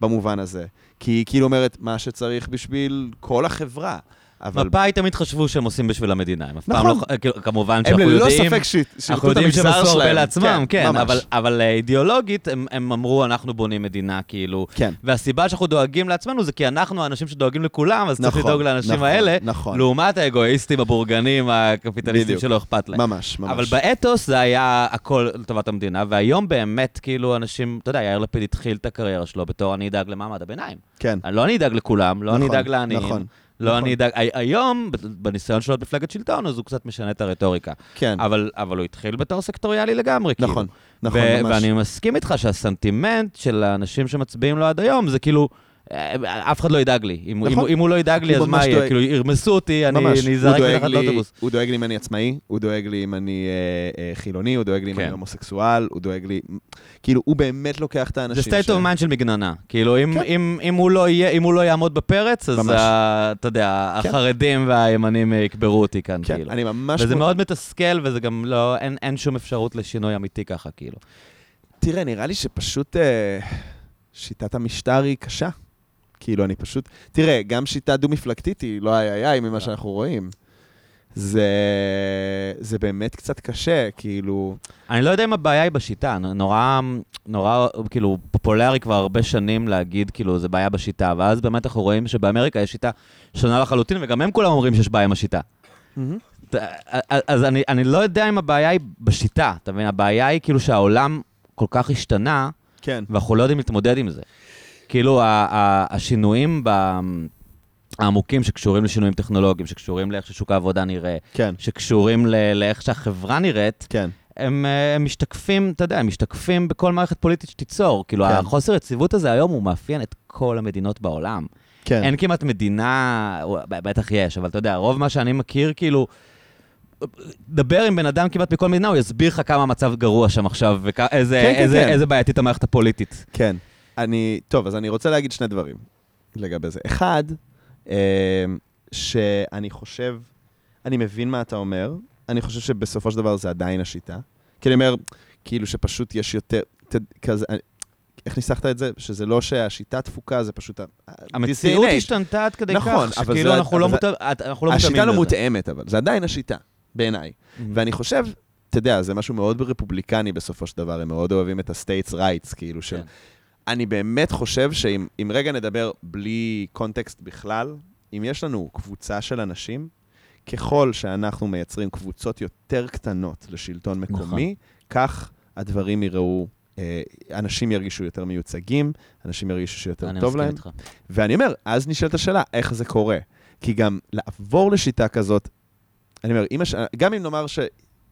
במובן הזה. כי היא כאילו אומרת, מה שצריך בשביל כל החברה. אבל מפא"י תמיד חשבו שהם עושים בשביל המדינה. הם אף פעם נכון. לא... כאילו, כמובן הם שאנחנו ללא יודעים... ספק ש- אנחנו שירתו את יודעים שהם המגזר עשו הרבה שלהם. לעצמם, כן, ממש. אבל, אבל אה, אידיאולוגית הם, הם אמרו, אנחנו בונים מדינה, כאילו. כן. והסיבה שאנחנו דואגים לעצמנו זה כי אנחנו האנשים שדואגים לכולם, אז צריך נכון, לדאוג לאנשים נכון, האלה, נכון. לעומת האגואיסטים, הבורגנים, הקפיטליסטים. שלא אכפת להם. ממש, ממש. אבל באתוס זה היה הכל לטובת המדינה, והיום באמת, כאילו, אנשים, אתה יודע, יאיר לפיד התחיל את הקריירה שלו בתור אני אדאג למעמד הביניים. כן. לא אני אדאג לכולם, לא אני נכון, אדאג לעניים. לא נכון. אני אדאג... הי- היום, בניסיון שלו במפלגת שלטון, אז הוא קצת משנה את הרטוריקה. כן. אבל, אבל הוא התחיל בתור סקטוריאלי לגמרי, כאילו. נכון, נכון, ממש. ואני מסכים איתך שהסנטימנט של האנשים שמצביעים לו עד היום, זה כאילו, אף אחד לא ידאג לי. אם, נכון. אם, אם הוא לא ידאג לי, אז מה יהיה? דואג. כאילו, ירמסו אותי, אני דואג מתחת לי- לאוטובוס. הוא דואג לי אם אני עצמאי, הוא דואג לי אם אני אה, אה, חילוני, הוא דואג לי אם כן. אני הומוסקסואל, הוא דואג לי... כאילו, הוא באמת לוקח את זה האנשים state of mind של מגננה. כאילו, אם, כן. אם, אם, הוא לא יהיה, אם הוא לא יעמוד בפרץ, אז. ה, אתה יודע, כן. החרדים והימנים אה, יקברו אותי כאן, כן, כאילו. אני ממש... וזה כמו- מאוד מתסכל, וזה גם לא, אין, אין שום אפשרות לשינוי אמיתי ככה, כאילו. תראה, נראה לי שפשוט אה, שיטת המשטר היא קשה. כאילו, אני פשוט... תראה, גם שיטה דו-מפלגתית היא לא איי איי ממה שאנחנו רואים. זה, זה באמת קצת קשה, כאילו... אני לא יודע אם הבעיה היא בשיטה, נורא, נורא, כאילו, פופולרי כבר הרבה שנים להגיד, כאילו, זה בעיה בשיטה, ואז באמת אנחנו רואים שבאמריקה יש שיטה שונה לחלוטין, וגם הם כולם אומרים שיש בעיה עם השיטה. ת- אז אני, אני לא יודע אם הבעיה היא בשיטה, אתה מבין? הבעיה היא כאילו שהעולם כל כך השתנה, כן. ואנחנו לא יודעים להתמודד עם זה. כאילו, ה- ה- השינויים ב... העמוקים שקשורים לשינויים טכנולוגיים, שקשורים לאיך ששוק העבודה נראה, כן, שקשורים ל- לאיך שהחברה נראית, כן. הם, אה, הם משתקפים, אתה יודע, הם משתקפים בכל מערכת פוליטית שתיצור. כאילו, כן. החוסר יציבות הזה היום הוא מאפיין את כל המדינות בעולם. כן. אין כמעט מדינה, בטח יש, אבל אתה יודע, רוב מה שאני מכיר, כאילו, דבר עם בן אדם כמעט מכל מדינה, הוא יסביר לך כמה המצב גרוע שם עכשיו, ואיזה כן, כן, איזה, כן. איזה בעייתית המערכת הפוליטית. כן. אני, טוב, אז אני רוצה להגיד שני דברים לגבי זה. אחד, אה, שאני חושב, אני מבין מה אתה אומר, אני חושב שבסופו של דבר זה עדיין השיטה. כי אני אומר, כאילו שפשוט יש יותר, ת, כזה, איך ניסחת את זה? שזה לא שהשיטה תפוקה, זה פשוט... המציאות. השתנתה עד כדי נכון, כך, אבל שכאילו זה- אנחנו לא אבל זה- מותאמים אנחנו לא מותאמים השיטה לא לזה. מותאמת, אבל זה עדיין השיטה, בעיניי. Mm-hmm. ואני חושב, אתה יודע, זה משהו מאוד רפובליקני בסופו של דבר, הם מאוד אוהבים את ה-states rights, כאילו של... אני באמת חושב שאם אם רגע נדבר בלי קונטקסט בכלל, אם יש לנו קבוצה של אנשים, ככל שאנחנו מייצרים קבוצות יותר קטנות לשלטון מקומי, כך הדברים יראו, אה, אנשים ירגישו יותר מיוצגים, אנשים ירגישו שיותר אני טוב מסכים להם. איתך. ואני אומר, אז נשאלת השאלה, איך זה קורה? כי גם לעבור לשיטה כזאת, אני אומר, אם הש... גם אם נאמר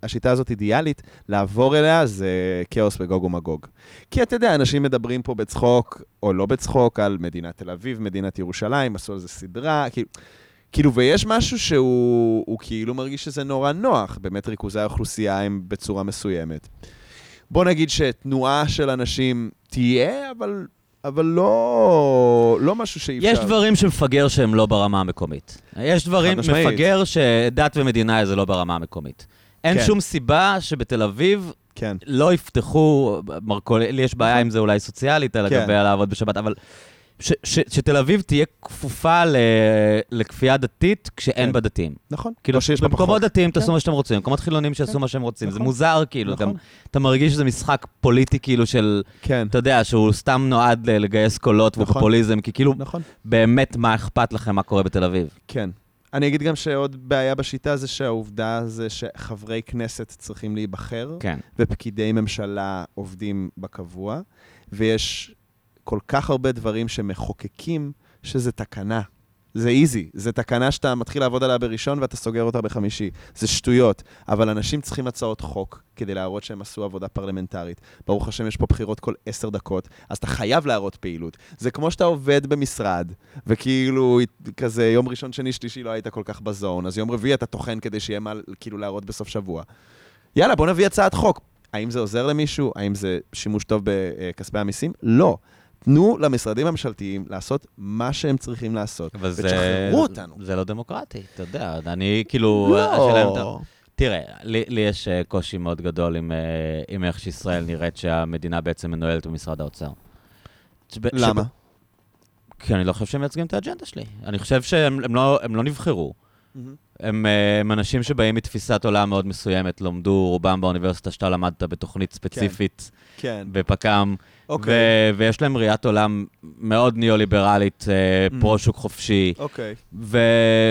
שהשיטה הזאת אידיאלית, לעבור אליה זה כאוס בגוג ומגוג. כי אתה יודע, אנשים מדברים פה בצחוק, או לא בצחוק, על מדינת תל אביב, מדינת ירושלים, עשו על זה סדרה, כאילו... כאילו, ויש משהו שהוא הוא כאילו מרגיש שזה נורא נוח, באמת ריכוזי האוכלוסייה הם בצורה מסוימת. בוא נגיד שתנועה של אנשים תהיה, אבל, אבל לא, לא משהו שאי אפשר... יש דברים שמפגר שהם לא ברמה המקומית. יש דברים. מפגר שדת ומדינה זה לא ברמה המקומית. אין כן. שום סיבה שבתל אביב כן. לא יפתחו, מרכול, לי יש בעיה עם זה אולי סוציאלית, על כן. לגבי לעבוד בשבת, אבל ש, ש, שתל אביב תהיה כפופה ל, לכפייה דתית כשאין כן. בה דתיים. נכון. כאילו, או שיש בה במקומות. דתיים כן. תעשו מה שאתם רוצים, במקומות חילונים שיעשו כן. מה שהם רוצים. זה נכון. מוזר, כאילו, נכון. גם אתה מרגיש שזה משחק פוליטי, כאילו, של, כן. אתה יודע, שהוא סתם נועד לגייס קולות נכון. ופופוליזם, כי כאילו, נכון. באמת, מה אכפת לכם מה קורה בתל אביב? כן. אני אגיד גם שעוד בעיה בשיטה זה שהעובדה זה שחברי כנסת צריכים להיבחר, כן. ופקידי ממשלה עובדים בקבוע, ויש כל כך הרבה דברים שמחוקקים שזה תקנה. זה איזי, זה תקנה שאתה מתחיל לעבוד עליה בראשון ואתה סוגר אותה בחמישי. זה שטויות, אבל אנשים צריכים הצעות חוק כדי להראות שהם עשו עבודה פרלמנטרית. ברוך השם, יש פה בחירות כל עשר דקות, אז אתה חייב להראות פעילות. זה כמו שאתה עובד במשרד, וכאילו, כזה יום ראשון, שני, שלישי לא היית כל כך בזון, אז יום רביעי אתה טוחן כדי שיהיה מה כאילו להראות בסוף שבוע. יאללה, בוא נביא הצעת חוק. האם זה עוזר למישהו? האם זה שימוש טוב בכספי המיסים? לא. תנו למשרדים הממשלתיים לעשות מה שהם צריכים לעשות. ותשחררו אותנו. זה לא דמוקרטי, אתה יודע, אני כאילו... לא. תראה, לי, לי יש אה, קושי מאוד גדול עם, אה, עם איך שישראל נראית שהמדינה בעצם מנוהלת במשרד האוצר. למה? כי אני לא חושב שהם מייצגים את האג'נדה שלי. אני חושב שהם הם לא, הם לא נבחרו. הם, אה, הם אנשים שבאים מתפיסת עולם מאוד מסוימת, למדו רובם באוניברסיטה שאתה למדת בתוכנית ספציפית, כן. בפק"ם, אוקיי. ו- ויש להם ראיית עולם מאוד ניאו-ליברלית, אה, Mhm. פרו-שוק חופשי. אוקיי. ו-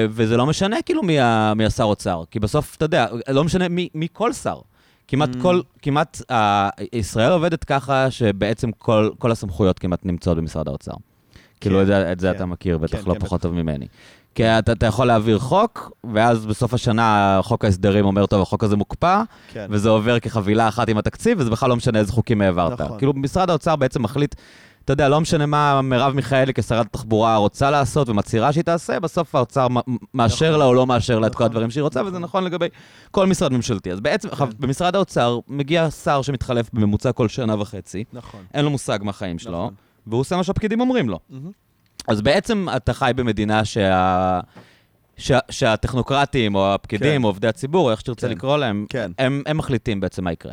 וזה לא משנה כאילו מי, ה- מי השר אוצר, כי בסוף, אתה יודע, לא משנה מי, מי כל שר. כמעט Mm. כל, כמעט, uh, ישראל עובדת ככה שבעצם כל, כל הסמכויות כמעט נמצאות במשרד האוצר. כאילו, את זה- את זה כן. אתה מכיר, בטח כן, לא כן, פחות טוב ממני. כי אתה, אתה יכול להעביר חוק, ואז בסוף השנה חוק ההסדרים אומר, טוב, החוק הזה מוקפא, כן. וזה עובר כחבילה אחת עם התקציב, וזה בכלל לא משנה איזה חוקים העברת. נכון. כאילו, משרד האוצר בעצם מחליט, אתה יודע, לא משנה מה מרב מיכאלי כשרת התחבורה רוצה לעשות ומצהירה שהיא תעשה, בסוף האוצר מאשר נכון. לה או לא מאשר לה את כל נכון. הדברים שהיא רוצה, וזה נכון לגבי כל משרד ממשלתי. אז בעצם, עכשיו, במשרד האוצר מגיע שר שמתחלף בממוצע כל שנה וחצי, נכון. אין לו מושג מהחיים שלו, נכון. והוא עושה מה שהפקידים אומרים לו. מהמם. אז בעצם אתה חי במדינה שה... שה... שהטכנוקרטים, או הפקידים, כן. או עובדי הציבור, או איך שתרצה כן. לקרוא להם, כן. הם, הם מחליטים בעצם מה יקרה.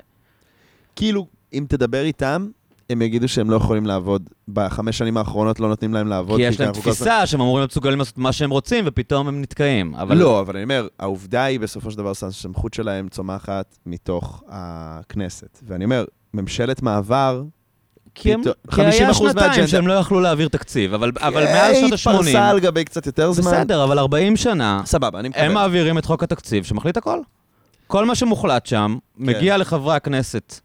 כאילו, אם תדבר איתם, הם יגידו שהם לא יכולים לעבוד. בחמש שנים האחרונות לא נותנים להם לעבוד. כי יש להם אנחנו כל תפיסה שהם אמורים להיות מסוגלים לעשות מה שהם רוצים, ופתאום הם נתקעים. אבל לא, אבל אני אומר, העובדה היא בסופו של דבר שהסמכות שלהם צומחת מתוך הכנסת. ואני אומר, ממשלת מעבר... כי, הם, פתאום- כי היה 50% שנתיים. שהם לא יכלו להעביר תקציב, אבל, אבל אה, מאז שנות התפרסה ה-80, על גבי קצת יותר זמן. בסדר, אבל 40 שנה, סבבה, אני מקבל. הם מעבירים את חוק התקציב שמחליט הכל. כל מה שמוחלט שם, מגיע לחברי הכנסת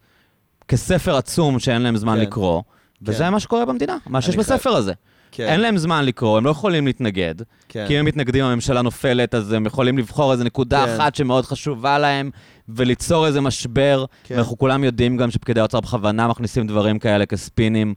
כספר עצום שאין להם זמן כן. לקרוא, וזה כן. מה שקורה במדינה, מה שיש בספר הזה. כן, אין להם זמן לקרוא, הם לא יכולים להתנגד, כן. כי אם הם מתנגדים, הממשלה נופלת, אז הם יכולים לבחור איזו נקודה כן. אחת שמאוד חשובה להם, וליצור איזה משבר. כן. ואנחנו כולם יודעים גם שפקידי האוצר בכוונה מכניסים דברים כאלה כספינים,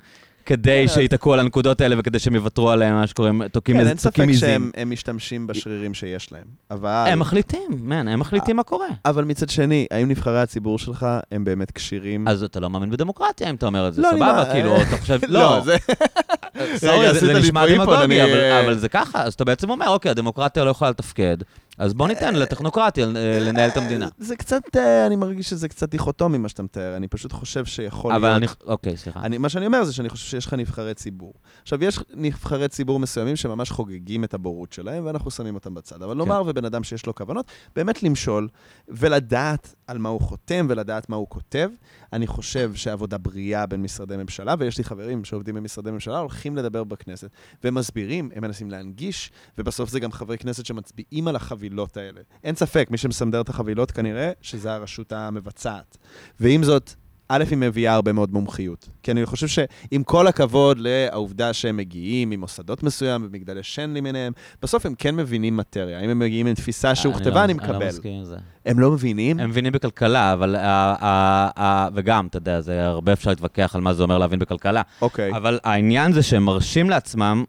כדי כן, שיתקעו על הנקודות האלה וכדי שהם יוותרו עליהם, מה שקוראים, תוקעים כן, איזה- אין ספק תוקעים עיזים. שהם הם משתמשים בשרירים שיש להם. אבל... הם מחליטים, מן, הם מחליטים מה קורה. אבל מצד שני, האם נבחרי הציבור שלך הם באמת כשירים? אז אתה לא מאמין בדמוקרטיה אם אתה אומר את זה, לא, סבבה? מה- כאילו, אתה חושב, לא, לא, זה... סורי, זה- נשמע דמגוגי, אני- אבל- אבל זה ככה, אז אתה בעצם אומר, אוקיי, הדמוקרטיה לא יכולה לתפקד, אז בוא ניתן לטכנוקרטיה אה, לנהל את המדינה. זה קצת, אה, אני מרגיש שזה קצת דיכוטומי מה שאתה מתאר, אני פשוט חושב שיכול אבל להיות... אני, אוקיי, סליחה. אני, מה שאני אומר זה שאני חושב שיש לך נבחרי ציבור. עכשיו, יש נבחרי ציבור מסוימים שממש חוגגים את הבורות שלהם, ואנחנו שמים אותם בצד. אבל נאמר, ובן אדם שיש לו כוונות, באמת למשול, ולדעת על מה הוא חותם, ולדעת מה הוא כותב. אני חושב שעבודה בריאה בין משרדי ממשלה, ויש לי חברים שעובדים במשרדי ממשלה, הולכים לדבר בכנסת, ומסבירים, הם מנסים להנגיש, ובסוף זה גם חברי כנסת שמצביעים על החבילות האלה. אין ספק, מי שמסנדר את החבילות כנראה שזה הרשות המבצעת. ועם זאת, א', היא מביאה הרבה מאוד מומחיות. כי אני חושב שעם כל הכבוד לעובדה שהם מגיעים ממוסדות מסוים ומגדלי שן למיניהם, בסוף הם כן מבינים מטריה. אם הם מגיעים עם תפיסה שהוכתבה, לא- אני אני לא מקבל. מסכים עם זה. הם לא מבינים? הם מבינים בכלכלה, אבל... ה- ה- ה- וגם, אתה יודע, זה הרבה אפשר להתווכח על מה זה אומר להבין בכלכלה. אוקיי. אבל העניין זה שהם מרשים לעצמם,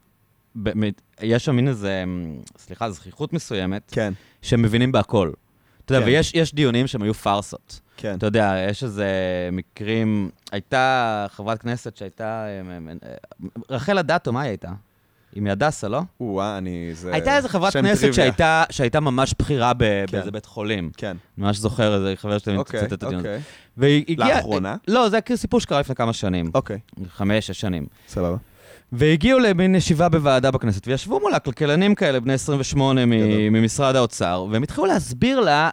יש שם מין איזה, אמ, סליחה, זכיחות מסוימת, כן, שהם מבינים בהכל. אתה יודע, כן. ויש יש דיונים שהם היו פארסות. כן. אתה יודע, יש איזה מקרים, הייתה חברת כנסת שהייתה, אמ, אמ, אמ, רחל אדטו, מה היא הייתה? היא מהדסה, לא? או-אה, אני... זה... הייתה איזה חברת כנסת. שהייתה, שהייתה ממש בכירה ב- כן. באיזה בית חולים. כן. אני ממש זוכר איזה חבר שלי אוקיי, מצטט את הדיון הזה. אוקיי. והיא הגיעה... לאחרונה? לא, זה סיפור שקרה לפני כמה שנים. אוקיי, חמש, שש שנים. סבבה. והגיעו למין ישיבה בוועדה בכנסת, וישבו מולה כלכלנים כאלה, בני 28 מ-. ממשרד האוצר, והם התחילו להסביר לה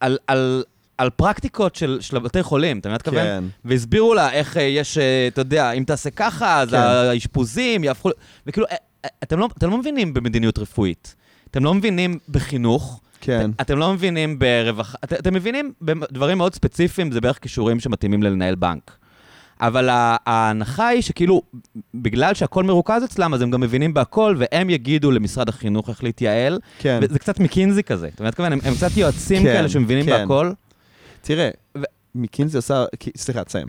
על, על, על פרקטיקות של, של בתי חולים, אתה מבין מה? כן. והסבירו לה איך אה, יש, אה, אתה יודע, אם תעשה ככה, אז כן. האשפוזים יהפכו... וכאילו, אה, אתם לא, אתם לא מבינים במדיניות רפואית. אתם לא מבינים בחינוך, כן. אתם לא מבינים ברווחה, את, אתם מבינים בדברים מאוד ספציפיים, זה בערך כישורים שמתאימים ללנהל בנק. אבל ההנחה היא שכאילו, בגלל שהכל מרוכז אצלם, אז הם גם מבינים בהכל, והם יגידו למשרד החינוך איך להתייעל. כן. וזה קצת מקינזי כזה, אתה מבין? הם, הם קצת יועצים כן, כאלה שמבינים כן. בהכל. תראה, ו- מקינזי עושה... סליחה, תסיים.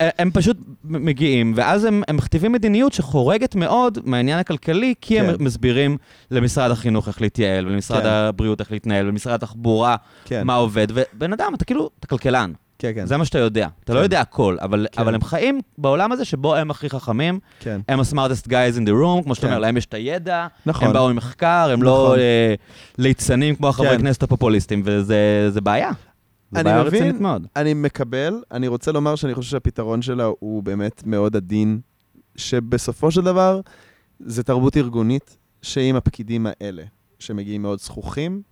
הם- הם פשוט מגיעים, ואז הם, הם מכתיבים מדיניות שחורגת מאוד מהעניין הכלכלי, כי הם כן. מסבירים למשרד החינוך איך להתייעל, ולמשרד כן. הבריאות איך להתנהל, ולמשרד התחבורה כן. מה עובד, ובן אדם, אתה כאילו, אתה כלכלן. כן, כן. זה מה שאתה יודע. אתה לא כן. יודע הכל, אבל, כן. אבל הם חיים בעולם הזה שבו הם הכי חכמים, כן. הם ה-smartest guys in the room, כמו שאתה כן. אומר, להם יש את הידע, נכון. הם באו עם מחקר, הם לא נכון. אה, ליצנים כמו החברי כן. כנסת הפופוליסטים, וזה זה בעיה. זו אני בעיה מבין. רצינית מאוד. אני מקבל, אני רוצה לומר שאני חושב שהפתרון שלה הוא באמת מאוד עדין, שבסופו של דבר זה תרבות ארגונית, שאם הפקידים האלה, שמגיעים מאוד זכוכים,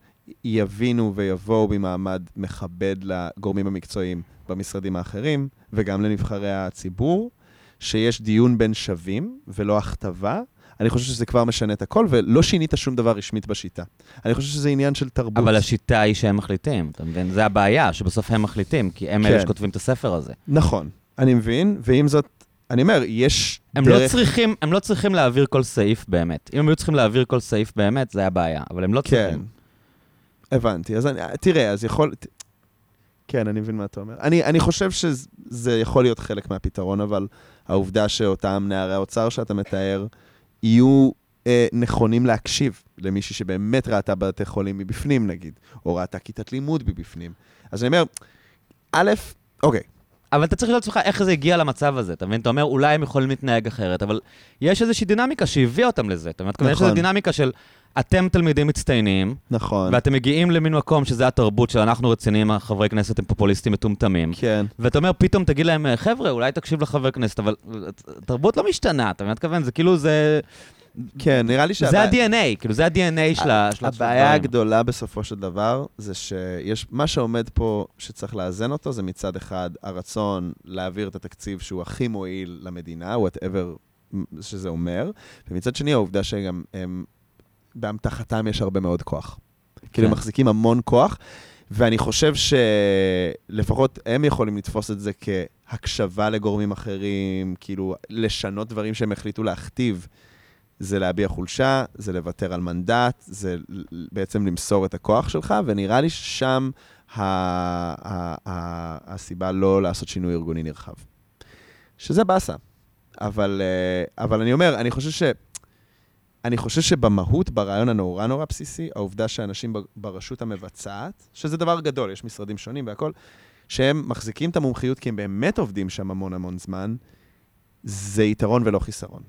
יבינו ויבואו במעמד מכבד לגורמים המקצועיים במשרדים האחרים, וגם לנבחרי הציבור, שיש דיון בין שווים ולא הכתבה. אני חושב שזה כבר משנה את הכל, ולא שינית שום דבר רשמית בשיטה. אני חושב שזה עניין של תרבות. אבל השיטה היא שהם מחליטים, אתה מבין? זה הבעיה, שבסוף הם מחליטים, כי הם אלה כן. שכותבים את הספר הזה. נכון, אני מבין, ועם זאת, אני אומר, יש הם דרך... לא, צריכים, הם לא צריכים להעביר כל סעיף באמת. אם הם היו צריכים להעביר כל סעיף באמת, זה הבעיה, אבל הם לא כן, צריכים. הבנתי. אז אני, תראה, אז יכול... ת- כן, אני מבין מה אתה אומר. אני, אני חושב שזה יכול להיות חלק מהפתרון, אבל העובדה שאותם נערי האוצר שאתה מתאר, יהיו אה, נכונים להקשיב למישהי שבאמת ראתה בתי חולים מבפנים, נגיד, או ראתה כיתת לימוד מבפנים. אז אני אומר, א', אוקיי, אבל אתה צריך לשאול את עצמך איך זה הגיע למצב הזה, אתה מבין? אתה אומר, אולי הם יכולים להתנהג אחרת, אבל יש איזושהי דינמיקה שהביאה אותם לזה. אתה מבין? יש נכון. איזו דינמיקה של אתם תלמידים מצטיינים, נכון. ואתם מגיעים למין מקום שזה התרבות של אנחנו רציניים, החברי כנסת הם פופוליסטים מטומטמים. כן, ואתה אומר, פתאום תגיד להם, חבר'ה, אולי תקשיב לחבר כנסת, אבל תרבות לא משתנה, אתה מבין? מה אני מתכוון? זה כאילו, זה... כן, נראה לי זה שהבעיה- ה-DNA, כאילו, זה ה-DNA של ה- של הבעיה. הגדולה בסופו של דבר, זה שיש, מה שעומד פה שצריך לאזן אותו, זה מצד אחד הרצון להעביר את התקציב שהוא הכי מועיל למדינה, whatever שזה אומר, ומצד שני העובדה שגם הם, באמתחתם יש הרבה מאוד כוח. כאילו, הם כן. מחזיקים המון כוח, ואני חושב שלפחות הם יכולים לתפוס את זה כהקשבה לגורמים אחרים, כאילו, לשנות דברים שהם החליטו להכתיב. זה להביע חולשה, זה לוותר על מנדט, זה בעצם למסור את הכוח שלך, ונראה לי ששם ה- ה- ה- הסיבה לא לעשות שינוי ארגוני נרחב. שזה באסה. אבל, אה, אבל אני אומר, אני חושב ש... אני חושב שבמהות, ברעיון הנורא נורא בסיסי, העובדה שאנשים ברשות המבצעת, שזה דבר גדול, יש משרדים שונים והכול, שהם מחזיקים את המומחיות כי הם באמת עובדים שם המון המון זמן, זה יתרון ולא חיסרון.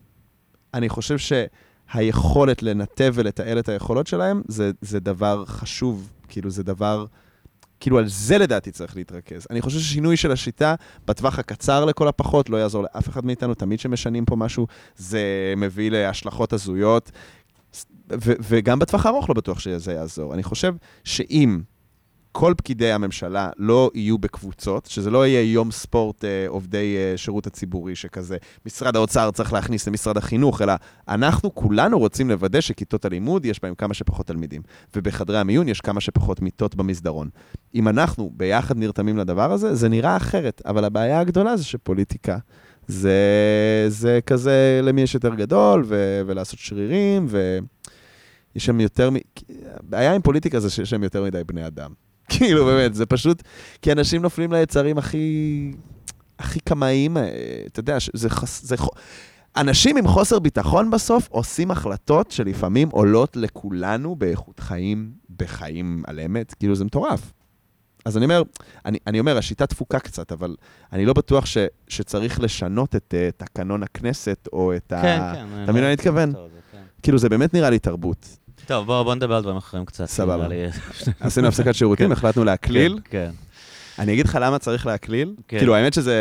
אני חושב שהיכולת לנתב ולתעל את היכולות שלהם, זה, זה דבר חשוב, כאילו זה דבר... כאילו על זה לדעתי צריך להתרכז. אני חושב ששינוי של השיטה, בטווח הקצר לכל הפחות, לא יעזור לאף אחד מאיתנו. תמיד כשמשנים פה משהו, זה מביא להשלכות הזויות, וגם בטווח הארוך לא בטוח שזה יעזור. אני חושב שאם כל פקידי הממשלה לא יהיו בקבוצות, שזה לא יהיה יום ספורט אה, עובדי אה, שירות הציבורי שכזה, משרד האוצר צריך להכניס למשרד החינוך, אלא אנחנו כולנו רוצים לוודא שכיתות הלימוד יש בהם כמה שפחות תלמידים, ובחדרי המיון יש כמה שפחות מיטות במסדרון. אם אנחנו ביחד נרתמים לדבר הזה, זה נראה אחרת, אבל הבעיה הגדולה זה שפוליטיקה זה, זה כזה למי יש יותר גדול, ו, ולעשות שרירים, ויש שם יותר, הבעיה עם פוליטיקה זה שיש שם יותר מדי בני אדם. כאילו, באמת, זה פשוט... כי אנשים נופלים ליצרים הכי... הכי קמאיים, אה, אתה יודע, זה... זה אנשים עם חוסר ביטחון בסוף עושים החלטות שלפעמים עולות לכולנו באיכות חיים, בחיים על אמת, כאילו זה מטורף. אז אני אומר, אני, אני אומר, השיטה תפוקה קצת, אבל אני לא בטוח ש, שצריך לשנות את uh, תקנון הכנסת, או את כן, ה... כן, כן. אתה מבין מה אני מתכוון? כן. כאילו, זה באמת נראה לי תרבות. טוב, בואו בוא נדבר על דברים אחרים קצת. סבבה. עשינו הפסקת שירותים, כן. החלטנו להקליל. כן. אני אגיד לך למה צריך להקליל. כן. כאילו, האמת שזה...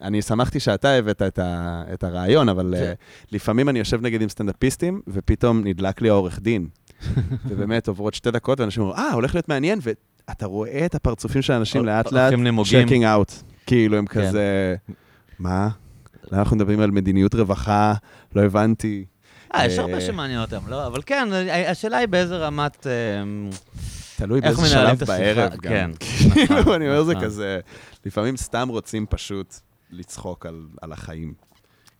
אני שמחתי שאתה הבאת את, ה... את הרעיון, אבל כן. uh, לפעמים אני יושב נגיד עם סטנדאפיסטים, ופתאום נדלק לי העורך דין. ובאמת עוברות שתי דקות, ואנשים אומרים, אה, הולך להיות מעניין, ואתה רואה את הפרצופים של האנשים לאט-לאט, שקינג אאוט. כאילו, הם כן. כזה, מה? אנחנו מדברים על מדיניות רווחה, לא הבנתי. אה, יש הרבה שמעניין אותם, לא? אבל כן, השאלה היא באיזה רמת... אה, תלוי באיזה שלב בערב גם. כן. כאילו, אני אומר, זה נכון. כזה, לפעמים סתם רוצים פשוט לצחוק על החיים.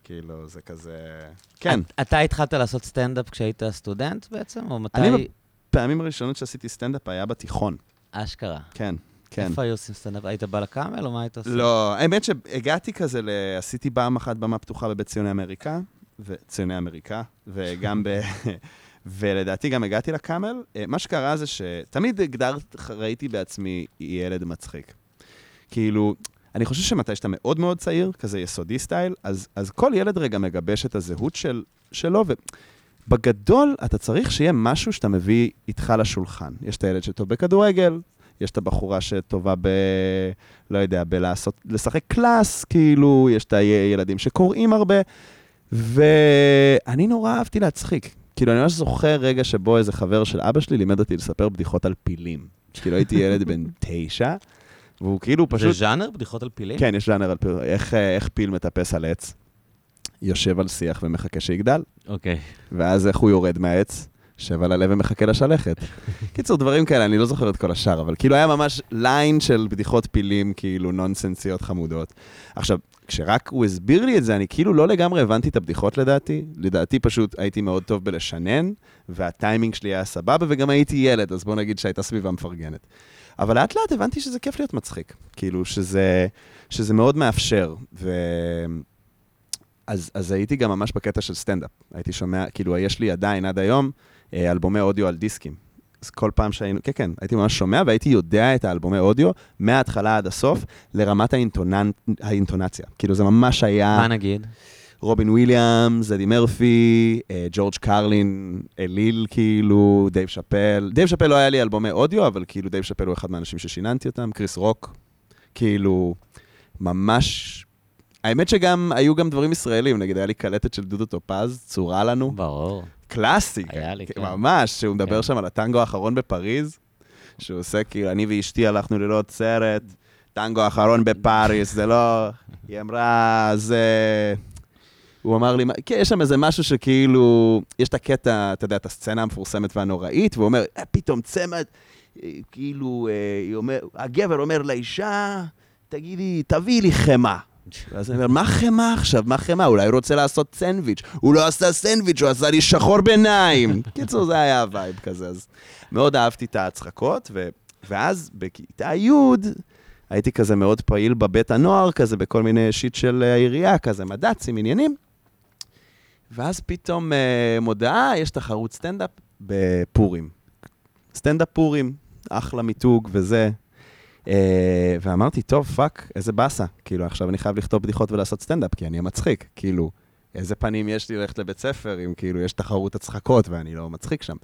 כאילו, זה כזה... כן. אתה התחלת לעשות סטנדאפ כשהיית סטודנט בעצם, או מתי... אני, בפעמים הראשונות שעשיתי סטנדאפ היה בתיכון. אשכרה. כן. כן. איפה היו עושים סטנדאפ? היית בא לקאמל או מה היית עושה? לא, האמת שהגעתי כזה, עשיתי פעם אחת במה פתוחה בבית ציוני אמריקה, וציוני אמריקה, וגם ב... ולדעתי גם הגעתי לקאמל. אה, מה שקרה זה שתמיד הגדרת, ראיתי בעצמי ילד מצחיק. כאילו, אני חושב שמתי שאתה מאוד מאוד צעיר, כזה יסודי סטייל, אז, אז כל ילד רגע מגבש את הזהות של, שלו, ובגדול אתה צריך שיהיה משהו שאתה מביא איתך לשולחן. יש את הילד שטוב בכדורגל, יש את הבחורה שטובה ב... לא יודע, בלעשות, לשחק קלאס, כאילו, יש את הילדים שקוראים הרבה. ואני נורא אהבתי להצחיק. כאילו, אני ממש זוכר רגע שבו איזה חבר של אבא שלי לימד אותי לספר בדיחות על פילים. כאילו, הייתי ילד בן תשע, והוא כאילו פשוט... זה ז'אנר? בדיחות על פילים? כן, יש ז'אנר על פילים. איך, איך פיל מטפס על עץ? יושב על שיח ומחכה שיגדל. אוקיי. ואז איך הוא יורד מהעץ? יושב על הלב ומחכה לשלכת. קיצור, דברים כאלה, אני לא זוכר את כל השאר, אבל כאילו היה ממש ליין של בדיחות פילים, כאילו נונסנסיות חמודות. עכשיו, כשרק הוא הסביר לי את זה, אני כאילו לא לגמרי הבנתי את הבדיחות לדעתי. לדעתי פשוט הייתי מאוד טוב בלשנן, והטיימינג שלי היה סבבה, וגם הייתי ילד, אז בוא נגיד שהייתה סביבה מפרגנת. אבל לאט לאט הבנתי שזה כיף להיות מצחיק. כאילו, שזה, שזה מאוד מאפשר. ו... אז, אז הייתי גם ממש בקטע של סטנדאפ. הייתי שומע, כאילו, יש לי עדיין עד היום אלבומי אודיו על דיסקים. אז כל פעם שהיינו, כן, כן, הייתי ממש שומע והייתי יודע את האלבומי אודיו מההתחלה עד הסוף, לרמת האינטוננ... האינטונציה. כאילו זה ממש היה... מה נגיד? רובין וויליאמס, אדי מרפי, אה, ג'ורג' קרלין, אליל, כאילו, דייב שאפל. דייב שאפל לא היה לי אלבומי אודיו, אבל כאילו דייב שאפל הוא אחד מהאנשים ששיננתי אותם, קריס רוק. כאילו, ממש... האמת שגם, היו גם דברים ישראלים, נגיד היה לי קלטת של דודו טופז, צורה לנו. ברור. קלאסי. היה לי, כן. ממש, שהוא מדבר כן. שם על הטנגו האחרון בפריז, שהוא עושה כאילו, אני ואשתי הלכנו לראות סרט, טנגו האחרון בפריז, זה לא... היא אמרה, זה... הוא אמר לי, כן, יש שם איזה משהו שכאילו, יש את הקטע, אתה יודע, את הסצנה המפורסמת והנוראית, והוא אומר, אה, פתאום צמד, אה, כאילו, אה, אומר, הגבר אומר לאישה, תגידי, תביאי לי חמאה. ואז אני אומר, מה חמאה עכשיו? מה חמאה? אולי הוא רוצה לעשות סנדוויץ'. הוא לא עשה סנדוויץ', הוא עשה לי שחור בעיניים. קיצור, זה היה ה vibe כזה. אז מאוד אהבתי את ההצחקות, ו... ואז בכיתה י', הייתי כזה מאוד פעיל בבית הנוער, כזה בכל מיני shit של העירייה, כזה מד"צים, עניינים. ואז פתאום אה, מודעה, יש תחרות סטנדאפ בפורים. סטנדאפ פורים, אחלה מיתוג וזה. אה, ואמרתי, טוב, fuck, איזה באסה. כאילו, עכשיו אני חייב לכתוב בדיחות ולעשות סטנדאפ, כי אני המצחיק. כאילו, איזה פנים יש לי ללכת לבית ספר, אם כאילו יש תחרות הצחקות ואני לא מצחיק שם.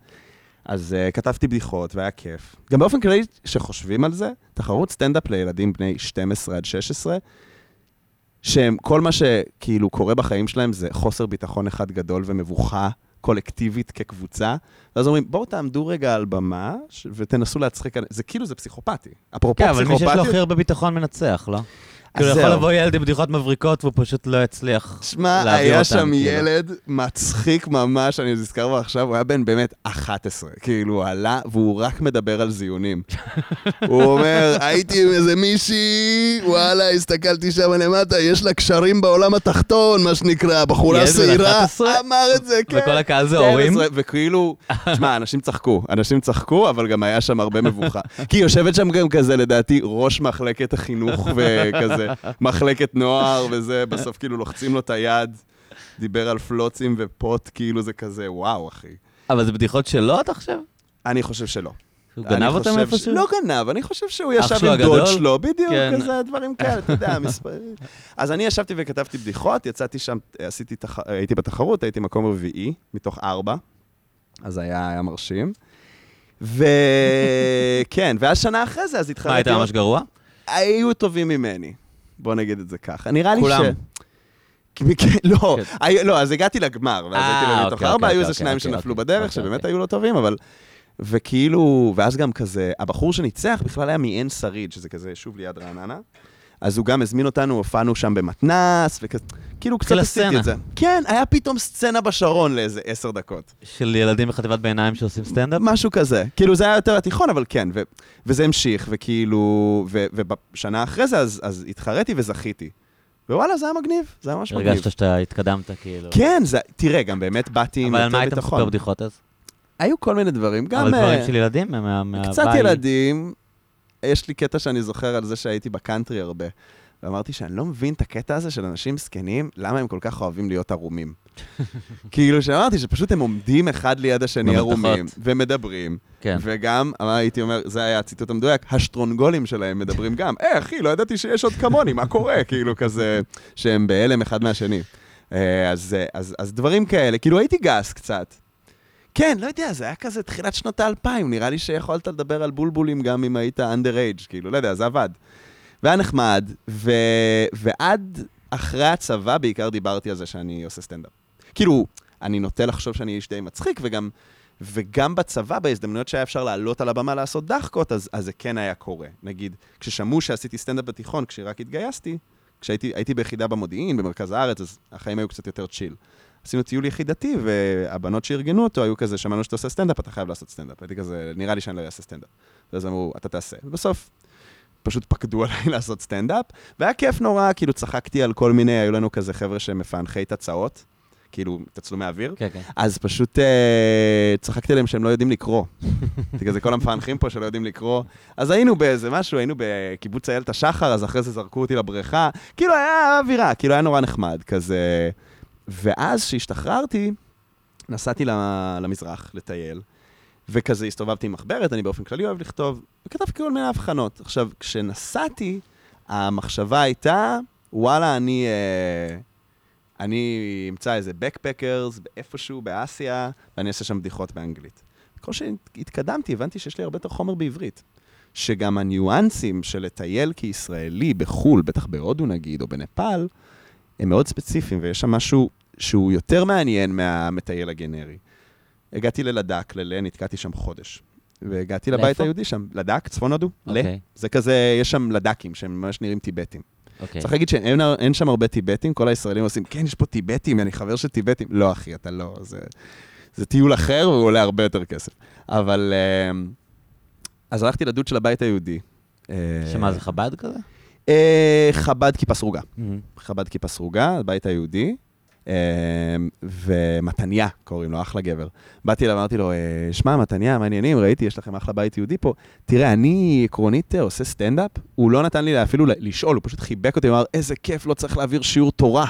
אז uh, כתבתי בדיחות והיה כיף. גם באופן כללי, כשחושבים על זה, תחרות סטנדאפ לילדים בני 12 עד 16, שהם, כל מה שכאילו קורה בחיים שלהם זה חוסר ביטחון אחד גדול ומבוכה קולקטיבית כקבוצה, ואז אומרים, בואו תעמדו רגע על במה ותנסו להצחיק, זה כאילו זה פסיכופתי. אפרופו כן, אבל מי שיש לו הכי הרבה ביטחון מנצח, לא? כאילו, יכול. לבוא ילד עם בדיחות מבריקות והוא פשוט לא יצליח שמע, היה שם כאילו. ילד מצחיק ממש, אני נזכר בו עכשיו, הוא היה בן באמת 11. כאילו, הוא עלה והוא רק מדבר על זיונים. הוא אומר, הייתי עם איזה מישהי, וואלה, הסתכלתי שם למטה, יש לה קשרים בעולם התחתון, מה שנקרא, בחורה שעירה. 11? אמר את זה, כן. וכל הקהל זה 12, הורים? וכאילו, שמע, אנשים צחקו, אנשים צחקו, אבל גם היה שם הרבה מבוכה. כי יושבת שם גם כזה, לדעתי, ראש מחלקת החינוך וכזה, מחלקת נוער וזה, בסוף כאילו לוחצים לו את היד, דיבר על פלוצים ופוט, כאילו זה כזה, וואו, אחי. אבל זה בדיחות שלו, אתה חושב? אני חושב שלא. הוא גנב אותם חושב איפשהו? ש- לא גנב, אני חושב שהוא ישב עם דוד? שלו, בדיוק, כן. כזה דברים כאלה, אתה יודע, מספרים. אז אני ישבתי וכתבתי בדיחות, יצאתי שם, עשיתי. הייתי בתחרות, הייתי מקום רביעי, מתוך ארבע, אז היה מרשים. וכן, ואז שנה אחרי זה, אז התחלתי... מה, היית ממש גרוע? היו טובים ממני, בוא נגיד את זה ככה. נראה לי ש... כולם. כן, לא, כן. לא, אז הגעתי לגמר, ואז הייתי לו מתוך ארבע, היו איזה אוקיי, שניים אוקיי, שנפלו אוקיי, בדרך, שבאמת. היו לא טובים, אבל... וכאילו, ואז גם כזה, הבחור שניצח בכלל היה מעין שריד, שזה כזה שוב ליד רעננה. אז הוא גם הזמין אותנו, הופענו שם במתנס, וכזה, כאילו קצת עשיתי. את זה. כן, היה פתאום סצנה בשרון לאיזה עשר דקות. של ילדים בחטיבת ביניים שעושים סטנדאפ? משהו כזה. כאילו, זה היה יותר התיכון, אבל כן, ו- וזה המשיך, וכאילו, ו- ובשנה אחרי זה, אז, אז התחרתי וזכיתי. ווואלה, זה היה מגניב, זה היה ממש מגניב. הרגשת שאתה התקדמת, כאילו. כן, זה, תראה, גם באמת באתי עם אבל על יותר מה היית ביטחון. מספר בדיחות אז? היו כל מיני דברים, גם... אבל דברים אה, של ילדים? מה- מהבית? קצת ילדים. יש לי קטע שאני זוכר על זה שהייתי בקאנטרי הרבה. ואמרתי שאני לא מבין את הקטע הזה של אנשים זקנים, למה הם כל כך אוהבים להיות ערומים. כאילו, שאמרתי שפשוט הם עומדים אחד ליד השני. ערומים, ומדברים, כן. וגם, אמר- הייתי אומר, זה היה הציטוט המדויק, השטרונגולים שלהם מדברים גם. אה, אחי, לא ידעתי שיש עוד כמוני, מה קורה? כאילו, כזה, שהם בהלם אחד מהשני. אה, אז, אה, אז, אז דברים כאלה, כאילו הייתי גס קצת. כן, לא יודע, זה היה כזה תחילת שנות האלפיים, נראה לי שיכולת לדבר על בולבולים גם אם היית under age, כאילו, לא יודע, זה עבד. והיה נחמד, ו... ועד אחרי הצבא בעיקר דיברתי על זה שאני עושה סטנדאפ. כאילו, אני נוטה לחשוב שאני איש די מצחיק, וגם, וגם בצבא, בהזדמנויות שהיה אפשר לעלות על הבמה לעשות דחקות, אז, אז זה כן היה קורה. נגיד, כששמעו שעשיתי סטנדאפ בתיכון, כשרק התגייסתי, כשהייתי הייתי ביחידה במודיעין, במרכז הארץ, אז החיים היו קצת יותר chill. עשינו טיול יחידתי, והבנות שארגנו אותו היו כזה, שמענו שאתה עושה סטנדאפ, אתה חייב לעשות סטנדאפ. הייתי כזה, נראה לי שאני לא אעשה סטנדאפ. ואז אמרו, אתה תעשה. ובסוף, פשוט פקדו עליי לעשות סטנדאפ, והיה כיף נורא, כאילו צחקתי על כל מיני, היו לנו כזה חבר'ה שמפענחי תצ"אות, כאילו, תצלומי אוויר. כן, כן. אז פשוט אה, צחקתי עליהם שהם לא יודעים לקרוא. זה כזה כל המפענחים פה שלא יודעים לקרוא. אז היינו באיזה משהו, היינו בקיבוץ איילת השחר, אז אחרי זה זרקו אותי לבריכה. כאילו, היה אווירה, כאילו, היה נורא נחמד, כזה... ואז, כשהשתחררתי, נסעתי למזרח לטייל, וכזה הסתובבתי עם מחברת, אני באופן כללי אוהב לכתוב, וכתבתי כל מיני הבחנות. עכשיו, כשנסעתי, המחשבה הייתה, וואלה, אני... אה, אני אמצא איזה בקפקרס איפשהו באסיה, ואני אעשה שם בדיחות באנגלית. ככל שהתקדמתי, הבנתי שיש לי הרבה יותר חומר בעברית. שגם הניואנסים של לטייל כישראלי בחו"ל, בטח בהודו נגיד, או בנפאל, הם מאוד ספציפיים, ויש שם משהו שהוא יותר מעניין מהמטייל הגנרי. הגעתי ללדק, ללה, נתקעתי שם חודש. והגעתי לבית לאיפה? היהודי שם, לדק, צפון הודו, לה. אוקיי, זה כזה, יש שם לדקים שהם ממש נראים טיבטים. אוקיי. צריך להגיד שאין אין שם הרבה טיבטים, כל הישראלים עושים, כן, יש פה טיבטים, אני חבר של טיבטים. לא, אחי, אתה לא, זה, זה טיול אחר והוא עולה הרבה יותר כסף. אבל... אמ, אז הלכתי לדוד של הבית היהודי. אה, שמה, זה חב"ד כזה? אה, חב"ד כיפה סרוגה. חב"ד כיפה סרוגה, הבית היהודי. ומתניה, קוראים לו, אחלה גבר. באתי אליו, אמרתי לו, שמע, מתניה, מעניינים, ראיתי, יש לכם אחלה בית יהודי פה. תראה, אני עקרונית עושה סטנדאפ, הוא לא נתן לי אפילו לשאול, הוא פשוט חיבק אותי, אמר, איזה כיף, לא צריך להעביר שיעור תורה.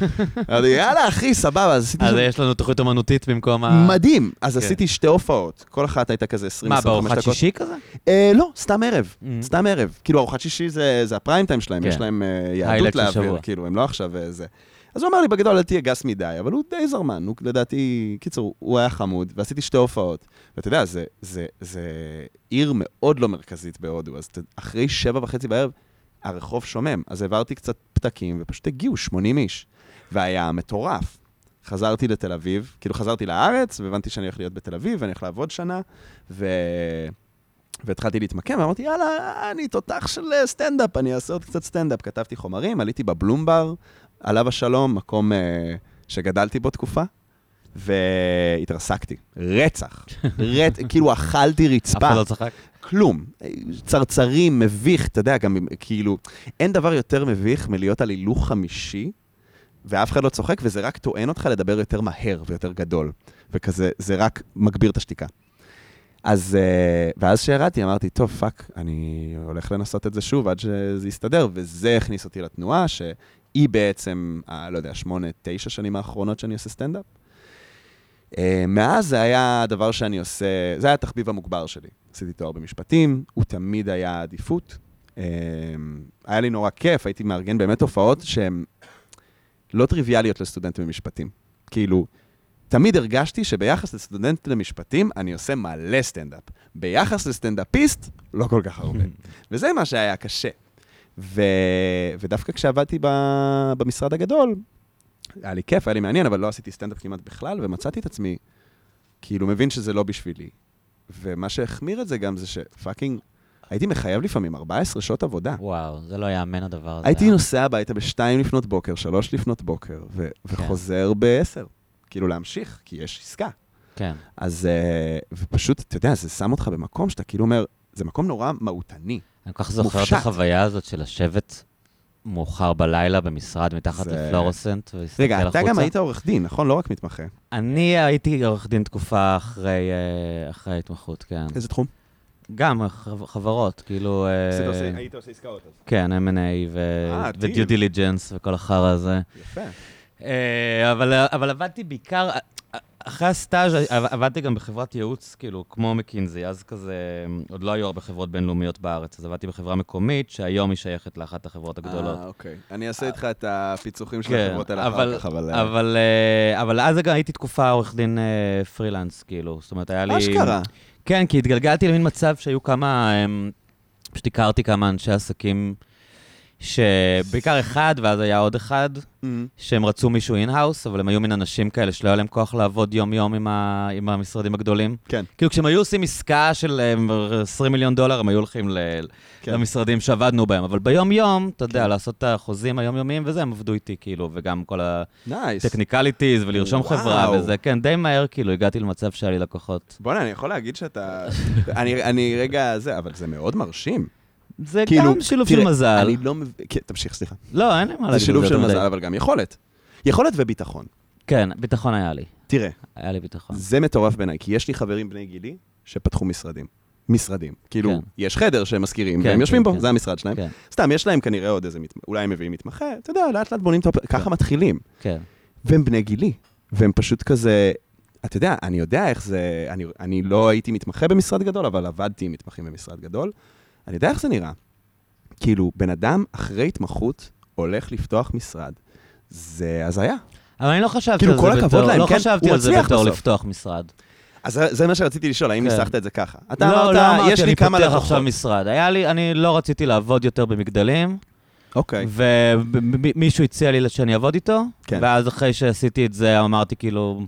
אמרתי, יאללה, אחי, סבבה, אז עשיתי... אז יש לנו תוכנית אומנותית במקום ה... מדהים. אז עשיתי שתי הופעות, כל אחת הייתה כזה 20-25 דקות. מה, בארוחת שישי כזה? לא, סתם ערב, סתם ערב. כאילו, ארוחת שישי זה הפריים טיים שלהם, יש להם יהדות להעביר, כאילו, הם לא עכשיו זה. אז הוא אמר לי, בגדול, אל תהיה גס מדי, אבל הוא די זרמן, הוא לדעתי, קיצור, הוא היה חמוד, ועשיתי שתי הופעות. ואתה יודע, זה, זה, זה עיר מאוד לא מרכזית בהודו, אז אחרי שבע וחצי בערב, הרחוב שומם. אז העברתי קצת פתקים, ופשוט הגיעו 80 איש. והיה מטורף. חזרתי לתל אביב, כאילו חזרתי לארץ, והבנתי שאני הולך להיות בתל אביב, ואני הולך לעבוד שנה, ו... והתחלתי להתמקם, ואמרתי, יאללה, אני תותח של סטנדאפ, אני אעשה עוד קצת סטנדאפ. כתבתי חומרים, עליתי בבלומבר, עליו השלום, מקום uh, שגדלתי בו תקופה, והתרסקתי. רצח. רצ... כאילו, אכלתי רצפה. אף אחד לא צחק? כלום. צרצרים, מביך, אתה יודע, גם כאילו, אין דבר יותר מביך מלהיות על הילוך חמישי, ואף אחד לא צוחק, וזה רק טוען אותך לדבר יותר מהר ויותר גדול. וכזה, זה רק מגביר את השתיקה. אז, ואז כשירדתי, אמרתי, טוב, fuck, אני הולך לנסות את זה שוב עד שזה יסתדר, וזה הכניס אותי לתנועה, שהיא בעצם, ה, לא יודע, שמונה, תשע שנים האחרונות שאני עושה סטנדאפ. מאז זה היה הדבר שאני עושה, זה היה התחביב המוגבר שלי. עשיתי תואר במשפטים, הוא תמיד היה עדיפות. היה לי נורא כיף, הייתי מארגן באמת הופעות שהן לא טריוויאליות לסטודנטים במשפטים. כאילו, תמיד הרגשתי שביחס לסטודנט למשפטים, אני עושה מלא סטנדאפ. ביחס לסטנדאפיסט, לא כל כך הרבה. וזה מה שהיה קשה. ו... ודווקא כשעבדתי ב... במשרד הגדול, היה לי כיף, היה לי מעניין, אבל לא עשיתי סטנדאפ כמעט בכלל, ומצאתי את עצמי, כאילו, מבין שזה לא בשבילי. ומה שהחמיר את זה גם זה שפאקינג, הייתי מחייב לפעמים 14 שעות עבודה. וואו, זה לא יאמן הדבר הזה. הייתי נוסע הביתה ב-2 לפנות בוקר, 3 לפנות בוקר, ו- כן. וחוזר ב-10. כאילו להמשיך, כי יש עסקה. כן. אז, ופשוט, אתה יודע, זה שם אותך במקום שאתה כאילו אומר, זה מקום נורא מהותני. אני כל כך זוכר את החוויה הזאת של לשבת מאוחר בלילה במשרד מתחת זה... לפלורסנט ולהסתכל רגע, החוצה. רגע, אתה גם היית עורך דין, נכון? לא רק מתמחה. אני הייתי עורך דין תקופה אחרי, אחרי ההתמחות, כן. איזה תחום? גם חברות, כאילו... היית עושה עסקאות אז. כן, M&A ו-due diligence וכל החרא הזה. יפה. אבל, אבל עבדתי בעיקר, אחרי הסטאז' עבדתי גם בחברת ייעוץ, כאילו, כמו מקינזי, אז כזה, עוד לא היו הרבה חברות בינלאומיות בארץ, אז עבדתי בחברה מקומית, שהיום היא שייכת לאחת החברות הגדולות. אה, אוקיי. אני אעשה איתך את הפיצוחים של החברות האלה אחר כך, אבל... אבל, אבל אז גם הייתי תקופה עורך דין פרילנס, כאילו, זאת אומרת, היה לי... אשכרה. כן, כי התגלגלתי למין מצב שהיו כמה, פשוט הכרתי כמה אנשי עסקים. שבעיקר אחד, ואז היה עוד אחד, mm-hmm. שהם רצו מישהו in-house, אבל הם היו מין אנשים כאלה שלא היה להם כוח לעבוד יום-יום עם, ה... עם המשרדים הגדולים. כן. כאילו, כשהם היו עושים עסקה של 20 מיליון דולר, הם היו הולכים ל... כן. למשרדים שעבדנו בהם. אבל ביום-יום, אתה יודע, כן. לעשות את החוזים היומיומיים וזה, הם עבדו איתי, כאילו, וגם כל הטכניקליטיז, ולרשום וואו. חברה וזה, כן, די מהר, כאילו, הגעתי למצב שהיה לי לקוחות. בוא'נה, אני יכול להגיד שאתה... אני, אני רגע, זה, אבל זה מאוד מרשים. זה כאילו, גם שילוב תראה, של מזל. אני לא מבין, כן, תמשיך, סליחה. לא, אין לי מה להגיד. זה שילוב של מזל, אבל גם יכולת. יכולת וביטחון. כן, ביטחון היה לי. תראה. היה לי ביטחון. זה מטורף בעיניי, כי יש לי חברים בני גילי שפתחו משרדים. משרדים. כאילו, כן. יש חדר שהם מזכירים, כן, והם יושבים כן, בו, כן. זה המשרד שלהם. כן. סתם, יש להם כנראה עוד איזה, מת... אולי הם מביאים מתמחה, אתה יודע, לאט לאט בונים את הפ... ככה מתחילים. כן. והם בני גילי, והם פשוט כזה, אתה יודע, אני יודע איך זה, אני, אני לא הייתי מתמחה במשרד גדול, אבל עבדתי עם מתמחים במשרד גדול. אני יודע איך זה נראה. כאילו, בן אדם אחרי התמחות הולך לפתוח משרד. זה הזיה. אבל אני לא חשבתי כאילו, על זה בתור, כל הכבוד להם, לא כן, חשבתי על זה בתור לפתוח משרד. אז זה מה שרציתי לשאול, האם כן. ניסחת את זה ככה? אתה לא, אמרת, לא אמרתי, יש לי כמה לקוחות. אני פותח עכשיו משרד. היה לי, אני לא רציתי לעבוד יותר במגדלים. אוקיי. ומישהו הציע לי שאני אעבוד איתו, כן. ואז אחרי שעשיתי את זה, אמרתי כאילו,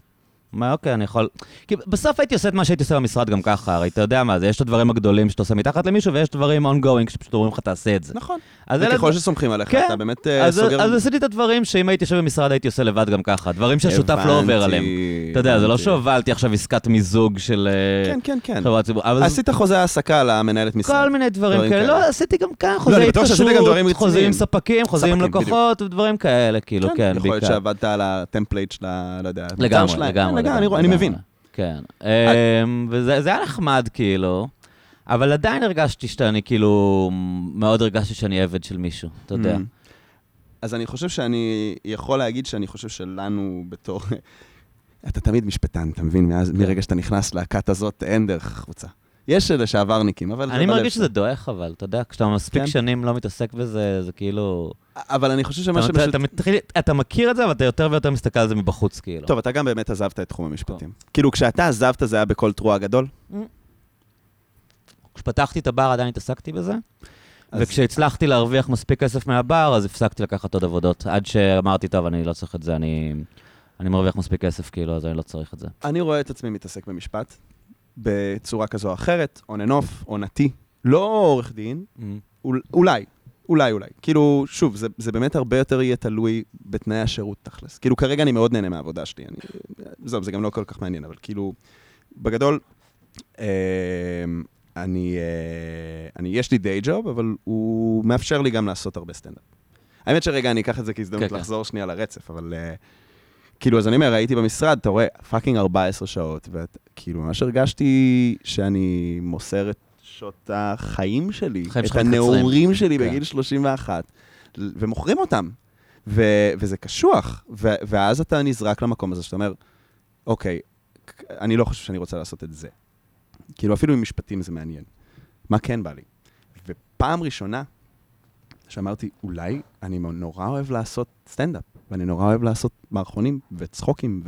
אומר, אוקיי, אני יכול... כי בסוף הייתי עושה את מה שהייתי עושה במשרד גם ככה, הרי אתה יודע מה זה, יש את הדברים הגדולים שאתה עושה מתחת למישהו, ויש דברים ongoing שפשוט אומרים לך, תעשה את זה. נכון. אז אלה- וככל שסומכים עליך, כן. אתה באמת אה, אז, סוגר... אז עשיתי את הדברים שאם הייתי יושב במשרד הייתי עושה לבד גם ככה, דברים שהשותף לא עובר הבנתי, עליהם. אתה יודע, זה לא. שהובלתי עכשיו עסקת מיזוג של אה, כן, כן, כן. חברת ציבור. עשית חוזה העסקה למנהלת משרד. כל מיני דברים דברים כאלה. כאלה. לא, עשיתי גם כאן גם דברים התקשרות, חוזים עם. ספקים, חוזים עם לקוחות ודברים כאלה, כאילו, כן, יכול להיות בעיקר. שעבדת על ה template של ה... לא יודע. לגמרי. לגמרי, אני אני. מבין. כן. אמ, וזה זה היה נחמד, כאילו, אבל עדיין הרגשתי שאני, כאילו, מאוד הרגשתי שאני עבד של מישהו, אתה יודע. Mm. אז אני חושב שאני יכול להגיד שאני חושב שלנו בתור... אתה תמיד משפטן, אתה מבין? מאז, כן. מרגע שאתה נכנס לכת הזאת, אין דרך החוצה. יש לשעברניקים, אבל... אני בלב מרגיש. שזה דועך, אבל, אתה יודע, כשאתה מספיק כן. שנים לא מתעסק בזה, זה כאילו... אבל אני חושב שמה אתה- שפשוט... אתה מתחיל- אתה מכיר את זה, אבל אתה יותר ויותר מסתכל על זה מבחוץ, כאילו. טוב, אתה גם באמת עזבת את תחום המשפטים. כאילו, כשאתה עזבת זה היה בכל תרועה גדול? כשפתחתי את הבר עדיין התעסקתי בזה, אז- וכשהצלחתי להרוויח מספיק כסף מהבר, אז הפסקתי לקחת עוד עבודות, עד שאמרתי, טוב, אני לא צריך את זה, אני... אני מרוויח מספיק כסף, כאילו, אז אני לא צריך את זה. אני רואה את עצמי מתעסק במשפט, בצורה כזו או אחרת, on and off, עונתי. לא עורך דין, אול, אולי, אולי, אולי. כאילו, שוב, זה, זה באמת הרבה יותר יהיה תלוי בתנאי השירות תכלס. כאילו, כרגע אני מאוד נהנה מהעבודה שלי. אני, זהו, זה גם לא כל כך מעניין, אבל כאילו, בגדול, אה, אני, אה, אני, יש לי day job, אבל הוא מאפשר לי גם לעשות הרבה סטנדאפ. האמת שרגע, אני אקח את זה כהזדמנות כן, כן. לחזור שנייה לרצף, אבל... אה, כאילו, אז אני אומר, הייתי במשרד, אתה רואה, fucking 14 שעות, וכאילו, ממש הרגשתי שאני מוסר את שעות החיים שלי, החיים את. הנעורים שלי כן. בגיל 31, ל- ומוכרים אותם. ו- וזה קשוח, ו- ואז אתה נזרק למקום הזה שאתה אומר, אוקיי, אני לא חושב שאני רוצה לעשות את זה. כאילו, אפילו עם משפטים זה מעניין. מה כן בא לי? ופעם ראשונה שאמרתי, אולי אני נורא אוהב לעשות סטנדאפ, ואני נורא אוהב לעשות מערכונים וצחוקים,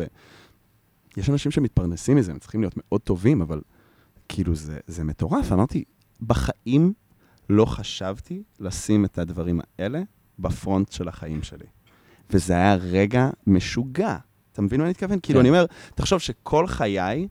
ויש אנשים שמתפרנסים מזה, הם צריכים להיות מאוד טובים, אבל כאילו זה, זה מטורף. אמרתי, בחיים לא חשבתי לשים את הדברים האלה בפרונט של החיים שלי. וזה היה רגע משוגע. אתה מבין מה אני מתכוון? כאילו, כן. אני אומר, תחשוב שכל חיי,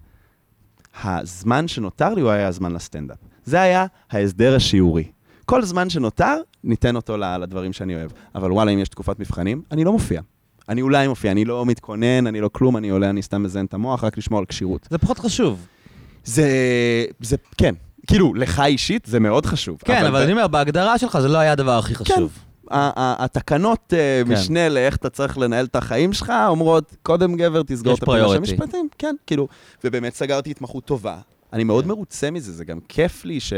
הזמן שנותר לי הוא היה הזמן לסטנדאפ. זה היה ההסדר השיעורי. כל זמן שנותר, ניתן אותו לדברים שאני אוהב. אבל וואלה, אם יש תקופת מבחנים, אני לא מופיע. אני אולי מופיע, אני לא מתכונן, אני לא כלום, אני עולה, אני סתם מזיין את המוח, רק לשמור על כשירות. זה פחות חשוב. זה, זה, כן. כאילו, לך אישית זה מאוד חשוב. כן, אבל ב- אני אומר, בהגדרה שלך זה לא היה הדבר הכי חשוב. ה- התקנות אה, כן. משנה לאיך אתה צריך לנהל את החיים שלך, אומרות, קודם גבר, תסגור את הפינה של priority. המשפטים. כן, כאילו, ובאמת סגרתי התמחות טובה. אני מאוד מרוצה מזה, זה גם כיף לי ש...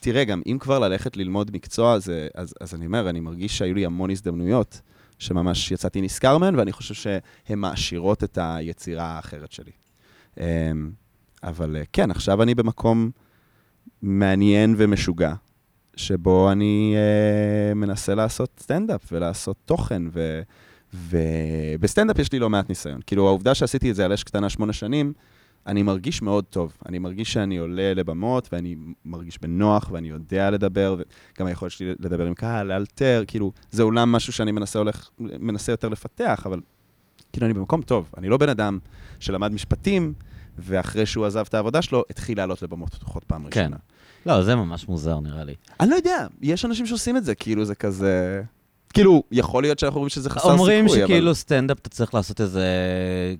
תראה, גם אם כבר ללכת ללמוד מקצוע, זה, אז, אז אני אומר, אני מרגיש שהיו לי המון הזדמנויות, שממש יצאתי נשכר מהן, ואני חושב שהן מעשירות את היצירה האחרת שלי. אבל אה, כן, עכשיו אני במקום מעניין ומשוגע, שבו אני אה, מנסה לעשות סטנדאפ ולעשות תוכן, ו... ובסטנדאפ יש לי לא מעט ניסיון. כאילו, העובדה שעשיתי את זה על אש קטנה שמונה שנים, אני מרגיש מאוד טוב. אני מרגיש שאני עולה לבמות, ואני מרגיש בנוח, ואני יודע לדבר, וגם היכולת שלי לדבר עם קהל, לאלתר, כאילו, זה אולם משהו שאני מנסה, הולך, מנסה יותר לפתח, אבל כאילו, אני במקום טוב. אני לא בן אדם שלמד משפטים, ואחרי שהוא עזב את העבודה שלו, התחיל לעלות לבמות פתוחות פעם כן. ראשונה. לא, זה ממש מוזר, נראה לי. אני לא יודע, יש אנשים שעושים את זה, כאילו, זה כזה... כאילו, יכול להיות שאנחנו אומרים שזה חסר סיכוי, אומרים אבל... שכאילו סטנדאפ אתה צריך לעשות איזה...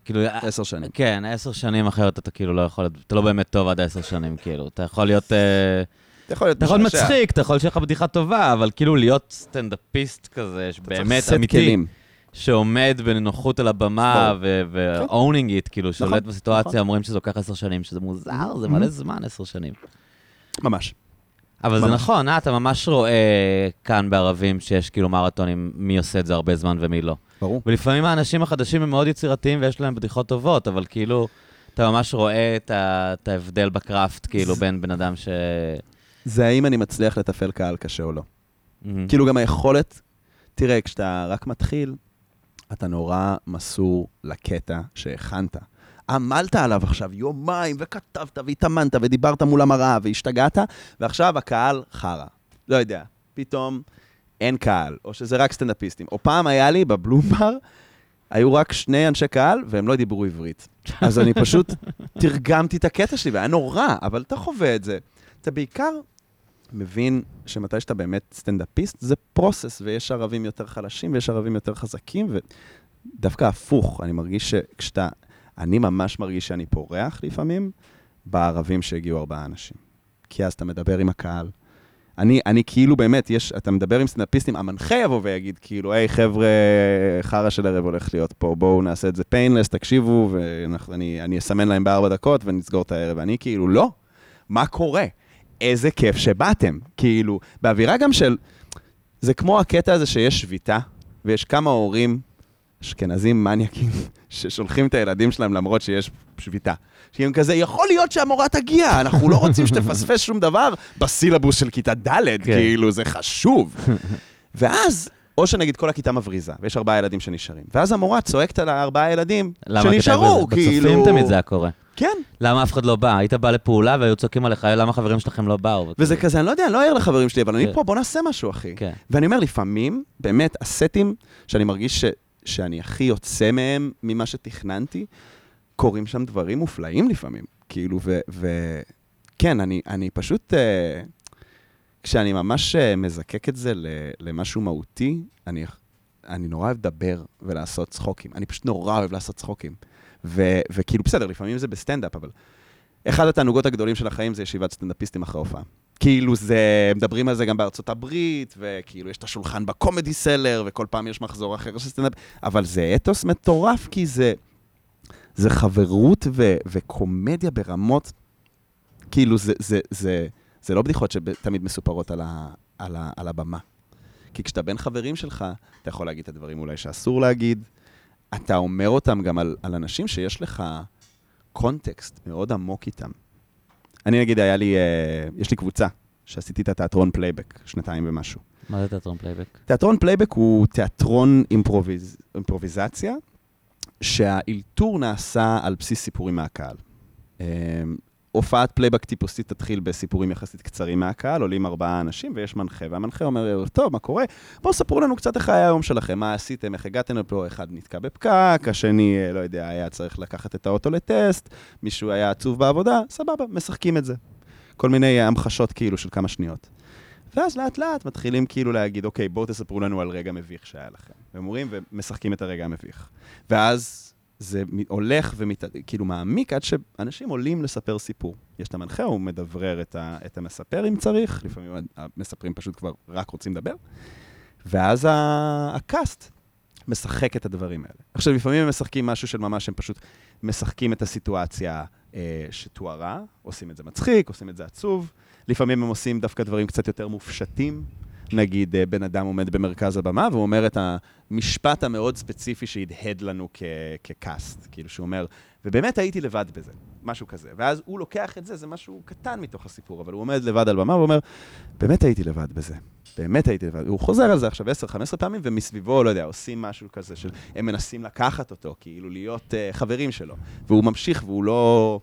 כאילו... עשר שנים. כן, עשר שנים אחרת אתה כאילו לא יכול... אתה לא באמת טוב עד עשר שנים, כאילו. אתה יכול להיות... אה, אתה יכול להיות אתה יכול. מצחיק, אתה יכול שיהיה לך בדיחה טובה, אבל כאילו להיות סטנדאפיסט כזה, אתה צריך שבאמת סט אמיתי, כלים. שעומד בנינוחות על הבמה. ו-owning it, כאילו, שולט נכון, בסיטואציה, נכון. אומרים שזה לוקח עשר שנים, שזה מוזר, זה Mhm. מלא זמן, עשר שנים. ממש. אבל זה. נכון, אה, אתה ממש רואה כאן בערבים שיש כאילו מרתונים, מי עושה את זה הרבה זמן ומי לא. ברור. ולפעמים האנשים החדשים הם מאוד יצירתיים ויש להם בדיחות טובות, אבל כאילו, אתה ממש רואה את, ה, את ההבדל בקראפט, כאילו, בין בן אדם ש... זה האם אני מצליח לתפעל קהל קשה או לא. מהמם. כאילו גם היכולת, תראה, כשאתה רק מתחיל, אתה נורא מסור לקטע שהכנת. עמלת עליו עכשיו יומיים, וכתבת, והתאמנת, ודיברת מול המראה, והשתגעת, ועכשיו הקהל חרא. לא יודע, פתאום אין קהל, או שזה רק סטנדאפיסטים. או פעם היה לי בבלומבר, היו רק שני אנשי קהל, והם לא דיברו עברית. אז אני פשוט תרגמתי את הקטע שלי, והיה נורא, אבל אתה חווה את זה. אתה בעיקר מבין שמתי שאתה באמת סטנדאפיסט, זה process, ויש ערבים יותר חלשים ויש ערבים יותר חזקים, ודווקא הפוך, אני מרגיש שכשאתה... אני ממש מרגיש שאני פורח לפעמים בערבים שהגיעו ארבעה אנשים. כי אז אתה מדבר עם הקהל. אני, אני כאילו באמת, יש, אתה מדבר עם סטנדאפיסטים, המנחה יבוא ויגיד, כאילו, היי, חבר'ה, חרא של ערב הולך להיות פה, בואו נעשה את זה painless, תקשיבו, ואני אסמן להם בארבע דקות ונסגור את הערב. ואני כאילו, לא, מה קורה? איזה כיף שבאתם. כאילו, באווירה גם של... זה כמו הקטע הזה שיש שביתה, ויש כמה הורים אשכנזים מניאקים ששולחים את הילדים שלהם למרות שיש שביתה. שהם כזה, יכול להיות שהמורה תגיע, אנחנו לא רוצים שתפספס שום דבר בסילבוס של כיתה ד', כן. כאילו, זה חשוב. ואז, או שנגיד כל הכיתה מבריזה, ויש ארבעה ילדים שנשארים, ואז המורה צועקת על הארבעה ילדים שנשארו, כאילו... בצופים תמיד זה היה קורה. כן. למה אף אחד לא בא? היית בא לפעולה והיו צועקים עליך, למה החברים שלכם לא באו? וזה כזה, אני לא יודע, אני לא ער לחברים שלי, אבל אני כן. פה, בוא נעשה משהו, אחי. כן. ואני אומר, לפעמים, באמת, הסטים שאני מרגיש שאני הכי יוצא מהם ממה שתכננתי, קורים שם דברים מופלאים לפעמים. כאילו, וכן, אני, אני פשוט, uh, כשאני ממש uh, מזקק את זה למשהו מהותי, אני, אני נורא אוהב לדבר ולעשות צחוקים. אני פשוט נורא אוהב לעשות צחוקים. ו, וכאילו, בסדר, לפעמים זה בסטנדאפ, אבל אחד התענוגות הגדולים של החיים זה ישיבת סטנדאפיסטים אחרי הופעה. כאילו זה, מדברים על זה גם בארצות הברית, וכאילו יש את השולחן ב Comedy Cellar, וכל פעם יש מחזור אחר של סטנדאפ, אבל זה אתוס מטורף, כי זה, זה חברות ו, וקומדיה ברמות, כאילו זה, זה, זה, זה לא בדיחות שתמיד מסופרות על, ה, על, ה, על הבמה. כי כשאתה בין חברים שלך, אתה יכול להגיד את הדברים אולי שאסור להגיד, אתה אומר אותם גם על, על אנשים שיש לך קונטקסט מאוד עמוק איתם. אני נגיד, היה לי, uh, יש לי קבוצה שעשיתי את התיאטרון פלייבק, שנתיים ומשהו. מה זה תיאטרון פלייבק? תיאטרון פלייבק הוא תיאטרון אימפרוביז, אימפרוביזציה, שהאילתור נעשה על בסיס סיפורים מהקהל. Um, הופעת פלייבק טיפוסית תתחיל בסיפורים יחסית קצרים מהקהל, עולים ארבעה אנשים ויש מנחה, והמנחה אומר, טוב, מה קורה? בואו ספרו לנו קצת איך היה היום שלכם, מה עשיתם, איך הגעתם לפה, אחד נתקע בפקק, השני, אה, לא יודע, היה צריך לקחת את האוטו לטסט, מישהו היה עצוב בעבודה, סבבה, משחקים את זה. כל מיני המחשות כאילו של כמה שניות. ואז לאט לאט מתחילים כאילו להגיד, אוקיי, בואו תספרו לנו על רגע מביך שהיה לכם. והם אומרים ומשחקים את הרגע המביך. ואז זה הולך וכאילו מעמיק עד שאנשים עולים לספר סיפור. יש את המנחה, הוא מדברר את, ה, את המספר אם צריך, לפעמים המספרים פשוט כבר רק רוצים לדבר, ואז הקאסט משחק את הדברים האלה. עכשיו, לפעמים הם משחקים משהו של ממש, הם פשוט משחקים את הסיטואציה אה, שתוארה, עושים את זה מצחיק, עושים את זה עצוב, לפעמים הם עושים דווקא דברים קצת יותר מופשטים. נגיד, אה, בן אדם עומד במרכז הבמה, והוא אומר את המשפט המאוד ספציפי שהדהד לנו כ- כקאסט. כאילו, שהוא אומר, ובאמת הייתי לבד בזה, משהו כזה. ואז הוא לוקח את זה, זה משהו קטן מתוך הסיפור, אבל הוא עומד לבד על במה ואומר, באמת הייתי לבד בזה. באמת הייתי לבד. הוא חוזר על זה עכשיו 10-15 פעמים, ומסביבו, לא יודע, עושים משהו כזה של... הם מנסים לקחת אותו, כאילו להיות uh, חברים שלו. והוא ממשיך, והוא לא...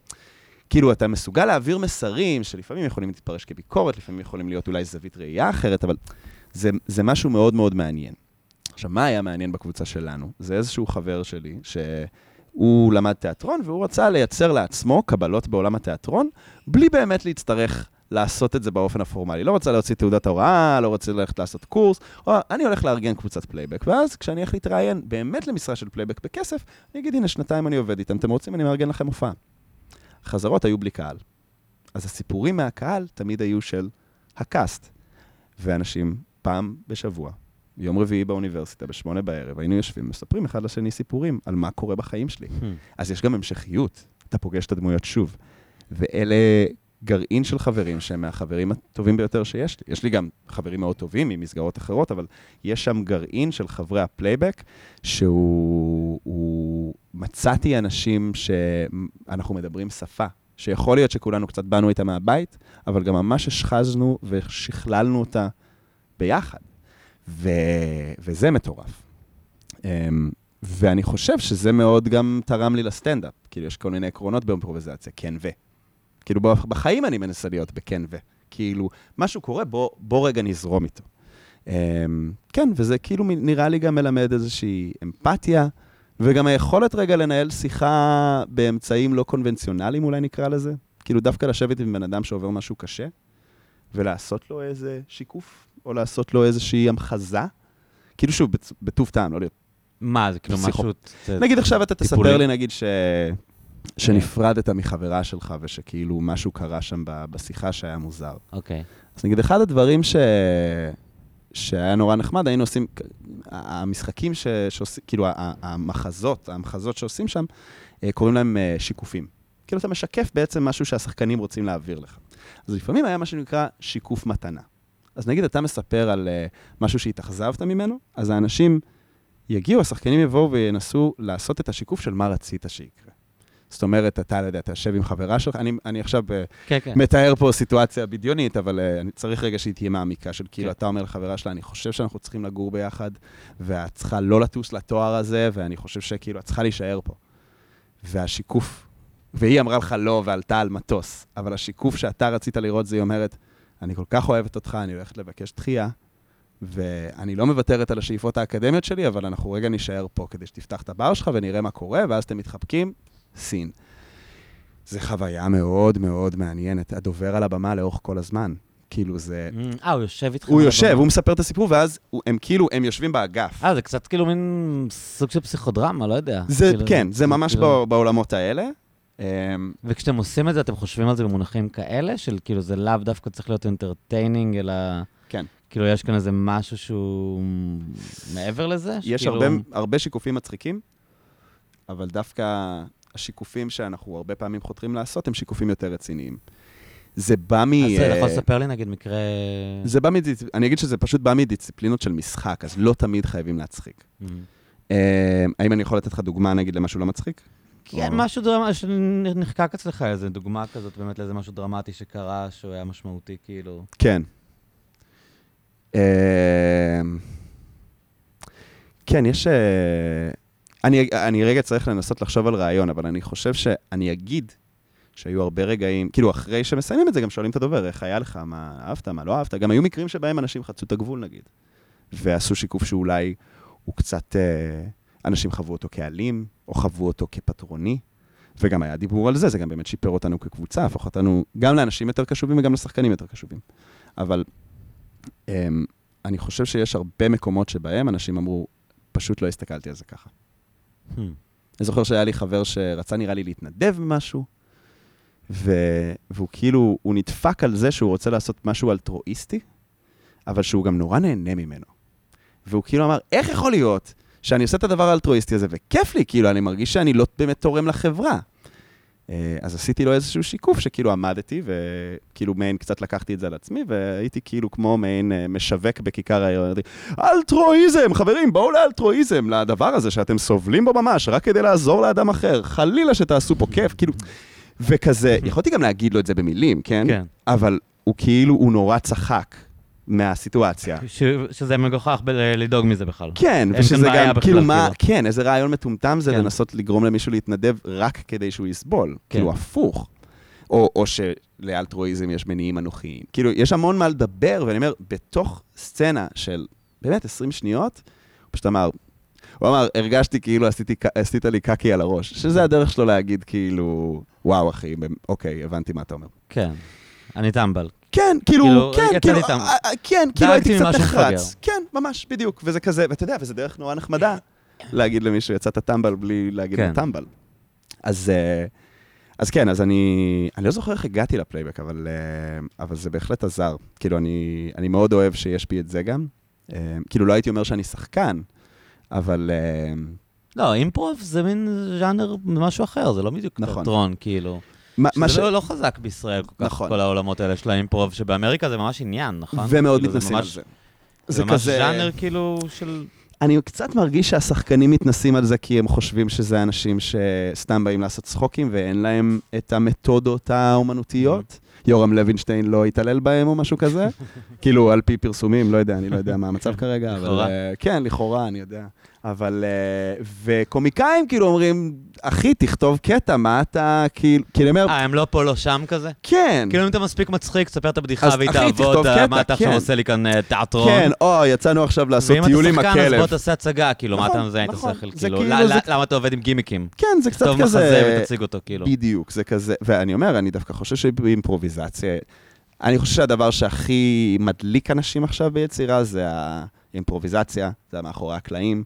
כאילו, אתה מסוגל להעביר מסרים שלפעמים יכולים להתפרש כביקורת, לפעמים יכולים להיות אולי זווית ראייה אחרת, אבל זה, זה משהו מאוד מאוד מעניין. עכשיו, מה היה מעניין בקבוצה שלנו? זה איזשהו חבר שלי, שהוא למד תיאטרון, והוא רצה לייצר לעצמו קבלות בעולם התיאטרון, בלי באמת להצטרך לעשות את זה באופן הפורמלי. לא רוצה להוציא תעודת הוראה, לא רוצה ללכת לעשות קורס, או אני הולך לארגן קבוצת פלייבק, ואז כשאני הולך להתראיין באמת למשרה של פלייבק בכסף, אני אגיד, הנה, שנתיים אני עובד איתם, אתם רוצים, אני מארגן לכם הופעה. החזרות היו בלי קהל. אז הסיפורים מהקהל תמיד היו של ה cast. ואנשים פעם בשבוע, יום רביעי באוניברסיטה, בשמונה בערב, היינו יושבים, מספרים אחד לשני סיפורים על מה קורה בחיים שלי. Hmm. אז יש גם המשכיות, אתה פוגש את הדמויות שוב. ואלה גרעין של חברים שהם מהחברים הטובים ביותר שיש לי. יש לי גם חברים מאוד טובים ממסגרות אחרות, אבל יש שם גרעין של חברי הפלייבק, שהוא... הוא... מצאתי אנשים שאנחנו מדברים שפה, שיכול להיות שכולנו קצת באנו איתה מהבית, אבל גם ממש השחזנו ושכללנו אותה ביחד. ו... וזה מטורף. אמ, ואני חושב שזה מאוד גם תרם לי לסטנדאפ. כאילו, יש כל מיני עקרונות באימפרוביזציה, כן ו. כאילו, בחיים אני מנסה להיות בכן ו. כאילו, משהו קורה, בוא, בוא רגע נזרום איתו. Um, כן, וזה כאילו נראה לי גם מלמד איזושהי אמפתיה, וגם היכולת רגע לנהל שיחה באמצעים לא קונבנציונליים, אולי נקרא לזה. כאילו דווקא לשבת עם בן אדם שעובר משהו קשה, ולעשות לו איזה שיקוף, או לעשות לו איזושהי המחזה, כאילו שהוא בצ- בטוב טעם, לא להיות... מה, זה כאילו משהו... נגיד עכשיו אתה תספר. לי, נגיד, ש... שנפרדת מחברה שלך, ושכאילו משהו קרה שם בשיחה שהיה מוזר. אוקיי. אז נגיד, אחד הדברים ש... שהיה נורא נחמד, היינו עושים, המשחקים ש... שעושים, כאילו, המחזות, המחזות שעושים שם, אה, קוראים להם אה, שיקופים. כאילו, אתה משקף בעצם משהו שהשחקנים רוצים להעביר לך. אז לפעמים היה מה שנקרא שיקוף מתנה. אז נגיד, אתה מספר על אה, משהו שהתאכזבת ממנו, אז האנשים יגיעו, השחקנים יבואו וינסו לעשות את השיקוף של מה רצית שיקרה. זאת אומרת, אתה, לא יודע, אתה יושב עם חברה שלך, אני, אני עכשיו אה, כן, כן. מתאר פה סיטואציה בדיונית, אבל uh, אני צריך רגע שהיא תהיה מעמיקה, של כאילו, כן. אתה אומר לחברה שלה, אני חושב שאנחנו צריכים לגור ביחד, ואת צריכה לא לטוס לתואר הזה, ואני חושב שכאילו, את צריכה להישאר פה. והשיקוף, והיא אמרה לך לא ועלתה על מטוס, אבל השיקוף שאתה רצית לראות זה, היא אומרת, אני כל כך אוהבת אותך, אני הולכת לבקש דחייה, ואני לא מוותרת על השאיפות האקדמיות שלי, אבל אנחנו רגע נישאר פה כדי שתפתח את הבר שלך ונראה מה קורה, ואז אתם מתחבקים, סין. זה חוויה מאוד מאוד מעניינת. הדובר על הבמה לאורך כל הזמן. כאילו זה... אה, הוא יושב איתך? הוא יושב? הוא מספר את הסיפור, ואז הם כאילו, הם יושבים באגף. אה, זה קצת כאילו מין סוג של פסיכודרמה, לא יודע. זה, כאילו, כן, זה ממש כאילו- בעולמות האלה. אמ, וכשאתם עושים את זה, אתם חושבים על זה במונחים כאלה, של כאילו זה לאו דווקא צריך להיות entertaining, אלא... כן. כאילו יש כאן איזה משהו שהוא מעבר לזה? יש שכאילו- הרבה, הרבה שיקופים מצחיקים, אבל דווקא השיקופים שאנחנו הרבה פעמים חותרים לעשות הם שיקופים יותר רציניים. זה בא מ... אז אתה יכול לספר לי נגיד מקרה... זה בא מדיס... אני אגיד שזה פשוט בא מדיסציפלינות של משחק, אז לא תמיד חייבים להצחיק. Mhm. אה, האם אני יכול לתת לך דוגמה, נגיד, למשהו לא מצחיק? כן, או- משהו דרמטי, שנחקק אצלך, איזה דוגמה כזאת, באמת לאיזה משהו דרמטי שקרה, שהוא היה משמעותי, כאילו. כן. אה, כן, יש... אה, אני, אני רגע צריך לנסות לחשוב על רעיון, אבל אני חושב שאני אגיד שהיו הרבה רגעים, כאילו, אחרי שמסיימים את זה, גם שואלים את הדובר, איך היה לך, מה אהבת, מה לא אהבת. גם היו מקרים שבהם אנשים חצו את הגבול, נגיד, ועשו שיקוף שאולי הוא קצת... אה, אנשים חוו אותו כאלים, או חוו אותו כפטרוני, וגם היה דיבור על זה, זה גם באמת שיפר אותנו כקבוצה, הפך אותנו גם לאנשים יותר קשובים וגם לשחקנים יותר קשובים. אבל um, אני חושב שיש הרבה מקומות שבהם אנשים אמרו, פשוט לא הסתכלתי על זה ככה. Hmm. אני זוכר שהיה לי חבר שרצה נראה לי להתנדב במשהו, ו... והוא כאילו, הוא נדפק על זה שהוא רוצה לעשות משהו אלטרואיסטי, אבל שהוא גם נורא נהנה ממנו. והוא כאילו אמר, איך יכול להיות שאני עושה את הדבר האלטרואיסטי הזה, וכיף לי, כאילו, אני מרגיש שאני לא באמת תורם לחברה. אה, אז עשיתי לו איזשהו שיקוף שכאילו עמדתי, וכאילו מעין קצת לקחתי את זה על עצמי, והייתי כאילו כמו מעין אה, משווק בכיכר העיר. אלטרואיזם, חברים, בואו לאלטרואיזם, לדבר הזה שאתם סובלים בו ממש, רק כדי לעזור לאדם אחר. חלילה שתעשו פה כיף, כאילו... וכזה, יכולתי גם להגיד לו את זה במילים, כן? כן. אבל הוא כאילו, הוא נורא צחק מהסיטואציה. ש- שזה מגוחך ב- לדאוג מזה בכלל. כן, ושזה גם, בכלל, כאילו מה, כאילו. כן, איזה רעיון מטומטם זה כן. לנסות לגרום למישהו להתנדב רק כדי שהוא יסבול. כאילו, הפוך. או, או שלאלטרואיזם יש מניעים אנוכיים. כאילו, יש המון מה לדבר, ואני אומר, בתוך סצנה של באמת 20 שניות, הוא פשוט אמר, הוא אמר, הרגשתי כאילו עשיתי, עשית לי קקי על הראש, שזה הדרך שלו להגיד כאילו, וואו אחי, אוקיי, הבנתי מה אתה אומר. כן. אני טמבל. כן, כאילו, כאילו, כן, כאילו. אה, אה, כן, כאילו דאגתי הייתי קצת נחרץ. כן, ממש, בדיוק. וזה כזה, ואתה יודע, וזה דרך נורא נחמדה להגיד למישהו, יצאת טמבל בלי להגיד לו כן. טמבל. אז, אה, אז כן, אז אני, אני לא זוכר איך הגעתי לפלייבק, אבל, אבל זה בהחלט עזר. כאילו, אני, אני מאוד אוהב שיש בי את זה גם. כאילו, לא הייתי אומר שאני שחקן, אבל... לא, אימפרוב זה מין ז'אנר משהו אחר, זה לא בדיוק נכון. תיאטרון, כאילו. מה, מה שזה לא, לא חזק בישראל כל כך, נכון. כל העולמות האלה של האימפרוב, שבאמריקה זה ממש עניין, נכון? ומאוד כאילו, מתנסים על ממש- זה. זה ממש ז'אנר כאילו של... אני קצת מרגיש שהשחקנים מתנסים על זה כי הם חושבים שזה אנשים שסתם באים לעשות צחוקים ואין להם את המתודות האומנותיות. יורם לוינשטיין לא התעלל בהם או משהו כזה. כאילו, על פי פרסומים, לא יודע, אני לא יודע מה המצב כרגע, אבל... לכאורה. אה, כן, לכאורה, אני יודע. אבל... אה, וקומיקאים כאילו אומרים, אחי, תכתוב קטע, מה אתה... כאילו, כאילו, אומר, אה, הם לא פה, לא שם כזה? כן. כאילו אם אתה מספיק מצחיק, תספר את הבדיחה והיא תעבוד, תכתוב אה, מה אתה עכשיו כן. עושה לי כאן אה, תיאטרון? כן, או, יצאנו עכשיו לעשות טיול עם ואם אתה שחקן, אז הכלב. בוא תעשה הצגה, כאילו, מה נכון, אתה מזיין את נכון. השכל? כאילו, כאילו, למה אתה עובד עם גימיקים? כן, זה קצת כזה... מחזה ותציג אותו, כאילו. בדיוק, זה כזה, ואני אומר, אני דווקא חושב שבאימפרוביזציה, אני חושב שהדבר שהכי מדליק אנשים עכשיו ביצירה זה האימפרוביזציה, זה מאחורי הקלעים.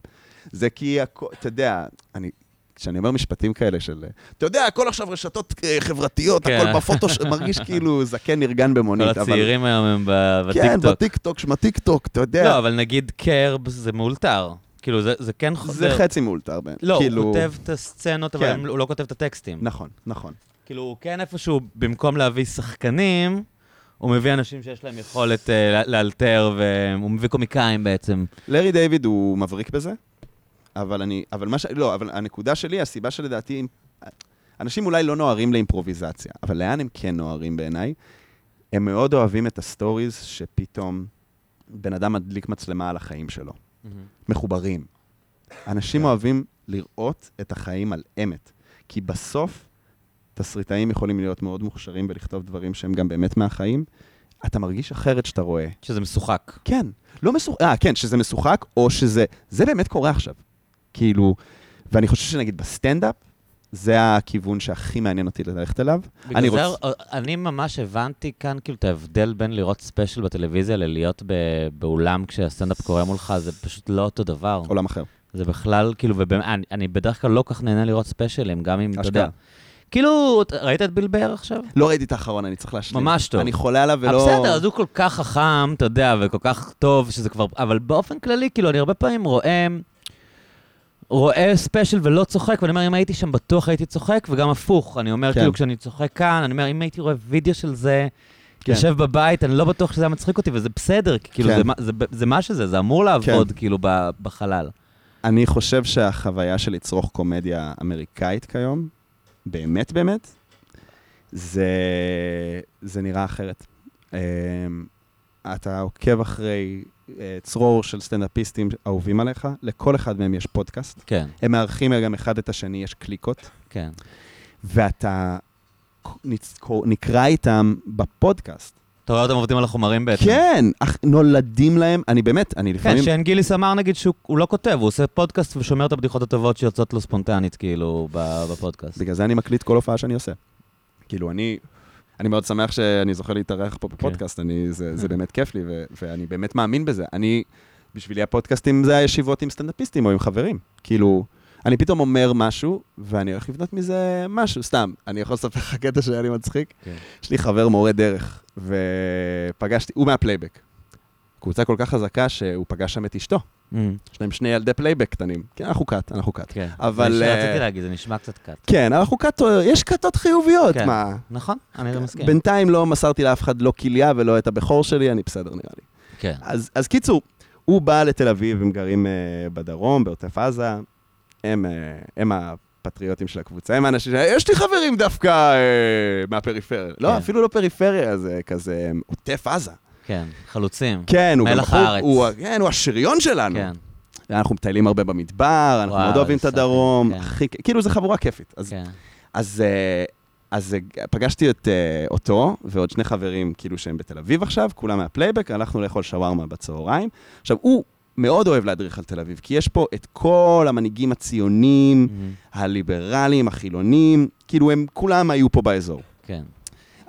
זה כי, הכ- אתה יודע, אני... כשאני אומר משפטים כאלה של, אתה יודע, הכל עכשיו רשתות אה, חברתיות, כן. הכל בפוטושופ, מרגיש כאילו זקן נרגן במונית. כל אבל- הצעירים היום הם ב- כן, בטיקטוק. בטיקטוק, שמה טיקטוק, אתה יודע. לא, אבל נגיד קרב זה מאולתר. כאילו, זה זה כן זה חוזר. חצי מאולתר. בין- לא, כאילו- הוא כותב את הסצנות, אבל כן. הם- הוא לא כותב את הטקסטים. נכון, נכון. כאילו, הוא כן איפשהו, במקום להביא שחקנים, הוא מביא אנשים שיש להם יכולת ל- לאלתר, והוא מביא קומיקאים בעצם. לארי דיוויד הוא מבריק בזה, אבל אני, אבל מה ש... לא, אבל הנקודה שלי, הסיבה שלדעתי, אנשים אולי לא נוהרים לאימפרוביזציה, אבל לאן הם כן נוהרים בעיניי? הם מאוד אוהבים את הסטוריז שפתאום בן אדם מדליק מצלמה על החיים שלו. מחוברים. אנשים כן. אוהבים לראות את החיים על אמת, כי בסוף תסריטאים יכולים להיות מאוד מוכשרים ולכתוב דברים שהם גם באמת מהחיים. אתה מרגיש אחרת שאתה רואה. שזה משוחק. כן, לא משוחק, אה, כן, שזה משוחק, או שזה, זה באמת קורה עכשיו. כאילו, ואני חושב שנגיד בסטנדאפ, זה הכיוון שהכי מעניין אותי ללכת אליו. אני בגלל רוצ- זה, אה, אני ממש הבנתי כאן כאילו את ההבדל בין לראות ספיישל בטלוויזיה ללהיות ב- באולם כשהסטנדאפ קורה מולך, זה פשוט לא אותו דבר. עולם אחר. זה בכלל, כאילו, ובאמת, אני, אני בדרך כלל לא כך נהנה לראות ספיישלים, גם אם, אתה יודע. כאילו, ראית את ביל בר עכשיו? לא ראיתי את האחרון, אני צריך להשלים. ממש טוב. אני חולה עליו אה, ולא... בסדר, אז הוא כל כך חכם, אתה יודע, וכל כך טוב, שזה כבר... אבל באופן כללי, כאילו, אני הרבה פעמים רואה... רואה ספיישל ולא צוחק, ואני אומר, אם הייתי שם בטוח הייתי צוחק, וגם הפוך. אני אומר, כן. כאילו, כשאני צוחק כאן, אני אומר, אם הייתי רואה וידאו של זה, כן. יושב בבית, אני לא בטוח שזה היה מצחיק אותי, וזה בסדר, כי כאילו, כן. זה, מה- זה, זה מה שזה, זה אמור לעבוד, כאילו, ב- בחלל. אני חושב שהחוויה של לצרוך קומדיה אמריקאית כיום, באמת באמת, זה, זה נראה אחרת. אתה עוקב אחרי אה, צרור של סטנדאפיסטים אהובים עליך, לכל אחד מהם יש פודקאסט. כן, הם מארחים גם אחד את השני, יש קליקות, כן. ואתה נקרא איתם בפודקאסט. אתה רואה אותם עובדים על החומרים בעצם. כן, אך נולדים להם, אני באמת, אני כן, לפעמים... שיין גיליס אמר נגיד שהוא הוא לא כותב, הוא עושה פודקאסט ושומר את הבדיחות הטובות שיוצאות לו ספונטנית, כאילו, בפודקאסט. בגלל זה אני מקליט כל הופעה שאני עושה. כאילו, אני, אני מאוד שמח שאני זוכה להתארח פה בפודקאסט, אני, זה, זה באמת כיף לי, ו, ואני באמת מאמין בזה. אני, בשבילי הפודקאסטים זה הישיבות עם סטנדאפיסטים או עם חברים. כאילו, אני פתאום אומר משהו, ואני הולך לבנות מזה משהו, סתם. אני יכול לספר לך קטע שהיה לי מצחיק? כן. יש לי חבר מורה דרך, ופגשתי, הוא מהפלייבק. קבוצה כל כך חזקה שהוא פגש שם את אשתו. אמ, יש להם שני ילדי פלייבק קטנים. כן, אנחנו כת, אנחנו כת. כן. אבל, זה מה אה, שרציתי להגיד, זה נשמע קצת כת. כן, אנחנו כת, יש כתות חיוביות, כן. מה? נכון, אני לא מסכים. בינתיים לא מסרתי לאף אחד לא כליה ולא את הבכור שלי, אני בסדר נראה לי. כן. אז, אז קיצור, הוא בא לתל אביב, הם גרים אה, בדרום, בעוטף עזה, הם, אה, הם הפטריוטים של הקבוצה, הם האנשים, ש- יש לי חברים דווקא אה, מהפריפריה. לא, כן. אפילו לא פריפריה, זה כזה עוטף עזה. כן, חלוצים. כן, הוא גם מלח הארץ. הוא, כן, הוא השריון שלנו. כן, אנחנו מטיילים הרבה במדבר, אנחנו וואו, מאוד אוהבים את הדרום, כן. הכי, כאילו זה חבורה כיפית. אז כן. אז, אה, אז אה, פגשתי את אה, אותו ועוד שני חברים, כאילו שהם בתל אביב עכשיו, כולם מהפלייבק, הלכנו לאכול שווארמה בצהריים. עכשיו, הוא מאוד אוהב להדריך על תל אביב, כי יש פה את כל המנהיגים הציונים, מהמם. הליברלים, החילונים, כאילו הם כולם היו פה באזור. כן.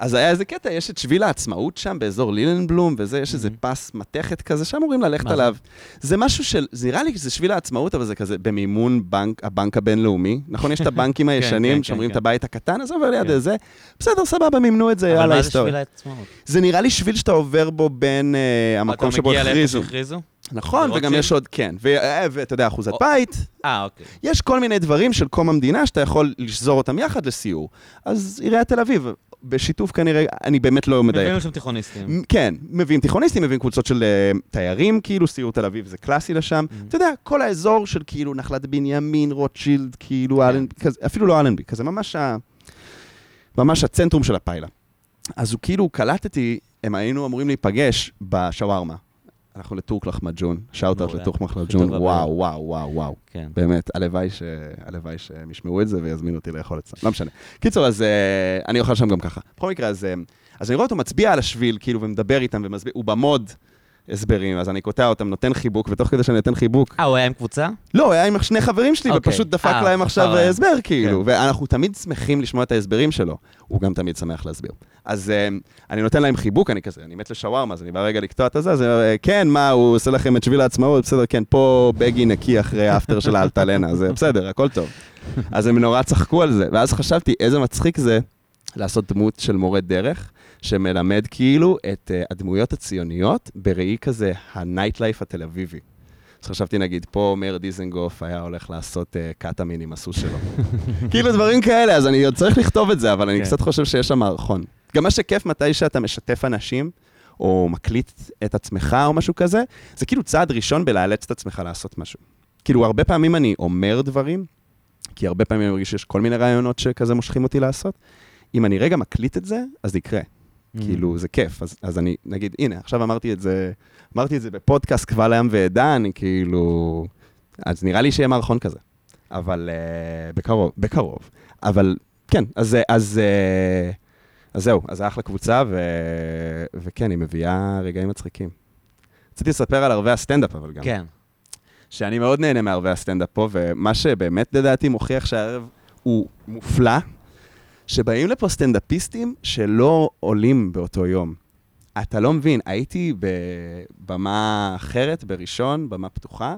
אז היה איזה קטע, יש את שביל העצמאות שם, באזור לילנבלום, וזה, יש איזה Mhm. פס מתכת כזה, שאמורים ללכת מה זה? עליו. זה משהו של, זה נראה לי שזה שביל העצמאות, אבל זה כזה במימון בנק, הבנק הבינלאומי. נכון, יש את הבנקים הישנים, כן, שאומרים כן. את הבית הקטן, אז עובר ליד כן. זה. בסדר, סבבה, מימנו את זה, אבל יאללה, מה זה היסטוריה. שביל העצמאות? זה נראה לי שביל שאתה עובר בו בין אה, המקום שבו הכריזו. נכון, וגם? יש עוד, כן. ו- אה, ואתה יודע, אחוזת בית, אה, אוקיי. יש כל מיני דברים של קום המדינה שאתה יכול לשזור אותם יחד לסיור. אז עיריית תל אביב, בשיתוף כנראה, אני באמת לא מדייק. מביאים שם תיכוניסטים. כן, מביאים תיכוניסטים, מביאים קבוצות של uh, תיירים, כאילו סיור תל אביב זה קלאסי לשם. Mm. אתה יודע, כל האזור של כאילו נחלת בנימין, רוטשילד, כאילו כן. אלנבי, אפילו לא אלנבי, כזה ממש, ה... ממש הצנטרום של הפיילה. אז הוא כאילו, קלטתי, הם היינו אמורים להיפגש בשווארמה. אנחנו לטורק מג'ון, shout-out. לטורק הכי מג'ון, טובה וואו, וואו, וואו, וואו. כן. באמת, הלוואי ש- הלוואי שהם ישמעו את זה ויזמינו אותי לאכול אצלם, לא משנה. קיצור, אז אה, אני אוכל שם גם ככה. בכל מקרה, אז, אה, אז אני רואה אותו מצביע על השביל, כאילו, ומדבר איתם, ומסביר, הוא במוד הסברים, אז אני קוטע אותם, נותן חיבוק, ותוך כדי שאני נותן חיבוק, אה, הוא היה עם קבוצה? לא, הוא היה עם שני חברים שלי, אוקיי. ופשוט דפק אה, להם עכשיו להם. הסבר, כאילו. כן. ואנחנו תמיד שמחים לשמוע את ההסברים שלו. הוא גם תמיד שמח להסביר. אז אה, אני נותן להם חיבוק, אני כזה, אני מת לשווארמה, אז אני בא רגע לקטוע את הזה, אז אני אומר, אה, כן, מה, הוא עושה לכם את שביל העצמאות, בסדר, כן, פה בגי נקי אחרי האפטר של האלטלנה, זה בסדר, הכל טוב. אז הם נורא צחקו על זה, ואז חשבתי, איזה מצחיק זה לעשות דמות של מורה דרך, שמלמד כאילו את uh, הדמויות הציוניות בראי כזה הנייט לייף התל אביבי. אז חשבתי, נגיד, פה מאיר דיזנגוף היה הולך לעשות uh, קטאמין עם הסוס שלו. כאילו דברים כאלה, אז אני עוד צריך לכתוב את זה, אבל אני כן. קצת חושב שיש שם מערכון. גם מה שכיף מתי שאתה משתף אנשים, או מקליט את עצמך או משהו כזה, זה כאילו צעד ראשון בלאלץ את עצמך לעשות משהו. כאילו, הרבה פעמים אני אומר דברים, כי הרבה פעמים אני מרגיש שיש כל מיני רעיונות שכזה מושכים אותי לעשות. אם אני רגע מקליט את זה, אז זה יקרה. Mm. כאילו, זה כיף. אז, אז אני, נגיד, הנה, עכשיו אמרתי את זה, אמרתי את זה בפודקאסט קבל ים ועדן, כאילו... אז נראה לי שיהיה מערכון כזה. אבל uh, בקרוב, בקרוב. אבל כן, אז, אז, uh, אז זהו, אז זה אחלה קבוצה, ו, וכן, היא מביאה רגעים מצחיקים. רציתי לספר על ערבי הסטנדאפ, אבל גם. כן. שאני מאוד נהנה מערבי הסטנדאפ פה, ומה שבאמת לדעתי מוכיח שהערב הוא מופלא, שבאים לפה סטנדאפיסטים שלא עולים באותו יום. אתה לא מבין, הייתי בבמה אחרת, בראשון, במה פתוחה,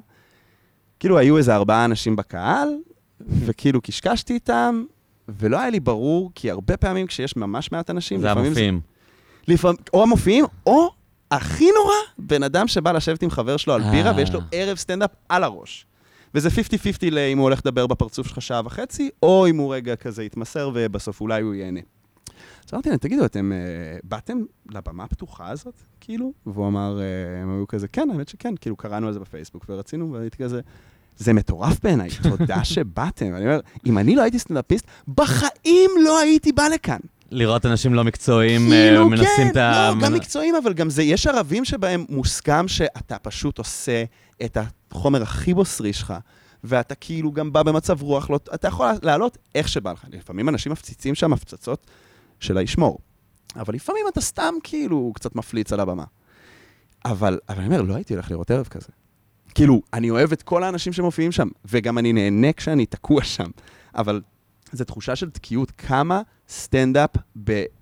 כאילו היו איזה ארבעה אנשים בקהל, וכאילו קשקשתי איתם, ולא היה לי ברור, כי הרבה פעמים כשיש ממש מעט אנשים, זה לפעמים המופיעים. לפעמים, או המופיעים, או הכי נורא, בן אדם שבא לשבת עם חבר שלו על בירה, אה. ויש לו ערב סטנדאפ על הראש. וזה 50-50 אם הוא הולך לדבר בפרצוף שלך שעה וחצי, או אם הוא רגע כזה יתמסר ובסוף אולי הוא ייהנה. אז אמרתי להם, תגידו, אתם uh, באתם לבמה הפתוחה הזאת, כאילו? והוא אמר, uh, הם היו כזה, כן, האמת שכן, כאילו קראנו על זה בפייסבוק ורצינו, והייתי כזה, זה מטורף בעיניי, תודה שבאתם. אני אומר, אם אני לא הייתי סטנדאפיסט, בחיים לא הייי בא לכאן. לראות אנשים לא מקצועיים אה, כאילו, מנסים כן, את ה... לא, גם מקצועיים, אבל גם זה, יש ערבים שבהם מוסכם שאתה פשוט עושה את החומר הכי בוסרי שלך, ואתה כאילו גם בא במצב רוח, לא, אתה יכול לעלות איך שבא לך. לפעמים אנשים מפציצים שם הפצצות של הישמור, אבל לפעמים אתה סתם כאילו קצת מפליץ על הבמה. אבל, אבל אני אומר, לא הייתי הולך לראות ערב כזה. כאילו, אני אוהב את כל האנשים שמופיעים שם, וגם אני נהנה כשאני תקוע שם, אבל זו תחושה של תקיעות. כמה סטנדאפ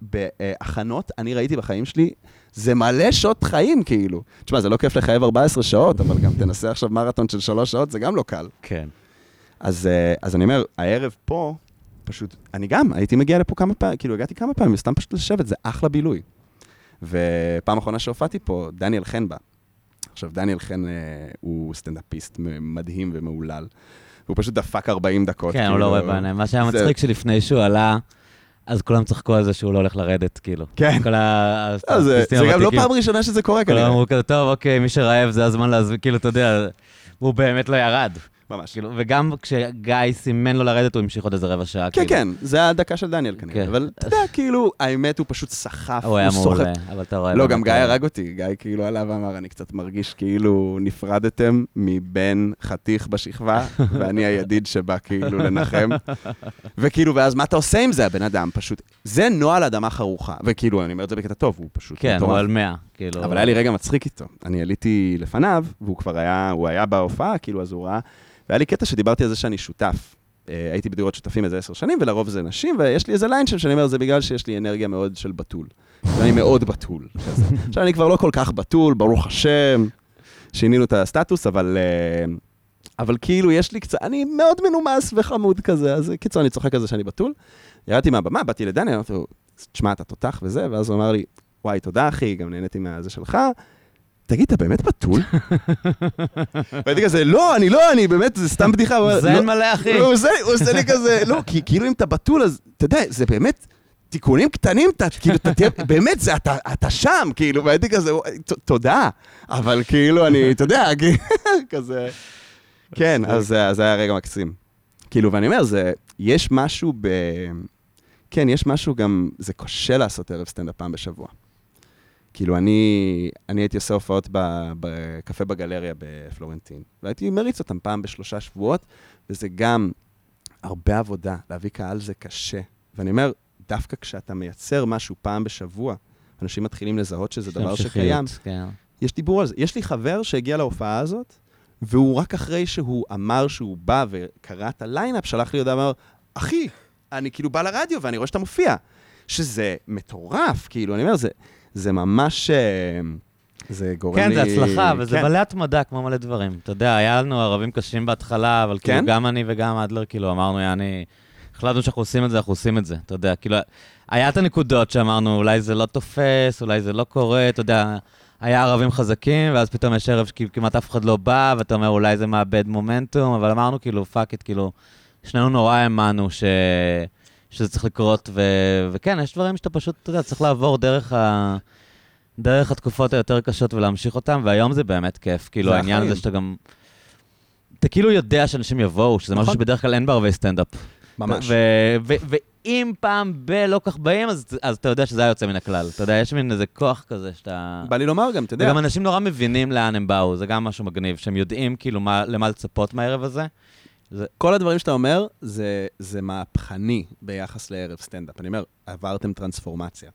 בהכנות אני ראיתי בחיים שלי, זה מלא שעות חיים, כאילו. תשמע, זה לא כיף לחייב 14 שעות, אבל גם תנסה עכשיו מרתון של 3 שעות, זה גם לא קל. כן. אז, אה, אז אני אומר, הערב פה, פשוט, אני גם, הייתי מגיע לפה כמה פעמים, כאילו, הגעתי כמה פעמים, סתם פשוט לשבת, זה אחלה בילוי. ופעם אחרונה שהופעתי פה, דניאל חן בא. עכשיו, דניאל חן אה, הוא סטנדאפיסט מדהים ומהולל. הוא פשוט דפק 40 דקות. כן, הוא לא רואה בעיניים. מה שהיה זה- מצחיק שלפני שהוא עלה, אז כולם צחקו על זה שהוא לא הולך לרדת, כאילו. כן. כל ה- לא, זה, גם לא. פעם ראשונה שזה קורה כולם כנראה. אמרו כזה, טוב, אוקיי, מי שרעב זה הזמן להזמין, כאילו, אתה יודע, הוא באמת לא ירד. ממש. כאילו, וגם כשגיא סימן לו לרדת, הוא המשיך עוד איזה רבע שעה, כן, כאילו. כן, זה הדקה של דניאל כנראה. כן. אבל אתה יודע, כאילו, האמת, הוא פשוט סחף, הוא היה סוחף. מעולה, אבל אתה רואה... לא, גם גיא אה, הרג אותי. גיא כאילו עלה ואמר, אני קצת מרגיש כאילו נפרדתם מבן חתיך בשכבה, ואני הידיד שבא כאילו לנחם. וכאילו, ואז מה אתה עושה עם זה, הבן אדם? פשוט, זה נוהל אדמה חרוכה. וכאילו, אני אומר את זה בקטע טוב, הוא פשוט כן, הוא. על 100, כאילו. אבל היה לי רגע מצחיק איתו. אני עליתי לפניו, והוא כבר היה, הוא היה בהופעה, כאילו, אז הוא ראה, והיה לי קטע שדיברתי על זה שאני שותף. אה, הייתי בדירות שותפים איזה עשר שנים, ולרוב זה נשים, ויש לי איזה ליין שם שאני אומר, זה בגלל שיש לי אנרגיה מאוד של בתול. ואני מאוד בתול. עכשיו, אני כבר לא כל כך בתול, ברוך השם, שינינו את הסטטוס, אבל... אה, אבל כאילו, יש לי קצת, אני מאוד מנומס וחמוד כזה, אז קיצור, אני צוחק על זה שאני בתול. ירדתי מהבמה, באתי לדני, אמרתי לו, תשמע, אתה תותח וזה, ואז הוא אמר לי, וואי, תודה אחי, גם נהניתי מהזה שלך. תגיד, אתה באמת בתול? והייתי כזה, לא, אני לא, אני באמת, זה סתם בדיחה. זה "לא." אין מלא, אחי. הוא עושה לי- כזה, לא, כי כאילו אם אתה בתול, אז אתה יודע, זה באמת תיקונים קטנים, אתה כאילו, אתה תהיה, באמת, זה, אתה, אתה שם, כאילו, והייתי כזה, "וואי, ת- תודה, אבל כאילו, אני, אתה יודע, כאילו, כזה, כן, אז זה היה רגע מקסים. כאילו, ואני אומר, זה, יש משהו ב... כן, יש משהו גם, זה קשה לעשות ערב סטנדאפ פעם בשבוע. כאילו, אני, אני הייתי עושה הופעות בקפה בגלריה בפלורנטין, והייתי מריץ אותם פעם בשלושה שבועות, וזה גם הרבה עבודה, להביא קהל זה קשה. ואני אומר, דווקא כשאתה מייצר משהו פעם בשבוע, אנשים מתחילים לזהות שזה דבר שקיים. כן. יש דיבור על זה. יש לי חבר שהגיע להופעה הזאת, והוא רק אחרי שהוא אמר שהוא בא וקרא את הליינאפ, שלח לי הודעה ואמר, אחי, אני כאילו בא לרדיו ואני רואה שאתה מופיע. שזה מטורף, כאילו, אני אומר, זה, זה ממש... אה, זה גורם כן, לי... כן, זה הצלחה, וזה כן. מלא התמדה, כמו מלא דברים. אתה יודע, היה לנו ערבים קשים בהתחלה, אבל כאילו כן? כאילו גם אני וגם אדלר, כאילו, אמרנו, יעני, החלטנו שאנחנו עושים את זה, אנחנו עושים את זה. אתה יודע, כאילו, היה את הנקודות שאמרנו, אולי זה לא תופס, אולי זה לא קורה, אתה יודע, היה ערבים חזקים, ואז פתאום יש ערב שכמעט אף אחד לא בא, ואתה אומר, אולי זה מאבד מומנטום, אבל אמרנו, כאילו, fuck it, כאילו, שנינו נורא האמנו ש... שזה צריך לקרות, ו... וכן, יש דברים שאתה פשוט, אתה יודע, צריך לעבור דרך ה... דרך התקופות היותר קשות ולהמשיך אותן, והיום זה באמת כיף. כאילו, העניין הזה שאתה גם... אתה כאילו יודע שאנשים יבואו, שזה משהו נכון. שבדרך כלל אין בערבי סטנדאפ. ממש. ואם פעם בלא כך באים, אז, אז אתה יודע שזה היה יוצא מן הכלל. אתה יודע, יש מין איזה כוח כזה שאתה... בא לי לומר גם, אתה יודע. וגם אנשים נורא מבינים לאן הם באו, זה גם משהו מגניב, שהם יודעים כאילו מה, למה לצפות מהערב הזה. זה... כל הדברים שאתה אומר, זה, זה מהפכני ביחס לערב סטנדאפ. אני אומר, עברתם טרנספורמציה.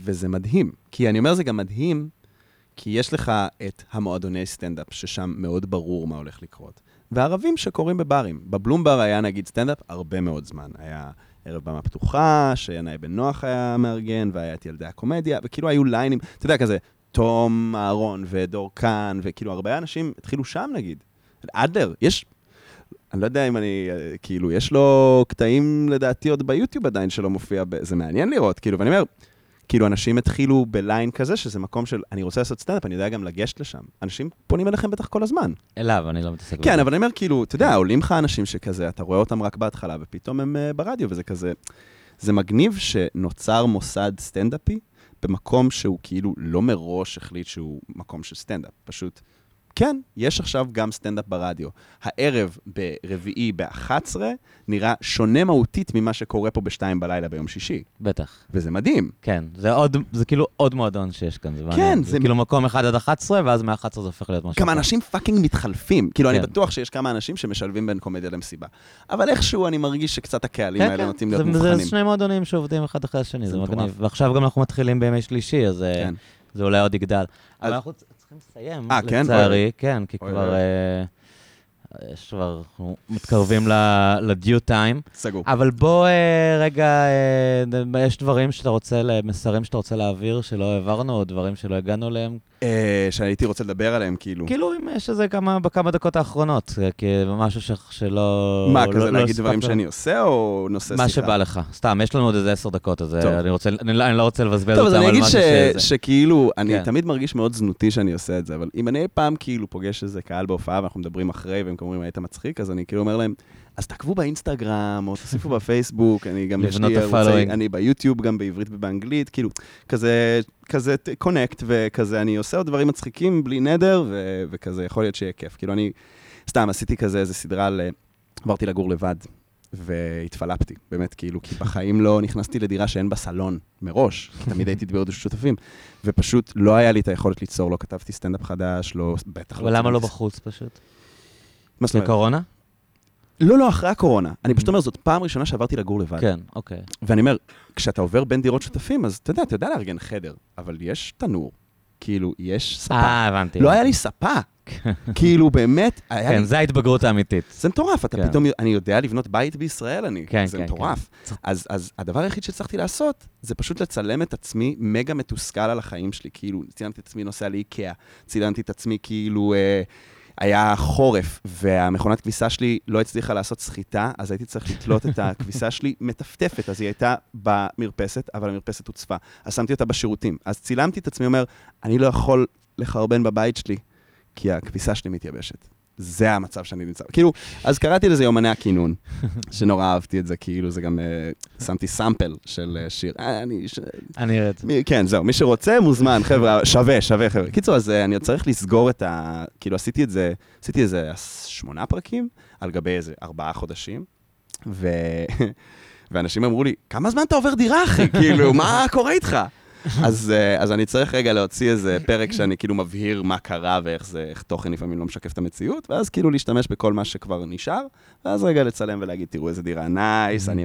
וזה מדהים. כי אני אומר, זה גם מדהים, כי יש לך את המועדוני סטנדאפ, ששם מאוד ברור מה הולך לקרות. וערבים שקורים בברים. בבלומבר היה נגיד סטנדאפ הרבה מאוד זמן. היה ערב במה פתוחה, שינאי בן נוח היה מארגן, והיה את ילדי הקומדיה, וכאילו היו ליינים, אתה יודע, כזה, תום אהרון ודור קאן, וכאילו הרבה אנשים התחילו שם נגיד. אדלר, יש... אני לא יודע אם אני, כאילו, יש לו קטעים לדעתי עוד ביוטיוב עדיין שלא מופיע, ב... זה מעניין לראות, כאילו, ואני אומר, כאילו, אנשים התחילו בליין כזה, שזה מקום של, אני רוצה לעשות סטנדאפ, אני יודע גם לגשת לשם. אנשים פונים אליכם בטח כל הזמן. אליו, אני לא מתעסק בזה. כן, אבל אני אומר, כאילו, אתה יודע, עולים לך אנשים שכזה, אתה רואה אותם רק בהתחלה, ופתאום הם uh, ברדיו, וזה כזה... זה מגניב שנוצר מוסד סטנדאפי במקום שהוא כאילו לא מראש החליט שהוא מקום של סטנדאפ, פשוט... כן, יש עכשיו גם סטנדאפ ברדיו. הערב ברביעי ב-11 נראה שונה מהותית ממה שקורה פה ב-2 בלילה ביום שישי. בטח. וזה מדהים. כן, זה, עוד, זה כאילו עוד מועדון שיש כאן, זה מעניין. כן, זה... זה כאילו מקום 1 עד 11, ואז מ-11 זה הופך להיות משהו. כמה אנשים fucking מתחלפים. כאילו, כן. אני בטוח שיש כמה אנשים שמשלבים בין קומדיה למסיבה. אבל איכשהו אני מרגיש שקצת הקהלים כן, האלה כן. נוטים להיות זה, מובחנים. זה שני מועדונים שעובדים אחד אחרי השני, זה, זה מגניב. ועכשיו גם אנחנו מתחילים בימי שלישי, אז אה, כן. זה אולי עוד יגדל. אז... צריכים לסיים, 아, כן? לצערי, כן, כי אוי כבר... אוי. אה, יש כבר, אנחנו מתקרבים לדיו טיים. סגור. אבל בוא אה, רגע, אה, יש דברים שאתה רוצה, מסרים שאתה רוצה להעביר שלא העברנו, או דברים שלא הגענו אליהם? אה, שהייתי רוצה לדבר עליהם, כאילו. כאילו, אם יש איזה כמה, בכמה דקות האחרונות, כי משהו ש, שלא... מה, לא, כזה לא להגיד דברים שאני עושה, או נושא שיחה? מה שבא לך. סתם, יש לנו עוד איזה עשר דקות, אז אני, רוצה, אני, לא, אני לא רוצה לבזבז אותם על משהו שזה. טוב, אז אני אגיד שכאילו, אני כן. תמיד מרגיש מאוד זנותי שאני עושה את זה, אבל אם אני פעם כאילו פוגש איזה קהל בהופעה, ואנחנו מדברים אחרי, והם אומרים, היית מצחיק, אז אני כאילו אומר להם, אז תעקבו באינסטגרם, או תוסיפו בפייסבוק, אני גם יש לי ערוצי, אני ביוטיוב, גם בעברית ובאנגלית, כאילו, כזה, כזה קונקט, וכזה, אני עושה עוד דברים מצחיקים בלי נדר, ו- וכזה, יכול להיות שיהיה כיף. כאילו, אני סתם עשיתי כזה איזה סדרה על... עברתי לגור לבד, והתפלפתי, באמת, כאילו, כי בחיים לא נכנסתי לדירה שאין בה סלון מראש, תמיד הייתי בעוד שותפים, ופשוט לא היה לי את היכולת ליצור, לא כתבתי סטנדאפ חדש, לא, בטח לא... ולמה לא בחוץ פשוט? מה זאת אומרת? בקורונה? לא, לא, אחרי הקורונה. אני פשוט אומר, זאת פעם ראשונה שעברתי לגור לבד. כן, אוקיי. ואני אומר, כשאתה עובר בין דירות שותפים, אז אתה יודע, אתה יודע לארגן חדר, אבל יש תנור. כאילו, יש ספה. אה, הבנתי. לא היה לי ספה. כאילו, באמת, היה כן, זו ההתבגרות האמיתית. זה מטורף, אתה כן. פתאום, אני יודע לבנות בית בישראל, אני, כן, זה כן, מטורף. כן. אז, אז הדבר היחיד שהצלחתי לעשות, זה פשוט לצלם את עצמי מגה מתוסכל על החיים שלי. כאילו, צילמתי את עצמי נוסע לאיקאה, צילמתי את עצמי כאילו... אה, היה חורף, והמכונת כביסה שלי לא הצליחה לעשות סחיטה, אז הייתי צריך לתלות את הכביסה שלי מטפטפת, אז היא הייתה במרפסת, אבל המרפסת הוצפה. אז שמתי אותה בשירותים. אז צילמתי את עצמי, אומר, אני לא יכול לחרבן בבית שלי, כי הכביסה שלי מתייבשת. זה המצב שאני נמצא. כאילו, אז קראתי לזה יומני הכינון, שנורא אהבתי את זה, כאילו, זה גם, uh, שמתי סאמפל של uh, שיר. אה, אני... ש... אני זה. כן, זהו, מי שרוצה מוזמן, חבר'ה, שווה, שווה, חבר'ה. קיצור, אז uh, אני עוד צריך לסגור את ה... כאילו, עשיתי את זה, עשיתי איזה שמונה פרקים, על גבי איזה ארבעה חודשים, ו... ואנשים אמרו לי, כמה זמן אתה עובר דירה, אחי? כאילו, מה קורה איתך? אז, אה, אז אני צריך רגע להוציא איזה פרק שאני כאילו מבהיר מה קרה ואיך זה, איך תוכן לפעמים לא משקף את המציאות, ואז כאילו להשתמש בכל מה שכבר נשאר, ואז רגע לצלם ולהגיד, תראו איזה דירה נייס, אני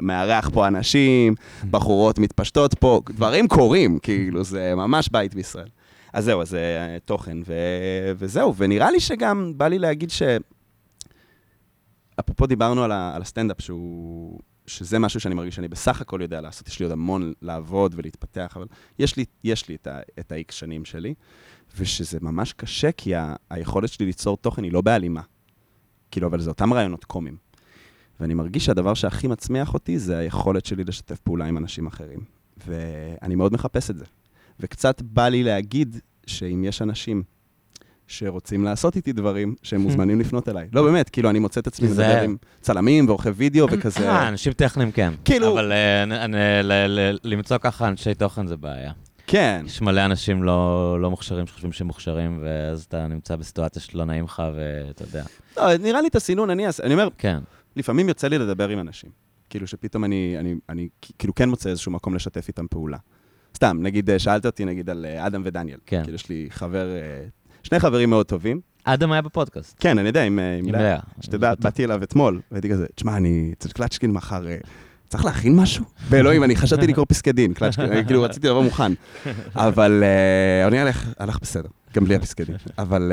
מארח פה אנשים, בחורות מתפשטות פה, דברים קורים, כאילו, זה ממש בית בישראל. אז זהו, אז זה אה, תוכן, ו... וזהו, ונראה לי שגם בא לי להגיד ש... אפרופו דיברנו על, ה... על הסטנדאפ, שהוא... שזה משהו שאני מרגיש שאני בסך הכל יודע לעשות, יש לי עוד המון לעבוד ולהתפתח, אבל יש לי, יש לי את, ה... את ה-X שנים שלי, ושזה ממש קשה, כי ה... היכולת שלי ליצור תוכן היא לא בהלימה. כאילו, אבל זה אותם רעיונות קומיים. ואני מרגיש שהדבר שהכי מצמיח אותי זה היכולת שלי לשתף פעולה עם אנשים אחרים. ואני מאוד מחפש את זה. וקצת בא לי להגיד שאם יש אנשים שרוצים לעשות איתי דברים, שהם מוזמנים לפנות אליי. לא, באמת, כאילו, אני מוצא את עצמי מדבר עם צלמים ועורכי וידאו וכזה. אה, אנשים טכניים כן. כאילו... אבל אה, למצוא ככה אנשי תוכן זה בעיה. כן. יש מלא אנשים לא, לא מוכשרים שחושבים שהם מוכשרים, ואז אתה נמצא בסיטואציה שלא נעים לך, ואתה יודע. לא, נראה לי את הסינון, אני, אני אומר, כן. לפעמים יוצא לי לדבר עם אנשים. כאילו שפתאום אני, אני, אני כאילו כן מוצא איזשהו מקום לשתף איתם פעולה. סתם, נגיד, אה, שאלת אותי נגיד על אה, אדם ודניאל. כן. כאילו, יש לי חבר, אה, שני חברים מאוד טובים. אדם היה בפודקאסט. כן, אני יודע, עם, עם לאה. שתדע, באתי אליו אתמול, והייתי כזה, תשמע, אני צריך קלצ'קין מחר, צריך להכין משהו? באלוהים, אני חשבתי לקרוא פסקי דין, קלצ'קין, כאילו, רציתי לבוא מוכן. אבל אני הלך בסדר, גם בלי הפסקי דין. אבל,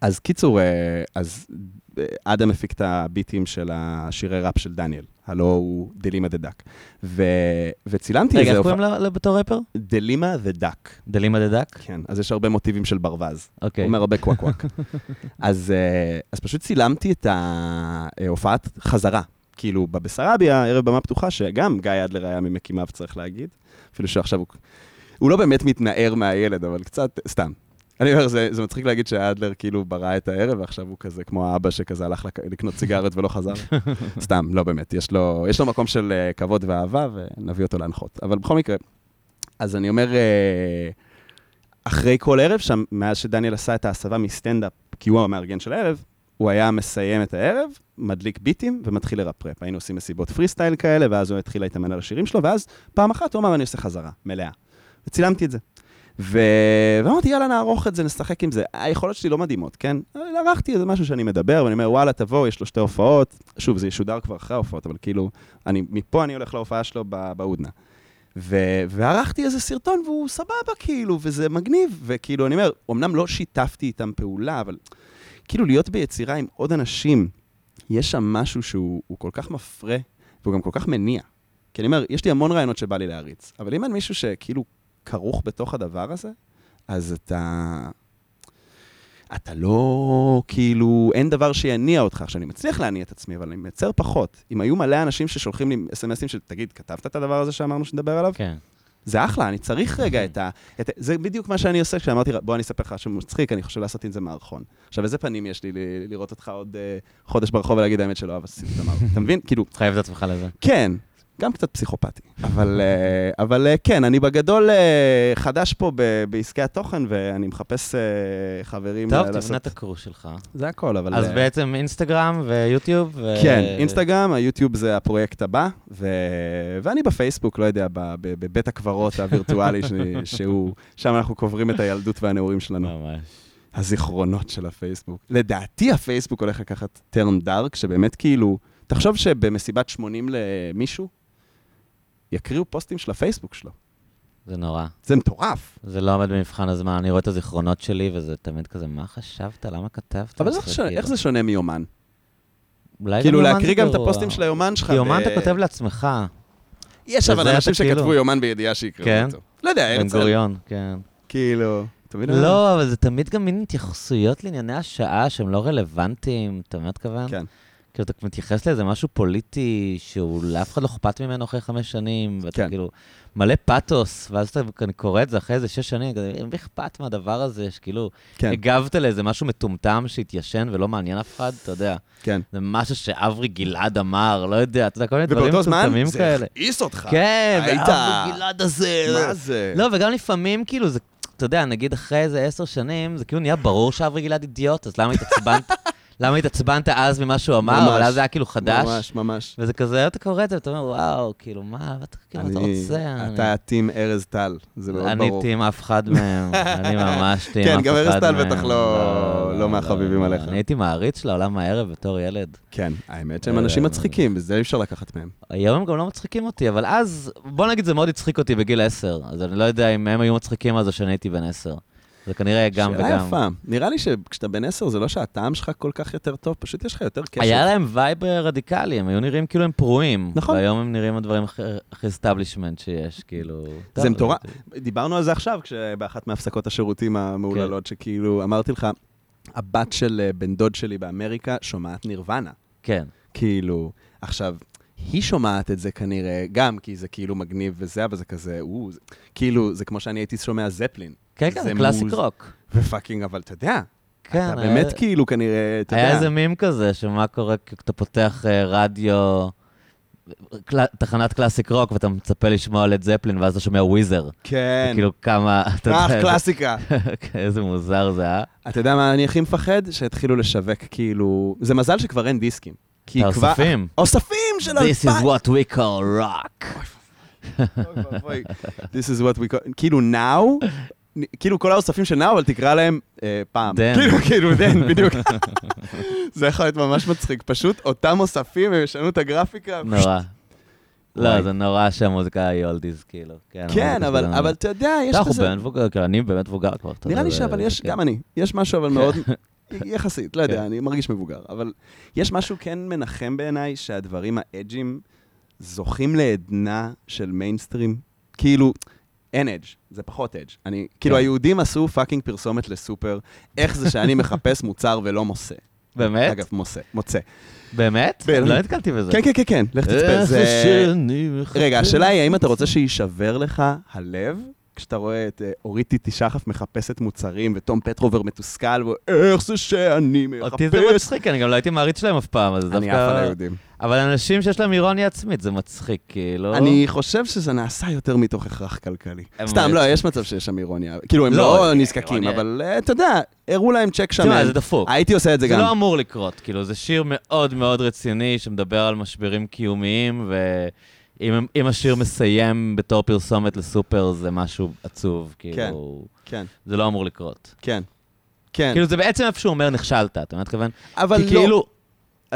אז קיצור, אז אדם הפיק את הביטים של השירי ראפ של דניאל. הלא הוא דלימה the duck. וצילמתי איזה... רגע, איך קוראים לה בתור רפר? דלימה the duck. דלימה the duck? כן, אז יש הרבה מוטיבים של ברווז. אוקיי. הוא אומר הרבה קוואק קוואק. אז, אה, אז פשוט צילמתי את ההופעת חזרה. כאילו, בבסרביה, ערב במה פתוחה, שגם גיא אדלר היה ממקימיו, צריך להגיד. אפילו שעכשיו הוא... הוא לא באמת מתנער מהילד, אבל קצת, סתם, אני אומר, זה, זה מצחיק להגיד שאדלר כאילו ברא את הערב, ועכשיו הוא כזה כמו האבא שכזה הלך לק... לקנות סיגריות ולא חזר. סתם, לא באמת, יש לו, יש לו מקום של uh, כבוד ואהבה, ונביא אותו להנחות. אבל בכל מקרה, אז אני אומר, uh, אחרי כל ערב שם, מאז שדניאל עשה את ההסבה מסטנדאפ, כי הוא המארגן של הערב, הוא היה מסיים את הערב, מדליק ביטים ומתחיל לרפרפ. היינו עושים מסיבות פרי סטייל כאלה, ואז הוא התחיל להתאמן על השירים שלו, ואז פעם אחת הוא אמר, אני עושה חזרה, מלאה. וצילמתי את זה. ואמרתי, יאללה, נערוך את זה, נשחק עם זה. היכולות שלי לא מדהימות, כן? ערכתי איזה משהו שאני מדבר, ואני אומר, וואלה, תבוא, יש לו שתי הופעות. שוב, זה ישודר כבר אחרי ההופעות, אבל כאילו, אני, מפה אני הולך להופעה שלו בהודנה. וערכתי איזה סרטון, והוא סבבה, כאילו, וזה מגניב. וכאילו, אני אומר, אמנם לא שיתפתי איתם פעולה, אבל כאילו, להיות ביצירה עם עוד אנשים, יש שם משהו שהוא כל כך מפרה, והוא גם כל כך מניע. כי אני אומר, יש לי המון רעיונות שבא לי להריץ, אבל אם אין מישהו שכאילו כרוך בתוך הדבר הזה, אז אתה... אתה לא, כאילו, אין דבר שיניע אותך. עכשיו, אני מצליח להניע את עצמי, אבל אני מייצר פחות. אם היו מלא אנשים ששולחים לי אס.אם.אסים של, תגיד, כתבת את הדבר הזה שאמרנו שנדבר עליו? כן. זה אחלה, אני צריך רגע את ה... את, זה בדיוק מה שאני עושה כשאמרתי, בוא אני אספר לך משהו מצחיק, אני חושב לעשות עם זה מערכון. עכשיו, איזה פנים יש לי לראות אותך עוד uh, חודש ברחוב ולהגיד האמת שלא עשיתי את המערכון. אתה מבין? כאילו... חייב את עצמך לזה. כן, גם קצת פסיכופתי. אבל, אה, אבל אה, כן, אני בגדול אה, חדש פה בעסקי התוכן, ואני מחפש חברים טוב, לעשות... תבנה את הקורס שלך. זה הכל, אבל... אז בעצם אינסטגרם ויוטיוב? ו... כן, אינסטגרם, היוטיוב זה הפרויקט הבא, ו... ואני בפייסבוק, לא יודע, בבית הקברות הווירטואלי, ש... שהוא... שם אנחנו קוברים את הילדות והנעורים שלנו. ממש. הזיכרונות של הפייסבוק. לדעתי הפייסבוק הולך לקחת טרם דארק, שבאמת כאילו... תחשוב שבמסיבת 80 למישהו, יקריאו פוסטים של הפייסבוק שלו. זה נורא. זה מטורף. זה לא עומד במבחן הזמן, אני רואה את הזיכרונות שלי, וזה תמיד כזה, מה חשבת? למה כתבת? אבל איך, ש... איך זה שונה מיומן? אולי כאילו, להקריא גם את הפוסטים של היומן שלך. כי יומן אתה כותב לעצמך. יש אבל אנשים שכתבו כאילו... יומן בידיעה שיקראו כן? אותו. לא יודע, הרצל. בן גוריון, כן. כאילו, מבין? לא, אבל זה תמיד גם מין התייחסויות לענייני השעה שהם לא רלוונטיים, אתה מבין מה אתכוון? כן. כאילו, אתה מתייחס לאיזה משהו פוליטי שהוא לאף אחד לא אכפת ממנו אחרי חמש שנים, ואתה כן. כאילו מלא פאתוס, ואז אתה קורא את זה אחרי איזה שש שנים, כזה, אם אכפת מהדבר הזה, שכאילו, כן. הגבת לאיזה משהו מטומטם שהתיישן ולא מעניין אף אחד, אתה יודע. כן. זה משהו שאברי גלעד אמר, לא יודע, אתה יודע, כל מיני דברים מטומטמים כאלה. ובאותו זמן זה הכעיס אותך. כן, ואברי גלעד הזה. מה זה? לא, וגם לפעמים, כאילו, זה, אתה יודע, נגיד אחרי איזה עשר שנים, זה כאילו נהיה ברור שאברי גלעד אידיוט, אז למה התעצבנת? למה התעצבנת אז ממה שהוא אמר, ממש, אבל אז זה היה כאילו חדש. ממש, ממש. וזה כזה, אתה קורא את זה ואתה אומר, וואו, כאילו, מה, אתה כאילו, אתה אני- רוצה? אתה team ארז טל, זה מאוד אני ברור. team אף אחד מהם, אני ממש team אף אחד כן, מהם. גם ארז טל בטח לא- לא מהחביבים עליך. אני הייתי מעריץ של העולם הערב בתור ילד. כן, האמת שהם אנשים אה, מצחיקים, וזה אי אפשר לקחת מהם. היום הם גם לא מצחיקים אותי, אבל אז, בוא נגיד, זה מאוד הצחיק אותי בגיל 10, אז אני לא יודע אם הם היו מצחיקים אז או שאני הייתי בן 10. זה כנראה גם וגם. שאלה יפה. נראה לי שכשאתה בן עשר, זה לא שהטעם שלך כל כך יותר טוב, פשוט יש לך יותר קשב. היה להם וייב רדיקלי, הם היו נראים כאילו הם פרועים. נכון. והיום הם נראים הדברים הכי- הכי establishment שיש, כאילו... זה מטורף. דיברנו על זה עכשיו, כשבאחת מהפסקות השירותים המהוללות, שכאילו, אמרתי לך, הבת של אה, בן דוד שלי באמריקה שומעת נירוונה. כן. כאילו, עכשיו, היא שומעת את זה כנראה גם כי זה כאילו מגניב וזה, אבל זה כזה, או, זה, כאילו, זה כמו שאני הייתי שומע זפלין. כן, כן, classic rock. ו fucking, אבל אתה יודע, כן, אתה היה- באמת כאילו כנראה, אתה יודע. היה איזה מים כזה, שמה קורה כשאתה פותח אה, רדיו, קל- תחנת קלאסיק רוק, ואתה מצפה לשמוע לד זפלין, ואז אתה שומע וויזר. כן, כאילו כמה, אתה אך, יודע, קלאסיקה. איזה מוזר זה, אה? אתה יודע מה אני הכי מפחד? שהתחילו לשווק כאילו... זה מזל שכבר אין דיסקים. כי כבר... האוספים. אוספים של This אלפיים! is what we call rock. This is what we call... כאילו now, כאילו כל האוספים של now, אבל תקרא להם אה, פעם. דן. כאילו, כאילו, דן, בדיוק. זה יכול להיות ממש מצחיק. פשוט אותם אוספים, הם ישנו את הגרפיקה. נורא. לא, זה נורא שהמוזיקה היא אולדיז, כאילו. כן, המוזיקה אבל, אתה יודע, יש אתה, אנחנו. באמת מבוגר, כאילו, אני באמת מבוגר כבר. נראה לי שאבל יש, כן. גם אני, יש משהו אבל מאוד, יחסית, לא יודע, כן. אני מרגיש מבוגר, אבל יש משהו כן מנחם בעיניי, שהדברים האג'ים זוכים לעדנה של מיינסטרים. כאילו, אין edge, זה פחות edge. אני, כאילו, כן. היהודים עשו fucking פרסומת לסופר, איך זה שאני מחפש מוצר ולא מוצא. באמת? אגב, מוצא, מוצא. באמת? לא נתקלתי בזה. כן, כן, כן, כן, לך תצפה. איך זה... שאני מחפש. רגע, השאלה היא, האם אתה רוצה שיישבר לך הלב, כשאתה רואה את אה, אורית טיטי שחף מחפשת מוצרים, ותום פטרובר מתוסכל, ואיך זה שאני מחפש... אותי זה מצחיק, אני גם לא הייתי מעריץ שלהם אף פעם, אז זה אני עף על דווקא... היהודים. אבל אנשים שיש להם אירוניה עצמית, זה מצחיק, כאילו... אני חושב שזה נעשה יותר מתוך הכרח כלכלי. סתם, לא, יש מצב שיש שם אירוניה. כאילו, הם לא, לא נזקקים. אבל אה, אתה יודע, הראו להם צ'ק שם. תשמע, זה דפוק. הייתי עושה את זה זה גם. לא אמור לקרות, כאילו, זה שיר מאוד מאוד רציני שמדבר על משברים קיומיים, ואם אם השיר מסיים בתור פרסומת לסופר, זה משהו עצוב, כאילו... כן, זה לא אמור לקרות. כן. כן, כאילו, זה בעצם איפה שהוא אומר, נכשלת, אתה מבין מה? אבל כי לא... כאילו...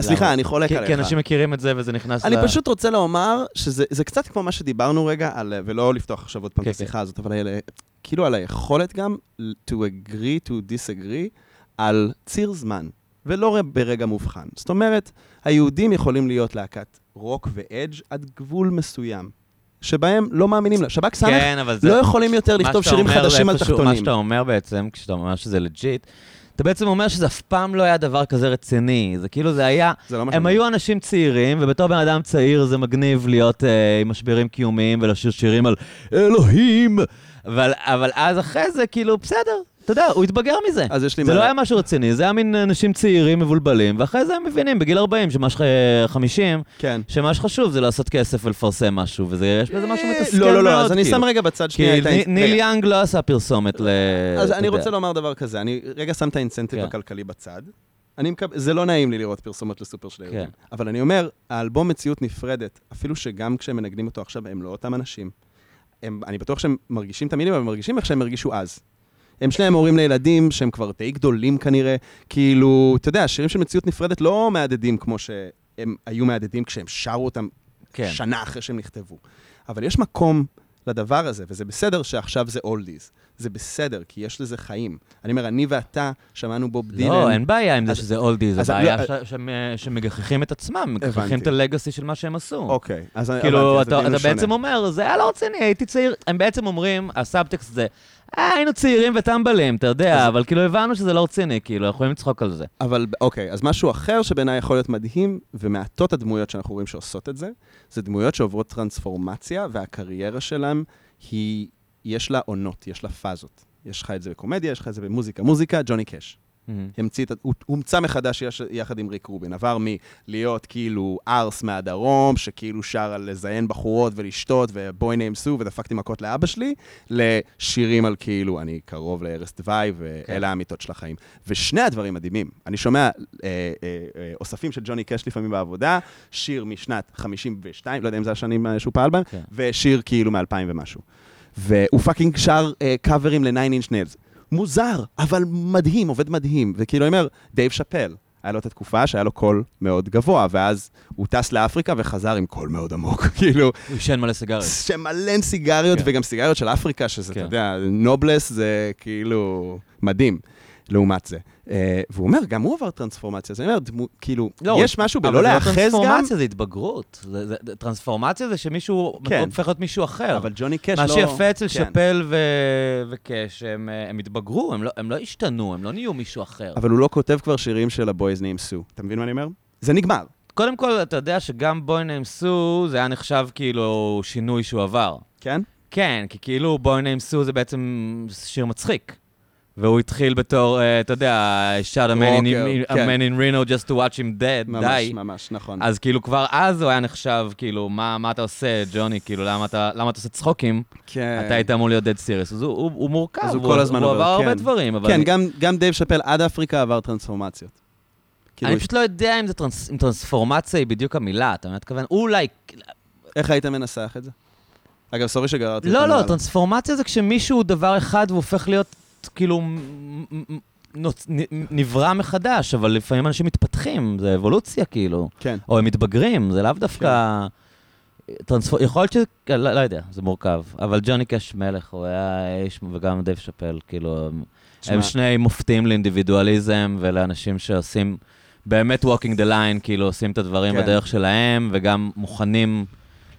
אה, סליחה? אני חולק כי- עליך. כי אנשים מכירים את זה וזה נכנס אני ל... פשוט רוצה לומר שזה זה קצת כמו מה שדיברנו רגע, על, ולא לפתוח עכשיו עוד פעם כן, את השיחה הזאת, אבל על- כאילו על היכולת גם to agree to disagree על ציר זמן, ולא ברגע מובחן. זאת אומרת, היהודים יכולים להיות להקת רוק ו edge עד גבול מסוים, שבהם לא מאמינים לה. שב"כ סמך כן, זה... לא יכולים יותר לכתוב שירים חדשים על תחתונים. מה שאתה אומר בעצם, כשאתה אומר שזה legit, אתה בעצם אומר שזה אף פעם לא היה דבר כזה רציני. זה כאילו, זה היה... זה לא הם היו אנשים צעירים, ובתור בן אדם צעיר זה מגניב להיות אה, עם משברים קיומיים ולשיר שירים על אלוהים. אבל, אבל אז אחרי זה, כאילו, בסדר, אתה יודע, הוא התבגר מזה. אז יש לי זה מה- לא היה משהו רציני, זה היה מין אנשים צעירים מבולבלים, ואחרי זה הם מבינים, בגיל 40, שמה שלך 50, כן. שמה שחשוב זה לעשות כסף ולפרסם משהו, ויש בזה משהו מתסכל מאוד, לא, לא, לא, אז אני כאילו. שם רגע בצד שנייה את ה... ני- ניל. יאנג לא עשה פרסומת ל... אז אני. רוצה לומר דבר כזה, אני רגע שם את האינסנטיב כן. הכלכלי בצד. אני מקב... זה לא נעים לי לראות פרסומות לסופר של היהודים. כן. אבל אני אומר, האלבום מציאות נפרדת, אפילו שגם כשהם מנגנים אותו עכשיו, הם לא אותם אנשים. הם, אני בטוח שהם מרגישים את המילים, אבל הם מרגישים איך שהם הרגישו אז. הם שניהם הורים לילדים שהם כבר די גדולים כנראה. כאילו, אתה יודע, השירים של מציאות נפרדת לא מהדהדים כמו שהם היו מהדהדים כשהם שרו אותם כן. שנה אחרי שהם נכתבו. אבל יש מקום לדבר הזה, וזה בסדר שעכשיו זה אולדיז. זה בסדר, כי יש לזה חיים. אני אומר, אני ואתה שמענו בוב דילן. לא, אין בעיה עם זה שזה אולדיז, הבעיה לא- ש- שמגחכים את עצם, מגחכים. את הלגאסי של מה שהם עשו. אוקיי, אז כאילו, אתה בעצם. אומר, זה היה לא רציני, הייתי צעיר. הם בעצם אומרים, הסאבטקסט זה, היינו צעירים וטמבלים, אתה יודע, אז- אבל כאילו הבנו שזה לא רציני, כאילו, אנחנו יכולים לצחוק על זה. אבל אוקיי, אז משהו אחר שבעיניי יכול להיות מדהים, ומעטות הדמויות שאנחנו רואים שעושות את זה, זה דמויות שעוברות טרנספורמציה, והקריירה שלהם היא, יש לה עונות, יש לה פאזות. יש לך את זה בקומדיה, יש לך את זה במוזיקה. מוזיקה, ג'וני קאש. המציא את, ה- הוא הוא הומצא מחדש יחד עם ריק רובין. עבר מלהיות כאילו ארס מהדרום, שכאילו שר על לזיין בחורות ולשתות, ובואי נאמסו, ודפקתי מכות לאבא שלי, לשירים על כאילו, אני קרוב לערש דווי, ואלה האמיתות של החיים. ושני הדברים מדהימים. אני שומע אה, אה, אה, אוספים של ג'וני קאש לפעמים בעבודה, שיר משנת 52, לא יודע אם זה השנים אה, שהוא פעל בהם, כן. ושיר כאילו מ-2000 ומשהו. והוא fucking שר אה, קאברים ל-Nine Inch Nails. מוזר, אבל מדהים, עובד מדהים. וכאילו, אני אומר, דייב שאפל, היה לו את התקופה שהיה לו קול מאוד גבוה, ואז הוא טס לאפריקה וחזר עם קול מאוד עמוק, כאילו, הוא עישן מלא סיגריות. שמלא סיגריות, כן. וגם סיגריות של אפריקה, שזה, אתה כן. יודע, נובלס זה כאילו מדהים, לעומת זה. אה, והוא אומר, גם הוא עבר טרנספורמציה, אז אני אומר, דמו, כאילו, יש משהו בלא אבל זה לא להאחז גם, טרנספורמציה, זה התבגרות. זה- זה- טרנספורמציה זה שמישהו כן. הופך להיות מישהו אחר. אבל ג'וני קאש לא... מה שיפה אצל כן. שאפל ו- וקאש, הם, אה, הם התבגרו, הם לא, הם לא השתנו, הם לא נהיו מישהו אחר. אבל הוא לא כותב כבר שירים של הבויז נעים סו. אתה מבין מה אני אומר? זה נגמר. קודם כל, אתה יודע שגם בוי ניים סו, זה היה נחשב כאילו שינוי שהוא עבר. כן? כן, כי כאילו בוי ניים סו זה בעצם שיר מצחיק. והוא התחיל בתור, אה, אתה יודע, shot a man, in, a כן. man in Reno just to watch him die, ממש, די. ממש, נכון. אז כאילו כבר אז הוא היה נחשב, כאילו, מה, מה אתה עושה, ג'וני? כאילו, למה אתה, למה אתה עושה צחוקים? כן. אתה היית אמור להיות dead serious. אז הוא, הוא, הוא מורכב, אז הוא כל הזמן הוא עבר הרבה כן. דברים, אבל... כן, אני, גם, גם דייב שאפל עד אפריקה עבר טרנספורמציות. כאילו, אני פשוט לא יודע אם, זה טרנס, אם טרנספורמציה היא בדיוק המילה, אתה מתכוון? אולי... איך היית מנסח את זה? אגב, sorry שגררתי לא, לא. טרנספורמציה זה כשמישהו הוא דבר אחד והוא הופך להיות כאילו נוצ- נברא מחדש, אבל לפעמים אנשים מתפתחים, זה אבולוציה כאילו. כן. או הם מתבגרים, זה לאו דווקא... טרנספור... יכול להיות ש... לא, לא יודע, זה מורכב. אבל ג'וני קאש מלך, הוא היה איש, וגם דייב שאפל, כאילו, הם, הם שני מופתים לאינדיבידואליזם ולאנשים שעושים באמת walking the line, כאילו עושים את הדברים כן. בדרך שלהם, וגם מוכנים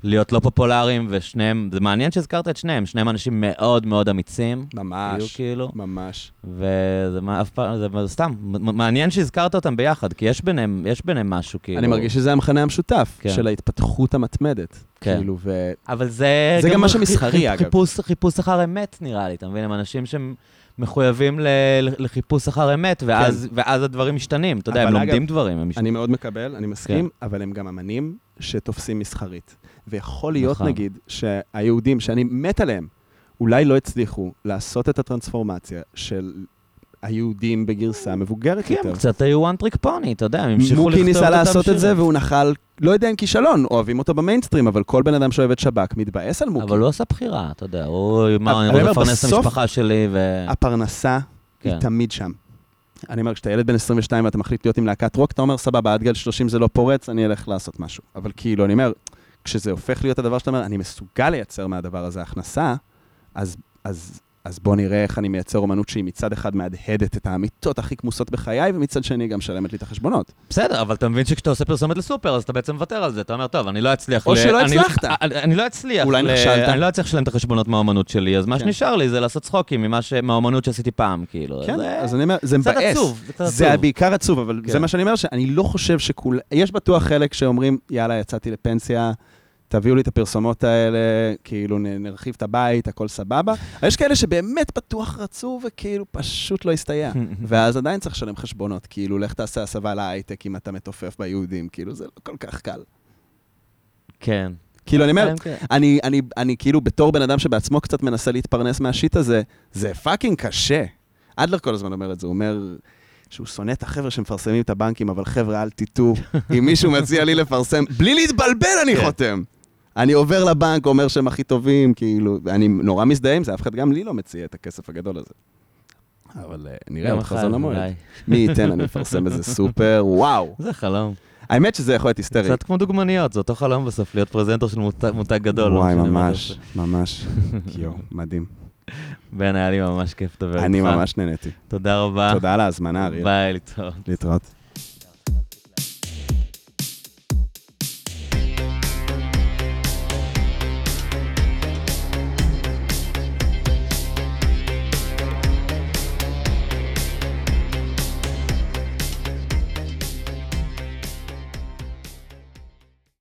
להיות לא פופולריים, ושניהם, זה מעניין שהזכרת את שניהם, שניהם אנשים מאוד מאוד אמיצים. היו ממש, כאילו, ממש. וזה מה- אף פעם, זה סתם, מעניין שהזכרת אותם ביחד, כי יש ביניהם, יש ביניהם משהו, כאילו. אני מרגיש שזה המכנה המשותף כן. של ההתפתחות המתמדת. כן. כאילו, ו... אבל זה... זה גם משהו חי- מסחרי, אגב. חיפוש, חיפוש אחר אמת, נראה לי, אתה מבין? הם אנשים שהם מחויבים ל- לחיפוש אחר אמת, ואז, ואז הדברים משתנים. אתה יודע, הם כן. לומדים אגב, דברים, הם משתנים. אני מאוד מקבל, אני מסכים, כן. אבל הם גם אמנים שתופסים מסחרית. ויכול להיות, נכון. נגיד, שהיהודים, שאני מת עליהם, אולי לא הצליחו לעשות את הטרנספורמציה של היהודים בגרסה מבוגרת כן, יותר. הם קצת היו one trick pony, אתה יודע, הם המשיכו לכתוב מוקי אותם ניסה לעשות את זה. והוא נחל, לא יודע אם כישלון, אוהבים אותו במיינסטרים, אבל כל בן אדם שאוהב את שב"כ מתבאס על מוקי. אבל הוא עשה בחירה, אתה יודע, הוא אמר, אני רוצה לפרנס את המשפחה שלי, ו... הפרנסה היא כן. תמיד שם. אני אומר, כשאתה ילד בן 22 ואתה מחליט להיות עם להקת רוק, אתה אומר, סבבה, עד גיל 30 זה לא פורץ, אני אלך לעשות משהו. אבל כאילו, אני אומר, כשזה הופך להיות הדבר שאתה אומר, אני מסוגל לייצר מהדבר הזה הכנסה, אז, אז, אז בוא נראה איך אני מייצר אומנות שהיא מצד אחד מהדהדת את האמיתות הכי כמוסות בחיי, ומצד שני גם משלמת לי את החשבונות. בסדר, אבל אתה מבין שכשאתה עושה פרסומת לסופר, אז אתה בעצם מוותר על זה. אתה אומר, טוב, אני לא אצליח... או ל- שלא אני- הצלחת. אני אני לא אצליח. אולי ל- נכשלת. אני לא אצליח לשלם את החשבונות מהאומנות שלי, אז מה כן. שנשאר לי זה לעשות צחוקים ממה ש- מהאומנות שעשיתי פעם, כאילו. כן, זה- אז אני אומר, זה מבאס. עצוב, זה קצת זה עצוב. בעיקר עצוב, אבל כן. זה מה שאני אומר, שאני לא חושב שכול... יש בטוח חלק שאומרים, יאללה, יצאתי לפנסיה, תביאו לי את הפרסומות האלה, כאילו נרחיב את הבית, הכל סבבה. אבל יש כאלה שבאמת בטוח רצו וכאילו פשוט לא הסתייע. ואז עדיין צריך לשלם חשבונות, כאילו, לך תעשה הסבה להייטק אם אתה מתופף ביהודים, כאילו, זה לא כל כך קל. כן. כאילו, אני אומר, כן, כן. אני, אני, אני כאילו, בתור בן אדם שבעצמו קצת מנסה להתפרנס מהשיט הזה, זה fucking קשה. אדלר כל הזמן אומר את זה, הוא אומר שהוא שונא את החבר'ה שמפרסמים את הבנקים, אבל חבר'ה, אל תטעו. אם מישהו מציע לי לפרסם, בלי להתבלבל אני כן. חותם. אני עובר לבנק, אומר שהם הכי טובים, כאילו, אני נורא מזדהה עם זה, אף אחד גם לי לא מציע את הכסף הגדול הזה. אבל אה, נראה, עוד חזון המועד. מי ייתן, אני אפרסם איזה סופר, וואו. זה חלום. האמת שזה יכול להיות היסטרי. קצת כמו דוגמניות, זה אותו חלום בסוף, להיות פרזנטור של מותג- גדול. לא וואי, ממש. ממש. יואו, מדהים. בן, היה לי ממש כיף לדבר איתך. אני ממש נהניתי. תודה רבה. תודה על ההזמנה, אריאל. ביי, להתראות. להתראות.